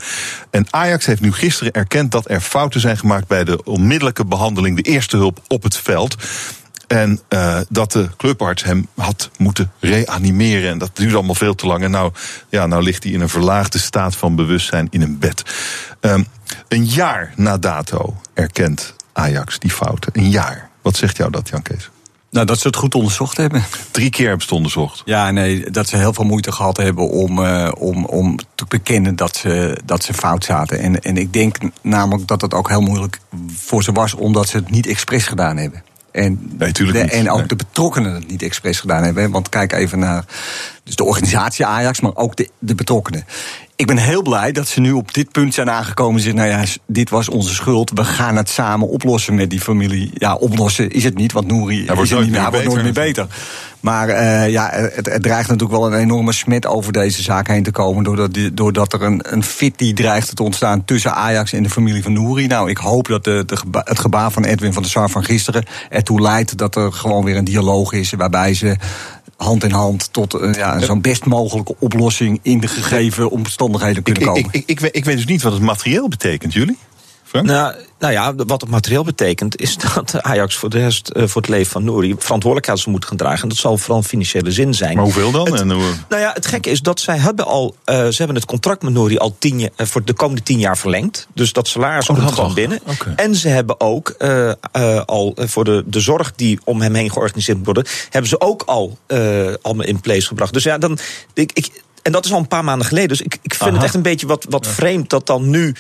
Speaker 2: En Ajax heeft nu gisteren erkend dat er fouten zijn gemaakt bij de onmiddellijke behandeling, de eerste hulp op het veld. En eh, dat de clubarts hem had moeten reanimeren. En dat duurde allemaal veel te lang. En nou, ja, nou ligt hij in een verlaagde staat van bewustzijn in een bed. Ehm, een jaar na dato erkent Ajax die fouten. Een jaar. Wat zegt jou dat, Jan Kees?
Speaker 12: Nou, dat ze het goed onderzocht hebben.
Speaker 2: Drie keer hebben ze het onderzocht.
Speaker 12: Ja, nee, dat ze heel veel moeite gehad hebben om, eh, om, om te bekennen dat ze, dat ze fout zaten. En, en ik denk namelijk dat het ook heel moeilijk voor ze was, omdat ze het niet expres gedaan hebben. En,
Speaker 2: Nee,
Speaker 12: de,
Speaker 2: niet.
Speaker 12: en ook
Speaker 2: Nee.
Speaker 12: de betrokkenen het niet expres gedaan hebben. Want kijk even naar dus de organisatie Ajax, maar ook de, de betrokkenen. ik ben heel blij dat ze nu op dit punt zijn aangekomen. Zeggen, nou ja, dit was onze schuld. We gaan het samen oplossen met die familie. Ja, oplossen is het niet, want Nouri
Speaker 2: wordt nooit
Speaker 12: niet meer,
Speaker 2: meer
Speaker 12: hij wordt nooit meer
Speaker 2: beter.
Speaker 12: Maar eh, ja, het, het dreigt natuurlijk wel een enorme smet over deze zaak heen te komen. Doordat, die- doordat er een, een fit die dreigt te ontstaan tussen Ajax en de familie van Nouri. Nou, ik hoop dat de, het gebaar van Edwin van der Sar van gisteren ertoe leidt dat er gewoon weer een dialoog is. Waarbij ze hand in hand tot eh, ja, zo'n best mogelijke oplossing in de gegeven omstandigheden kunnen komen.
Speaker 2: ik, ik, ik, weet, ik weet dus niet wat het materieel betekent, jullie?
Speaker 13: Nou, nou ja, wat het materieel betekent, is dat Ajax voor de rest, eh, voor het leven van Nouri, verantwoordelijkheid moeten gaan dragen. En dat zal vooral in financiële zin zijn.
Speaker 2: Maar hoeveel dan?
Speaker 13: Het-
Speaker 2: En hoe-
Speaker 13: nou ja, het gekke is dat zij hebben al, eh, ze hebben het contract met Nouri al tien, jaar- eh, voor de komende tien jaar verlengd. Dus dat salaris
Speaker 2: Oh,
Speaker 13: komt gewoon
Speaker 2: al.
Speaker 13: binnen. En ze hebben ook al voor de, de zorg die om hem heen georganiseerd moet worden, hebben ze ook al allemaal in place gebracht. Dus ja, dan. Ik, ik, en dat is al een paar maanden geleden. Dus ik, ik vind
Speaker 2: Aha.
Speaker 13: het echt een beetje wat, wat vreemd dat dan nu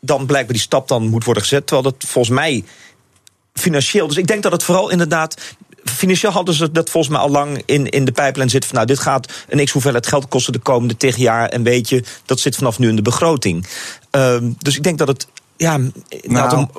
Speaker 13: dan blijkbaar die stap dan moet worden gezet. Terwijl dat volgens mij financieel. Dus ik denk dat het vooral inderdaad. Financieel hadden ze dat volgens mij al lang in, in de pijplijn zitten. Van, nou, dit gaat een x hoeveelheid geld kosten de komende tegen jaar. En weet je, dat zit vanaf nu in de begroting. Ehm, dus ik denk dat het. Ja,
Speaker 12: Nou.
Speaker 13: om,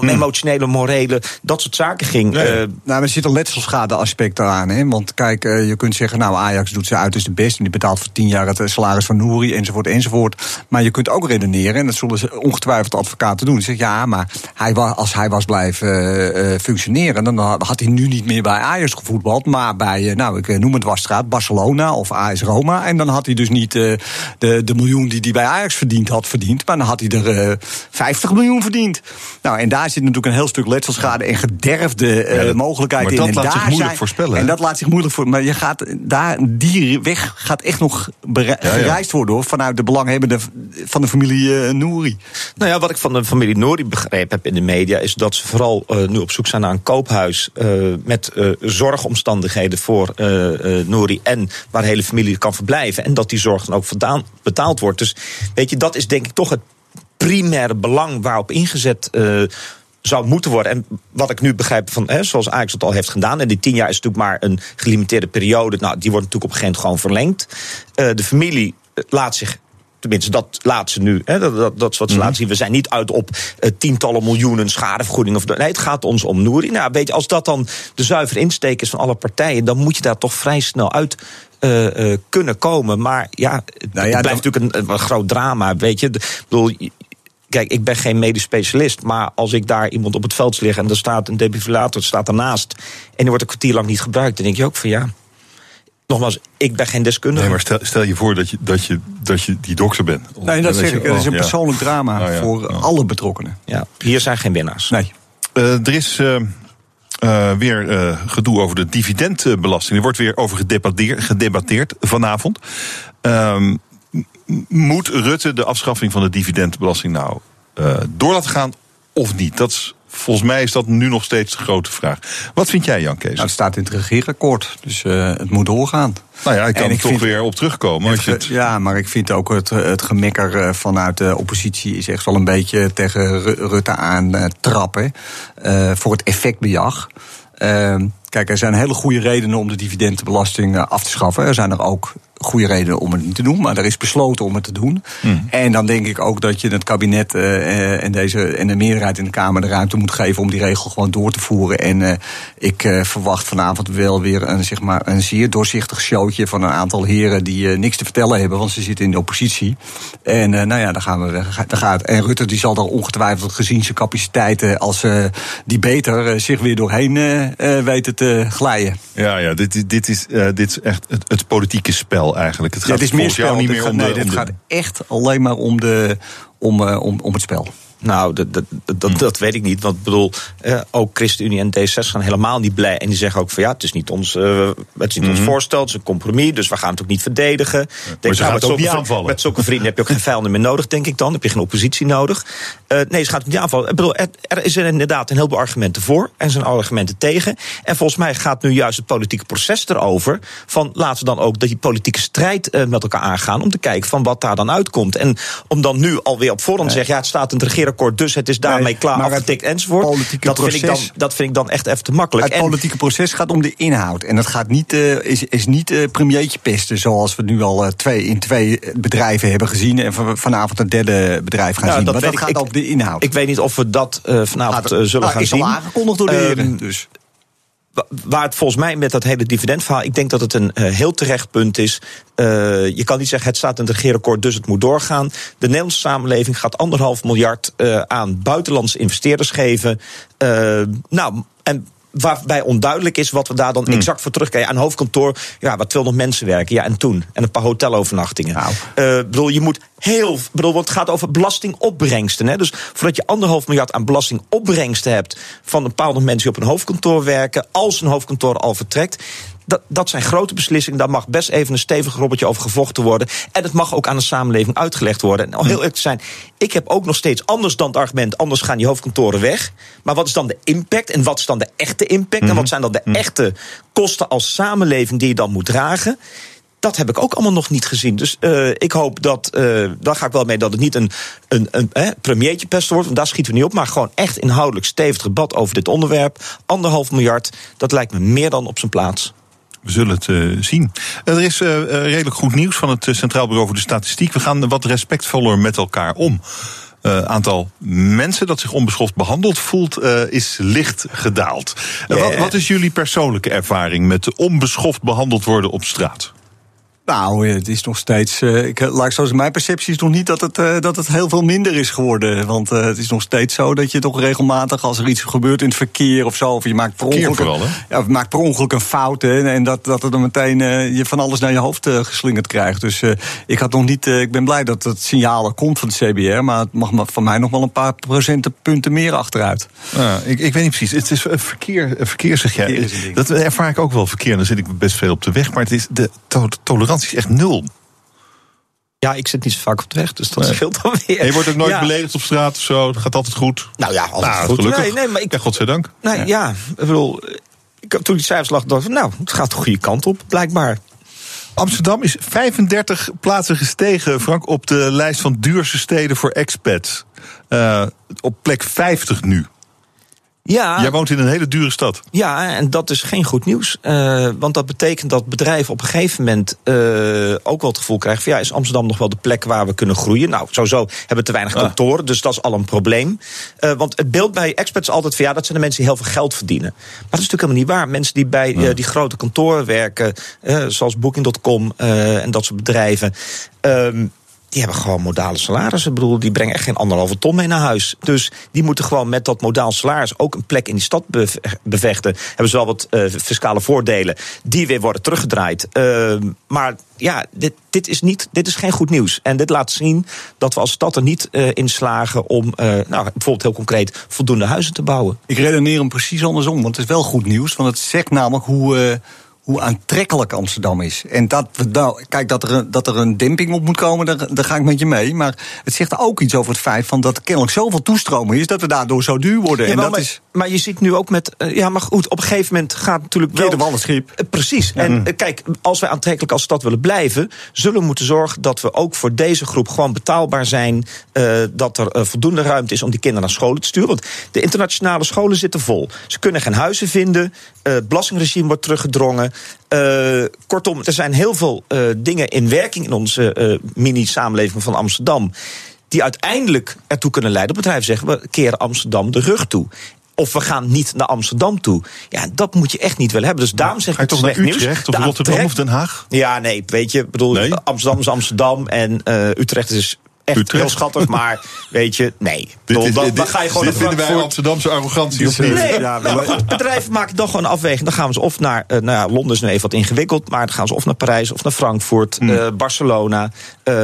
Speaker 13: om emotionele, morele, dat soort zaken ging. Eh,
Speaker 12: Nou, er zit een letselschade aspect eraan. Hè? Want kijk, eh, je kunt zeggen, nou, Ajax doet ze uit als de best. En die betaalt voor tien jaar het eh, salaris van Nouri, enzovoort, enzovoort. Maar je kunt ook redeneren, en dat zullen ze ongetwijfeld advocaten doen. Ze zeggen, ja, maar hij wa- als hij was blijven functioneren... dan had had hij nu niet meer bij Ajax gevoetbald... maar bij, nou, ik noem het wasstraat, Barcelona of AS Roma. En dan had hij dus niet eh, de, de miljoen die hij bij Ajax verdiend had verdiend... maar dan had hij er eh 50 miljoen verdiend. Nou, en daar zit natuurlijk een heel stuk letselschade en gederfde eh,
Speaker 2: Ja, dat-
Speaker 12: mogelijkheden
Speaker 2: maar
Speaker 12: in.
Speaker 2: dat
Speaker 12: En
Speaker 2: laat zich moeilijk
Speaker 12: zijn-
Speaker 2: voorspellen?
Speaker 12: En dat laat zich moeilijk voor. Maar je gaat daar, die weg gaat echt nog
Speaker 2: ja.
Speaker 12: gereisd worden hoor, vanuit de belanghebbenden van de familie eh Nouri.
Speaker 13: Nou ja, wat ik van de familie Nouri begrepen heb in de media... is dat ze vooral eh, nu op zoek zijn naar een koophuis... eh, met eh, zorgomstandigheden voor eh eh Nouri... en waar de hele familie kan verblijven. En dat die zorg dan ook vandaan betaald wordt. Dus weet je, dat is denk ik toch het primaire belang waarop ingezet... eh, zou moeten worden. En wat ik nu begrijp van, hè, zoals Ajax het al heeft gedaan... en die tien jaar is natuurlijk maar een gelimiteerde periode... nou, die wordt natuurlijk op een gegeven moment gewoon verlengd. Eh, de familie eh, laat zich Tenminste, dat laat ze nu. Hè, dat, dat, dat is wat ze laten zien. We zijn niet uit op eh, tientallen miljoenen schadevergoeding. Of, nee, het gaat ons om Nouri. Nou, weet je, als dat dan de zuivere insteek is van alle partijen... dan moet je daar toch vrij snel uit kunnen komen. Maar ja,
Speaker 12: Nou ja,
Speaker 13: het blijft natuurlijk een, een groot drama. Weet je, ik bedoel, Kijk, ik ben geen medisch specialist, maar als ik daar iemand op het veld liggen en er staat een defibrillator staat ernaast en die wordt een kwartier lang niet gebruikt, dan denk je ook van ja. Nogmaals, ik ben geen deskundige.
Speaker 2: Nee, maar stel, stel je voor dat je, dat, je, dat je die dokter bent.
Speaker 12: Nee, dat zeg ik. Is
Speaker 2: oh,
Speaker 12: een
Speaker 2: ja.
Speaker 12: persoonlijk drama
Speaker 2: Nou ja,
Speaker 12: voor
Speaker 2: ja.
Speaker 12: alle betrokkenen.
Speaker 13: Ja, hier zijn geen winnaars.
Speaker 12: Nee.
Speaker 2: Eh, er is eh, eh, weer eh, gedoe over de dividendbelasting. Er wordt weer over gedebatteerd, gedebatteerd vanavond. Ehm, moet Rutte de afschaffing van de dividendbelasting nou door laten gaan of niet? Dat is, volgens mij is dat nu nog steeds de grote vraag. Wat vind jij, Jan Kees?
Speaker 12: Nou, het staat in het regeerakkoord, dus eh, het moet doorgaan.
Speaker 2: Nou ja, ik kan er
Speaker 12: ik
Speaker 2: toch
Speaker 12: vind-
Speaker 2: weer op terugkomen. Als je
Speaker 12: Het Ja, maar ik vind ook het, het gemekker eh, vanuit de oppositie is echt wel een beetje tegen Ru- Rutte aan eh, trappen. voor het effectbejag. Ehm, kijk, er zijn hele goede redenen om de dividendbelasting af te schaffen. Er zijn er ook goede redenen om het niet te doen, maar er is besloten om het te doen. En dan denk ik ook dat je het kabinet eh, eh, en, deze, en de meerderheid in de Kamer de ruimte moet geven om die regel gewoon door te voeren. En eh, ik verwacht vanavond wel weer een, zeg maar, een zeer doorzichtig showtje van een aantal heren die niks te vertellen hebben, want ze zitten in de oppositie. En nou ja, daar gaan we. Daar gaat. En Rutte die zal daar ongetwijfeld gezien zijn capaciteiten als die beter zich weer doorheen weten te glijden.
Speaker 2: ja, ja, dit, is- dit, is, dit is echt het, het politieke spel eigenlijk. Het
Speaker 12: Ja,
Speaker 2: gaat
Speaker 12: het is meer spel.
Speaker 2: niet meer om de...
Speaker 12: nee,
Speaker 2: de-
Speaker 12: gaat echt alleen maar om, de, om, eh, om, om het spel.
Speaker 13: Nou, dat, dat, dat, dat weet ik niet. Want ik bedoel, eh, ook ChristenUnie en D66 zijn helemaal niet blij. En die zeggen ook van ja, het is niet ons, eh, het is niet ons voorstel, het is een compromis. Dus we gaan het ook niet verdedigen. Denk,
Speaker 2: ze
Speaker 13: nou,
Speaker 2: gaan
Speaker 13: met
Speaker 2: ook niet aanvallen.
Speaker 13: Met zulke vrienden heb je ook geen vijanden meer nodig, denk ik dan. Heb je geen oppositie nodig. Eh, nee, ze gaat het niet aanvallen. Ik bedoel, er, er is er inderdaad een heleboel argumenten voor. En zijn argumenten tegen. En volgens mij gaat nu juist het politieke proces erover. Van laten we dan ook die politieke strijd eh, met elkaar aangaan. Om te kijken van wat daar dan uitkomt. En om dan nu alweer op voorhand te zeggen, ja, het staat in het regeerakkoord. Regeerakkoord, dus het is daarmee
Speaker 12: Nee,
Speaker 13: klaar
Speaker 12: maar het
Speaker 13: afgetikt enzovoort.
Speaker 12: politieke
Speaker 13: Dat vind, ik dan,
Speaker 12: proces-
Speaker 13: dat vind ik dan echt even te makkelijk.
Speaker 12: Het
Speaker 13: En-
Speaker 12: politieke proces gaat om de inhoud. En dat gaat niet, eh, is, is niet eh, premiertje pesten, zoals we nu al eh, twee, in twee bedrijven hebben gezien. En van- vanavond een derde bedrijf gaan
Speaker 13: Nou,
Speaker 12: zien.
Speaker 13: dat
Speaker 12: maar dat
Speaker 13: ik.
Speaker 12: gaat op de inhoud.
Speaker 13: Ik weet niet of we dat vanavond zullen
Speaker 12: nou,
Speaker 13: gaan
Speaker 12: is al
Speaker 13: zien.
Speaker 12: aangekondigd door de
Speaker 13: Ehm,
Speaker 12: heren, dus.
Speaker 13: Wa- Waar het volgens mij met dat hele dividendverhaal, ik denk dat het een eh, heel terecht punt is. Eh, je kan niet zeggen het staat in het regeerakkoord, dus het moet doorgaan. De Nederlandse samenleving gaat anderhalf miljard eh, aan buitenlandse investeerders geven. Nou, en waarbij onduidelijk is wat we daar dan exact voor terugkrijgen. Aan een hoofdkantoor, ja, waar 200 mensen werken. Ja, en toen? En een paar hotelovernachtingen. Eh, bedoel, je moet heel... Bedoel, want het gaat over belastingopbrengsten. Hè? Dus voordat je anderhalf miljard aan belastingopbrengsten hebt... van een bepaalde mensen die op een hoofdkantoor werken... als een hoofdkantoor al vertrekt... Dat, dat zijn grote beslissingen. Daar mag best even een stevig robbertje over gevochten worden. En het mag ook aan de samenleving uitgelegd worden. En om heel eerlijk te zijn, ik heb ook nog steeds anders dan het argument: anders gaan die hoofdkantoren weg. Maar wat is dan de impact? En wat is dan de echte impact? En wat zijn dan de echte kosten als samenleving die je dan moet dragen? Dat heb ik ook allemaal nog niet gezien. Dus eh, ik hoop dat, eh daar ga ik wel mee, dat het niet een, een, een eh, premiertje pest wordt. Want daar schieten we niet op. Maar gewoon echt inhoudelijk stevig debat over dit onderwerp. Anderhalf miljard, dat lijkt me meer dan op zijn plaats.
Speaker 2: We zullen het eh, zien. Er is eh, redelijk goed nieuws van het Centraal Bureau voor de Statistiek. We gaan wat respectvoller met elkaar om. Eh aantal mensen dat zich onbeschoft behandeld voelt, eh, is licht gedaald. Wat, wat is jullie persoonlijke ervaring met onbeschoft behandeld worden op straat?
Speaker 12: Nou, eh, het is nog steeds. eh, ik, laat ik zo zeggen, mijn perceptie is nog niet dat het, eh, dat het heel veel minder is geworden. Want eh, het is nog steeds zo dat je toch regelmatig, als er iets gebeurt in het verkeer of zo, of je maakt per ongeluk,
Speaker 2: vooral,
Speaker 12: een- ja, of maakt per ongeluk een fout. Hè, en dat, dat er dan meteen eh, je van alles naar je hoofd eh, geslingerd krijgt. Dus eh, ik had nog niet. eh, ik ben blij dat het signaal er komt van het CBR. Maar het mag van mij nog wel een paar procentenpunten meer achteruit.
Speaker 2: Ah, ik, ik weet niet precies. Het is eh, verkeer, eh, verkeer zeg jij.
Speaker 12: Verkeer.
Speaker 2: Dat ervaar ik ook wel verkeer. Dan zit ik best veel op de weg. Maar het is, de to- tolerantie is echt nul.
Speaker 13: Ja, ik zit niet zo vaak op de weg, dus dat scheelt dan weer.
Speaker 2: En je wordt ook nooit
Speaker 13: Ja.
Speaker 2: beledigd op straat of zo. Het gaat altijd goed.
Speaker 13: Nou ja, altijd
Speaker 2: Nou,
Speaker 13: goed.
Speaker 2: gelukkig.
Speaker 13: Nee, nee, maar ik,
Speaker 2: Ja, godzijdank.
Speaker 13: Nee, ja. ik bedoel, ik, toen die cijfers lag, dacht ik, nou, het gaat de goede kant op, blijkbaar.
Speaker 2: Amsterdam is 35 plaatsen gestegen, Frank, op de lijst van duurste steden voor expats. Eh, op plek 50 nu.
Speaker 13: Ja,
Speaker 2: Jij woont in een hele dure stad.
Speaker 13: ja, en dat is geen goed nieuws. Eh, want dat betekent dat bedrijven op een gegeven moment eh, ook wel het gevoel krijgen: van ja, is Amsterdam nog wel de plek waar we kunnen groeien? Nou, sowieso hebben we te weinig kantoren, dus dat is al een probleem. Eh, want het beeld bij expats is altijd van ja, dat zijn de mensen die heel veel geld verdienen. Maar dat is natuurlijk helemaal niet waar. Mensen die bij die grote kantoren werken, zoals Booking.com en dat soort bedrijven. ehm, die hebben gewoon modale salarissen. Ik bedoel, die brengen echt geen anderhalve ton mee naar huis. Dus die moeten gewoon met dat modaal salaris ook een plek in die stad beve- bevechten. Hebben ze wel wat eh, fiscale voordelen die weer worden teruggedraaid. Ehm, maar ja, dit, dit, is niet, dit is geen goed nieuws. En dit laat zien dat we als stad er niet eh, in slagen om, eh, nou, bijvoorbeeld heel concreet, voldoende huizen te bouwen.
Speaker 12: Ik redeneer hem precies andersom, want het is wel goed nieuws. Want het zegt namelijk hoe, hoe aantrekkelijk Amsterdam is. En dat, we nou, kijk, dat er, een, dat er een demping op moet komen, daar, daar ga ik met je mee. Maar het zegt ook iets over het feit van dat er kennelijk zoveel toestromen is... dat we daardoor zo duur worden. en dat
Speaker 13: maar,
Speaker 12: is
Speaker 13: maar je ziet nu ook met. eh, ja, maar goed, op een gegeven moment gaat natuurlijk wel.
Speaker 12: de wallenschip.
Speaker 13: Eh, Precies. En eh, kijk, als wij aantrekkelijk als stad willen blijven, zullen we moeten zorgen dat we ook voor deze groep gewoon betaalbaar zijn. dat er voldoende ruimte is om die kinderen naar scholen te sturen. Want de internationale scholen zitten vol. Ze kunnen geen huizen vinden. het belastingregime wordt teruggedrongen. Kortom, er zijn heel veel dingen in werking in onze mini-samenleving van Amsterdam. Die uiteindelijk ertoe kunnen leiden. Dat bedrijven zeggen, we keren Amsterdam de rug toe. Of we gaan niet naar Amsterdam toe. Ja, dat moet je echt niet willen hebben. Dus daarom zeg ik
Speaker 2: toch
Speaker 13: het slecht
Speaker 2: Utrecht
Speaker 13: nieuws.
Speaker 2: of
Speaker 13: De
Speaker 2: Rotterdam
Speaker 13: aantrek-
Speaker 2: of Den Haag?
Speaker 13: Ja, nee, weet je, bedoel,
Speaker 2: Nee?
Speaker 13: Amsterdam is Amsterdam en eh, Utrecht is echt
Speaker 2: Utrecht?
Speaker 13: heel schattig, maar weet je, nee.
Speaker 2: Dit, is,
Speaker 13: dan, dan ga je gewoon
Speaker 2: dit
Speaker 13: naar
Speaker 2: vinden wij. Amsterdamse arrogantie of niet?
Speaker 13: Nee,
Speaker 12: Ja,
Speaker 13: nou, maar goed, bedrijven maken dan gewoon een afweging. Dan gaan ze of naar, eh, nou ja, Londen is nu even wat ingewikkeld, maar dan gaan ze of naar Parijs of naar Frankfurt,
Speaker 2: Hmm.
Speaker 13: eh, Barcelona, eh,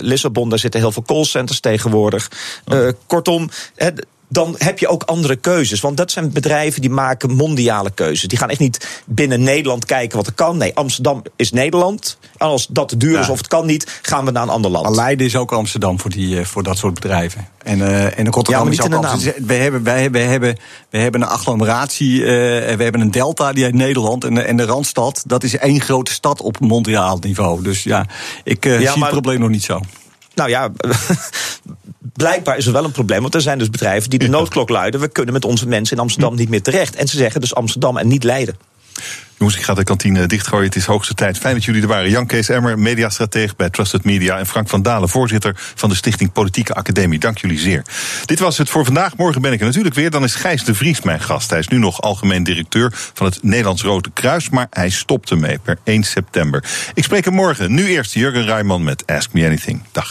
Speaker 13: Lissabon. Daar zitten heel veel callcenters tegenwoordig.
Speaker 2: Oh.
Speaker 13: Eh, kortom, hè, dan heb je ook andere keuzes. Want dat zijn bedrijven die maken mondiale keuzes. Die gaan echt niet binnen Nederland kijken wat er kan. Nee, Amsterdam is Nederland. En als dat te duur is of het kan niet, gaan we naar een ander land.
Speaker 12: Leiden is ook Amsterdam voor, die, eh, voor dat soort bedrijven. En, eh en Rotterdam
Speaker 13: Ja,
Speaker 12: is ook Amsterdam. We hebben, wij, wij hebben, we hebben een agglomeratie, en we hebben een delta die uit Nederland. En, de- en de Randstad, dat is één grote stad op mondiaal niveau. Dus ja, ik
Speaker 13: Ja,
Speaker 12: zie
Speaker 13: maar-
Speaker 12: het probleem nog niet zo.
Speaker 13: Nou ja, blijkbaar is er wel een probleem. Want er zijn dus bedrijven die de noodklok luiden. We kunnen met onze mensen in Amsterdam niet meer terecht. En ze zeggen dus Amsterdam en niet Leiden.
Speaker 2: Jongens, ik ga de kantine dichtgooien. Het is hoogste tijd. Fijn dat jullie er waren. Jan Kees Emmer, mediastrateeg bij Trusted Media. En Frank van Dalen, voorzitter van de Stichting Politieke Academie. Dank jullie zeer. Dit was het voor vandaag. Morgen ben ik er natuurlijk weer. Dan is Gijs de Vries mijn gast. Hij is nu nog algemeen directeur van het Nederlands Rode Kruis. Maar hij stopt ermee per 1 september. Ik spreek hem morgen. Nu eerst Jurgen Rijman met Ask Me Anything. Dag.